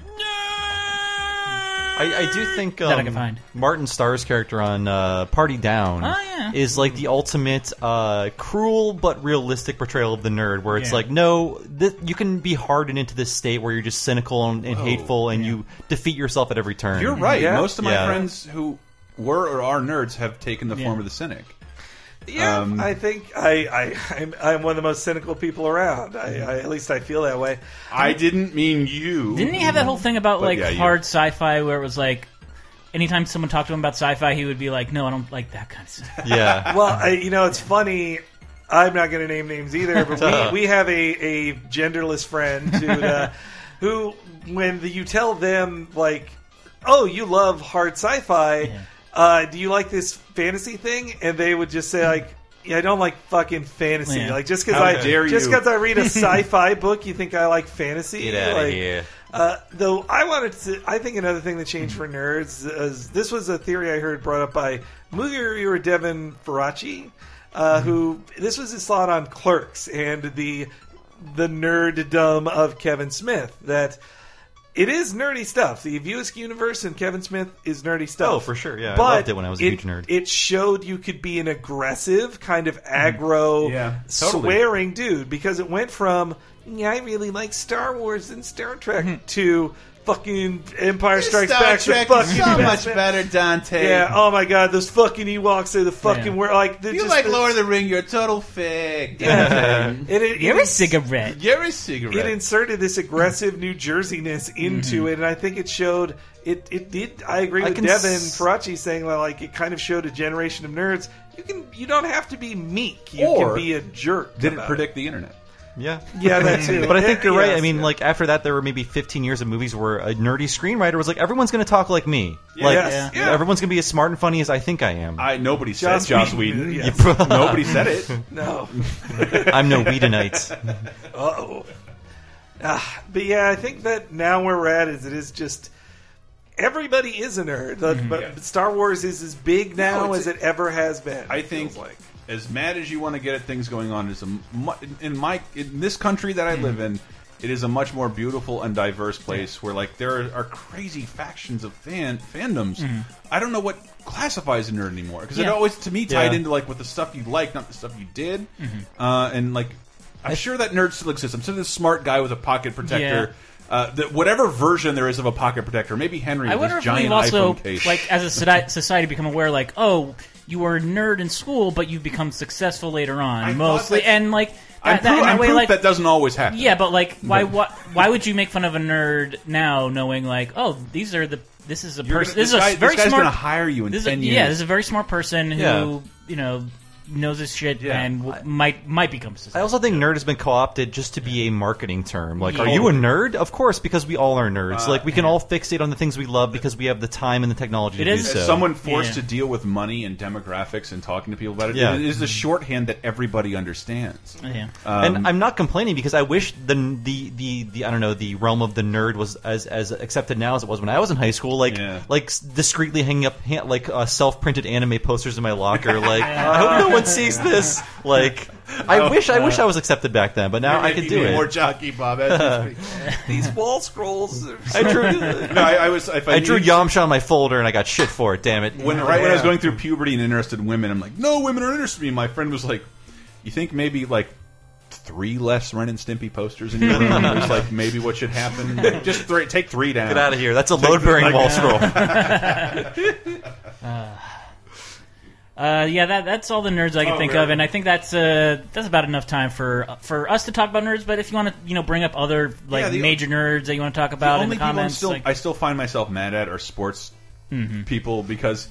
[SPEAKER 6] I, I do think
[SPEAKER 4] That I
[SPEAKER 6] um,
[SPEAKER 4] can find.
[SPEAKER 6] Martin Starr's character on uh, Party Down
[SPEAKER 4] Oh, yeah.
[SPEAKER 6] is like the ultimate uh, cruel but realistic portrayal of the nerd, where it's
[SPEAKER 4] Yeah.
[SPEAKER 6] like, no, th you can be hardened into this state where you're just cynical and, and hateful, and you defeat yourself at every turn.
[SPEAKER 3] You're right.
[SPEAKER 5] Yeah.
[SPEAKER 3] Most of my
[SPEAKER 6] Yeah.
[SPEAKER 3] friends who were or are nerds have taken the form of the cynic.
[SPEAKER 5] Yeah,
[SPEAKER 3] Um,
[SPEAKER 5] I think I, I I'm, I'm one of the most cynical people around. I, I at least I feel that way.
[SPEAKER 3] I didn't mean you.
[SPEAKER 4] Didn't he have that whole thing about like
[SPEAKER 3] yeah, you.
[SPEAKER 4] hard sci-fi where it was like, anytime someone talked to him about sci-fi, he would be like, "No, I don't like that kind of stuff."
[SPEAKER 6] Yeah.
[SPEAKER 5] well, I, you know, it's funny. I'm not going to name names either, but we, we have a, a genderless friend who, uh, who, when the, you tell them like, "Oh, you love hard sci-fi," uh, do you like this fantasy thing? And they would just say like. Yeah, I don't like fucking fantasy.
[SPEAKER 6] Yeah.
[SPEAKER 5] Like just because I
[SPEAKER 6] dare
[SPEAKER 5] just
[SPEAKER 6] you.
[SPEAKER 5] because I read a sci-fi book, you think I like fantasy?
[SPEAKER 6] Get outta
[SPEAKER 5] like,
[SPEAKER 6] here.
[SPEAKER 5] Uh, though I wanted to, I think another thing that changed for nerds is this was a theory I heard brought up by Mugir Devin Faraci, uh, who this was his thought on Clerks and the the nerddom of Kevin Smith that. It is nerdy stuff. The View Askew universe and Kevin Smith is nerdy stuff.
[SPEAKER 6] Oh, for sure. Yeah, I
[SPEAKER 5] but
[SPEAKER 6] loved it when I was a
[SPEAKER 5] it,
[SPEAKER 6] huge nerd.
[SPEAKER 5] It showed you could be an aggressive, kind of aggro, mm,
[SPEAKER 3] Yeah, totally.
[SPEAKER 5] swearing dude because it went from yeah, I really like Star Wars and Star Trek mm-hmm. to fucking Empire Strikes
[SPEAKER 3] Star
[SPEAKER 5] Back.
[SPEAKER 3] Trek
[SPEAKER 5] the
[SPEAKER 3] is
[SPEAKER 5] fucking
[SPEAKER 3] so
[SPEAKER 5] best
[SPEAKER 3] much better, Dante.
[SPEAKER 5] Yeah. Oh my god, those fucking Ewoks are the fucking
[SPEAKER 3] Yeah.
[SPEAKER 5] word. Like they're
[SPEAKER 3] You
[SPEAKER 5] just
[SPEAKER 3] like Lord of the Ring? You're a total fig.
[SPEAKER 5] Yeah. It- it-
[SPEAKER 4] You're
[SPEAKER 5] it-
[SPEAKER 4] a cigarette.
[SPEAKER 3] You're a cigarette.
[SPEAKER 5] It inserted this aggressive New Jerseyness into
[SPEAKER 3] Mm-hmm.
[SPEAKER 5] it, and I think it showed. It, it did. I agree
[SPEAKER 6] I
[SPEAKER 5] with
[SPEAKER 6] can
[SPEAKER 5] Devin
[SPEAKER 6] s-
[SPEAKER 5] Faraci saying that, like it kind of showed a generation of nerds. You can you don't have to be meek. You
[SPEAKER 3] Or
[SPEAKER 5] can be a jerk.
[SPEAKER 3] Did it
[SPEAKER 5] about
[SPEAKER 3] predict the internet?
[SPEAKER 6] Yeah.
[SPEAKER 5] Yeah, that too.
[SPEAKER 6] But I think you're right.
[SPEAKER 5] Yes,
[SPEAKER 6] I mean,
[SPEAKER 5] yeah.
[SPEAKER 6] like after that, there were maybe 15 years of movies where a nerdy screenwriter was like, "Everyone's going to talk like me. Like,
[SPEAKER 5] Yes. Yeah.
[SPEAKER 6] everyone's going to be as smart and funny as I think I am."
[SPEAKER 3] I nobody
[SPEAKER 5] Joss
[SPEAKER 3] said Joss
[SPEAKER 5] Whedon,
[SPEAKER 3] Whedon.
[SPEAKER 5] yes.
[SPEAKER 3] nobody said it.
[SPEAKER 5] No.
[SPEAKER 6] I'm no Whedonite.
[SPEAKER 5] oh. Ah, but yeah, I think that now where we're at is it is just everybody is a nerd. But- But Star Wars is as big now
[SPEAKER 3] No, it's-
[SPEAKER 5] as it ever has been.
[SPEAKER 3] I think
[SPEAKER 5] like.
[SPEAKER 3] As mad as you want to get at things going on, it's a in my in this country that I live in. It is a much more beautiful and diverse place where like there are, crazy factions of fan fandoms.
[SPEAKER 4] Mhm.
[SPEAKER 3] I don't know what classifies a nerd anymore because it
[SPEAKER 4] Yeah.
[SPEAKER 3] always to me tied
[SPEAKER 4] Yeah.
[SPEAKER 3] into like with the stuff you like, not the stuff you did.
[SPEAKER 4] Mhm.
[SPEAKER 3] Uh, and like I'm sure that nerd still exists. I'm sure this smart guy with a pocket protector. Uh, that whatever version there is of a pocket protector, maybe Henry
[SPEAKER 4] I
[SPEAKER 3] with
[SPEAKER 4] wonder
[SPEAKER 3] his
[SPEAKER 4] if we've also,
[SPEAKER 3] iPhone case.
[SPEAKER 4] like, as a soci- society, become aware, like, oh, you were a nerd in school, but you've become successful later on,
[SPEAKER 3] I thought
[SPEAKER 4] mostly,
[SPEAKER 3] that-
[SPEAKER 4] and like,
[SPEAKER 3] I'm,
[SPEAKER 4] that, that,
[SPEAKER 3] proof,
[SPEAKER 4] in a
[SPEAKER 3] I'm
[SPEAKER 4] way,
[SPEAKER 3] proof
[SPEAKER 4] like,
[SPEAKER 3] that doesn't always happen.
[SPEAKER 4] yeah, but like, why, why, why would you make fun of a nerd now, knowing like, oh, these are the, this is a person, this,
[SPEAKER 3] this
[SPEAKER 4] is
[SPEAKER 3] guy-
[SPEAKER 4] a very
[SPEAKER 3] this guy's
[SPEAKER 4] smart,
[SPEAKER 3] gonna hire you in
[SPEAKER 4] this is
[SPEAKER 3] 10
[SPEAKER 4] a, Yeah, this is a very smart person who,
[SPEAKER 6] Yeah.
[SPEAKER 4] you know, knows his shit
[SPEAKER 6] Yeah.
[SPEAKER 4] and w- might might become successful.
[SPEAKER 6] I also think nerd has been co-opted just to be a marketing term. Like, are you a nerd? Of course, because we all are nerds.
[SPEAKER 3] Uh,
[SPEAKER 6] like, we can all fixate on the things we love because we have the time and the technology to do
[SPEAKER 3] As
[SPEAKER 6] so.
[SPEAKER 3] someone forced to deal with money and demographics and talking to people about it,
[SPEAKER 6] Yeah.
[SPEAKER 3] it is the shorthand that everybody understands.
[SPEAKER 4] Yeah.
[SPEAKER 3] Um,
[SPEAKER 6] and I'm not complaining because I wish the, the the the I don't know the realm of the nerd was as as accepted now as it was when I was in high school. Like like s- discreetly hanging up ha- like uh, self printed anime posters in my locker. Like I hope no one sees this. Like I
[SPEAKER 3] Oh,
[SPEAKER 6] wish I wish
[SPEAKER 3] uh,
[SPEAKER 6] I was accepted back then, but now I could
[SPEAKER 3] making
[SPEAKER 6] do it.
[SPEAKER 3] More jockey, Bob. As you speak.
[SPEAKER 5] These wall scrolls. Are
[SPEAKER 6] I drew.
[SPEAKER 3] No, I, I was. If I,
[SPEAKER 6] I drew
[SPEAKER 3] used-
[SPEAKER 6] Yamcha on my folder and I got shit for it. Damn it!
[SPEAKER 3] when right when I was going through puberty and interested in women, I'm like, no, women are interested in me. My friend was like, you think maybe like three less Ren and Stimpy posters in your room is like maybe what should happen? Like, just three, take three down.
[SPEAKER 6] Get out of here. That's a load-bearing wall scroll.
[SPEAKER 4] Uh, yeah, that that's all the nerds I can
[SPEAKER 3] Oh,
[SPEAKER 4] think
[SPEAKER 3] really?
[SPEAKER 4] of, and I think that's uh, that's about enough time for for us to talk about nerds. But if you want to, you know, bring up other like
[SPEAKER 3] Yeah, the-
[SPEAKER 4] major nerds that you want to talk about
[SPEAKER 3] the
[SPEAKER 4] in
[SPEAKER 3] only
[SPEAKER 4] the
[SPEAKER 3] people I'm
[SPEAKER 4] comments,
[SPEAKER 3] still,
[SPEAKER 4] like,
[SPEAKER 3] I still find myself mad at are sports
[SPEAKER 4] Mhm.
[SPEAKER 3] people because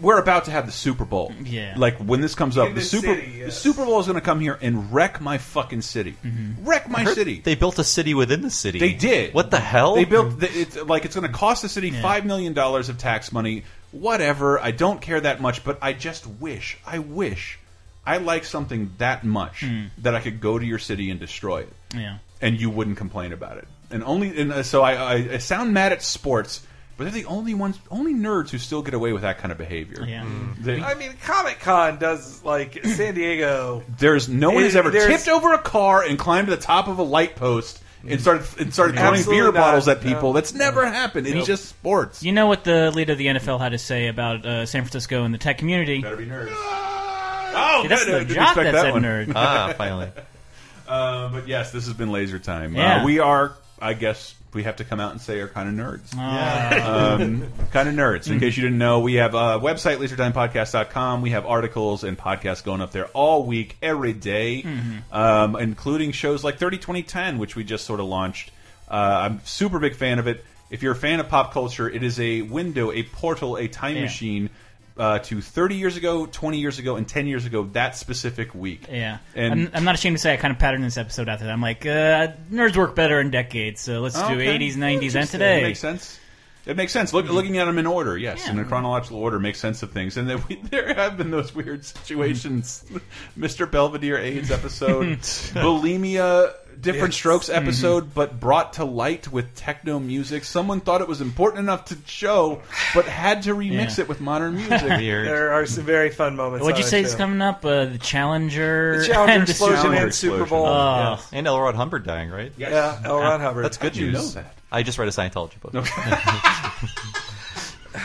[SPEAKER 3] we're about to have the Super Bowl.
[SPEAKER 4] Yeah.
[SPEAKER 3] Like when this comes up, the
[SPEAKER 5] the
[SPEAKER 3] Super
[SPEAKER 5] city,
[SPEAKER 3] the. Super Bowl is going to come here and wreck my fucking city.
[SPEAKER 4] Mm-hmm.
[SPEAKER 3] Wreck my city.
[SPEAKER 6] They built a city within the city.
[SPEAKER 3] They did.
[SPEAKER 6] What the hell?
[SPEAKER 3] They built the, it's like it's going to cost the city five million dollars of tax money. Whatever. I don't care that much, but I just wish. I wish. I like something that much
[SPEAKER 4] Hmm.
[SPEAKER 3] that I could go to your city and destroy it,
[SPEAKER 4] yeah.
[SPEAKER 3] and you wouldn't complain about it. And only and uh, so I, I, I sound mad at sports, but they're the only ones, only nerds who still get away with that kind of behavior.
[SPEAKER 4] Yeah.
[SPEAKER 3] They-
[SPEAKER 5] I mean, Comic Con does like San Diego.
[SPEAKER 3] There's no one has ever tipped over a car and climbed to the top of a light post and started and started throwing
[SPEAKER 5] Absolutely
[SPEAKER 3] beer
[SPEAKER 5] not.
[SPEAKER 3] bottles at people.
[SPEAKER 5] No.
[SPEAKER 3] That's never happened. It's
[SPEAKER 4] Nope.
[SPEAKER 3] just sports.
[SPEAKER 4] You know what the leader of the NFL had to say about uh, San Francisco and the tech community?
[SPEAKER 3] Better be nerds. Oh,
[SPEAKER 4] See, that's
[SPEAKER 3] good. I
[SPEAKER 4] the
[SPEAKER 3] didn't
[SPEAKER 4] jock that
[SPEAKER 3] that
[SPEAKER 4] said
[SPEAKER 3] one.
[SPEAKER 4] nerd.
[SPEAKER 6] ah, finally.
[SPEAKER 3] Uh, but yes, this has been Laser Time.
[SPEAKER 4] Yeah.
[SPEAKER 3] Uh, we are, I guess, we have to come out and say are kind of nerds.
[SPEAKER 4] Ah.
[SPEAKER 3] um, kind of nerds. In case you didn't know, we have a website, lasertimepodcast.com. We have articles and podcasts going up there all week, every day,
[SPEAKER 4] Mhm.
[SPEAKER 3] um, including shows like 30 2010, which we just sort of launched. Uh, I'm super big fan of it. If you're a fan of pop culture, it is a window, a portal, a time
[SPEAKER 4] Yeah.
[SPEAKER 3] machine uh, to 30 years ago, 20 years ago, and 10 years ago, that specific week.
[SPEAKER 4] Yeah,
[SPEAKER 3] And
[SPEAKER 4] I'm, I'm not ashamed to say I kind of patterned this episode after that. I'm like, uh, nerds work better in decades, so let's do 80s, 90s, and today.
[SPEAKER 3] It makes sense. It makes sense. Look, looking at them in order, yes, in a chronological order makes sense of things. And then we, there have been those weird situations. Mr. Belvedere AIDS episode, bulimia, different
[SPEAKER 5] Yes.
[SPEAKER 3] strokes episode, but brought to light with techno music. Someone thought it was important enough to show, but had to remix
[SPEAKER 5] Yeah.
[SPEAKER 3] it with modern music.
[SPEAKER 5] There are some very fun moments.
[SPEAKER 4] What'd you say is coming up? Uh, the Challenger,
[SPEAKER 5] The Challenger
[SPEAKER 4] and
[SPEAKER 5] explosion
[SPEAKER 4] Super-
[SPEAKER 5] and Super Bowl.
[SPEAKER 4] Oh.
[SPEAKER 5] Yes.
[SPEAKER 6] And L. Ron Hubbard dying, right?
[SPEAKER 5] Yes. Yeah, L. Ron Hubbard.
[SPEAKER 6] That's good
[SPEAKER 3] How'd you
[SPEAKER 6] news.
[SPEAKER 3] know that?
[SPEAKER 6] I just read a Scientology book.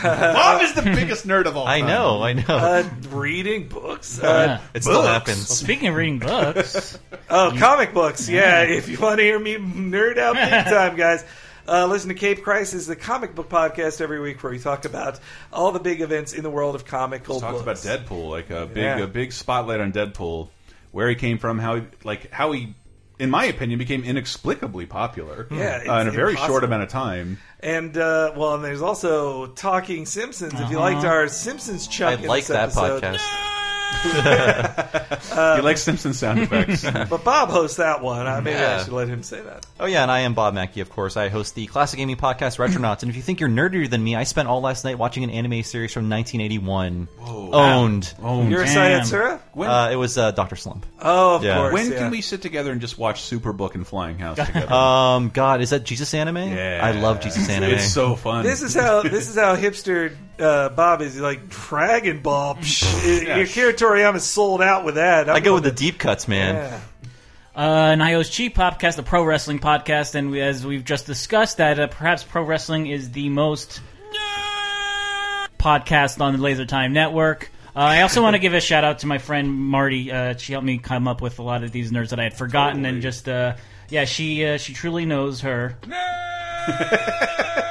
[SPEAKER 3] Bob is the biggest nerd of all
[SPEAKER 6] I
[SPEAKER 3] time.
[SPEAKER 6] know, I know.
[SPEAKER 5] Uh, reading books.
[SPEAKER 6] Yeah.
[SPEAKER 5] Uh,
[SPEAKER 6] It still
[SPEAKER 5] books.
[SPEAKER 6] happens.
[SPEAKER 4] Well, speaking of reading books,
[SPEAKER 5] Oh, comic books. Yeah, if you want to hear me nerd out big time, guys. Uh, listen to Cape Crisis, the comic book podcast every week, where we talk about all the big events in the world of comical
[SPEAKER 3] Just talked about. Deadpool, like a big
[SPEAKER 5] Yeah.
[SPEAKER 3] a big spotlight on Deadpool, where he came from, how he like how he, in my opinion, became inexplicably popular.
[SPEAKER 5] Yeah,
[SPEAKER 3] uh, in a
[SPEAKER 5] it's
[SPEAKER 3] very
[SPEAKER 5] impossible.
[SPEAKER 3] short amount of time.
[SPEAKER 5] And uh, well, and there's also Talking Simpsons. If you
[SPEAKER 3] Uh-huh.
[SPEAKER 5] liked our Simpsons chunk,
[SPEAKER 6] I
[SPEAKER 5] in
[SPEAKER 6] like
[SPEAKER 5] this
[SPEAKER 6] that
[SPEAKER 5] episode,
[SPEAKER 6] podcast.
[SPEAKER 3] you like Simpson sound effects.
[SPEAKER 5] but Bob hosts that one. Uh, maybe I
[SPEAKER 6] Yeah.
[SPEAKER 5] should let him say that.
[SPEAKER 6] Oh yeah, and I am Bob Mackey, of course. I host the classic gaming podcast Retronauts, and if you think you're nerdier than me, I spent all last night watching an anime series from 1981. Owned.
[SPEAKER 3] Owned.
[SPEAKER 5] Urusei Yatsura?
[SPEAKER 3] When-
[SPEAKER 6] Uh, it was uh, Doctor Slump.
[SPEAKER 5] Oh, of
[SPEAKER 6] Yeah.
[SPEAKER 5] course.
[SPEAKER 3] When
[SPEAKER 5] yeah.
[SPEAKER 3] can we sit together and just watch Superbook and Flying House together?
[SPEAKER 6] Um, God, is that Jesus anime?
[SPEAKER 3] Yeah.
[SPEAKER 6] I love Jesus anime.
[SPEAKER 3] It's so fun.
[SPEAKER 5] This is how this is how hipster uh, Bob is like Dragon Ball. Psh, Akira Toriyama's sold out with that.
[SPEAKER 6] I go with the deep cuts, man.
[SPEAKER 5] Yeah.
[SPEAKER 4] Uh, Nio's Cheap Podcast, the pro wrestling podcast, and we, as we've just discussed, that uh, perhaps pro wrestling is the most podcast on the Laser Time Network. Uh, I also want to give a shout out to my friend Marty. Uh, she helped me come up with a lot of these nerds that I had forgotten, and just uh, yeah, she uh, she truly knows her.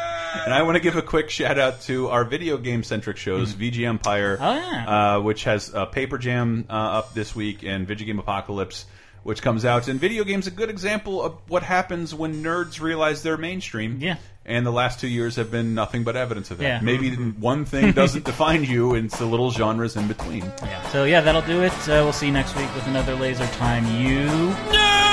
[SPEAKER 3] And I want to give a quick shout out to our video game centric shows, VG Empire,
[SPEAKER 4] Oh, yeah.
[SPEAKER 3] uh, which has uh, Paper Jam uh, up this week, and Video Game Apocalypse, which comes out. And video games a good example of what happens when nerds realize they're mainstream.
[SPEAKER 4] Yeah.
[SPEAKER 3] And the last two years have been nothing but evidence of that.
[SPEAKER 4] Yeah.
[SPEAKER 3] Maybe one thing doesn't define you, and it's the little genres in between. Yeah.
[SPEAKER 4] So yeah, that'll do it. Uh, we'll see you next week with another Laser Time. You.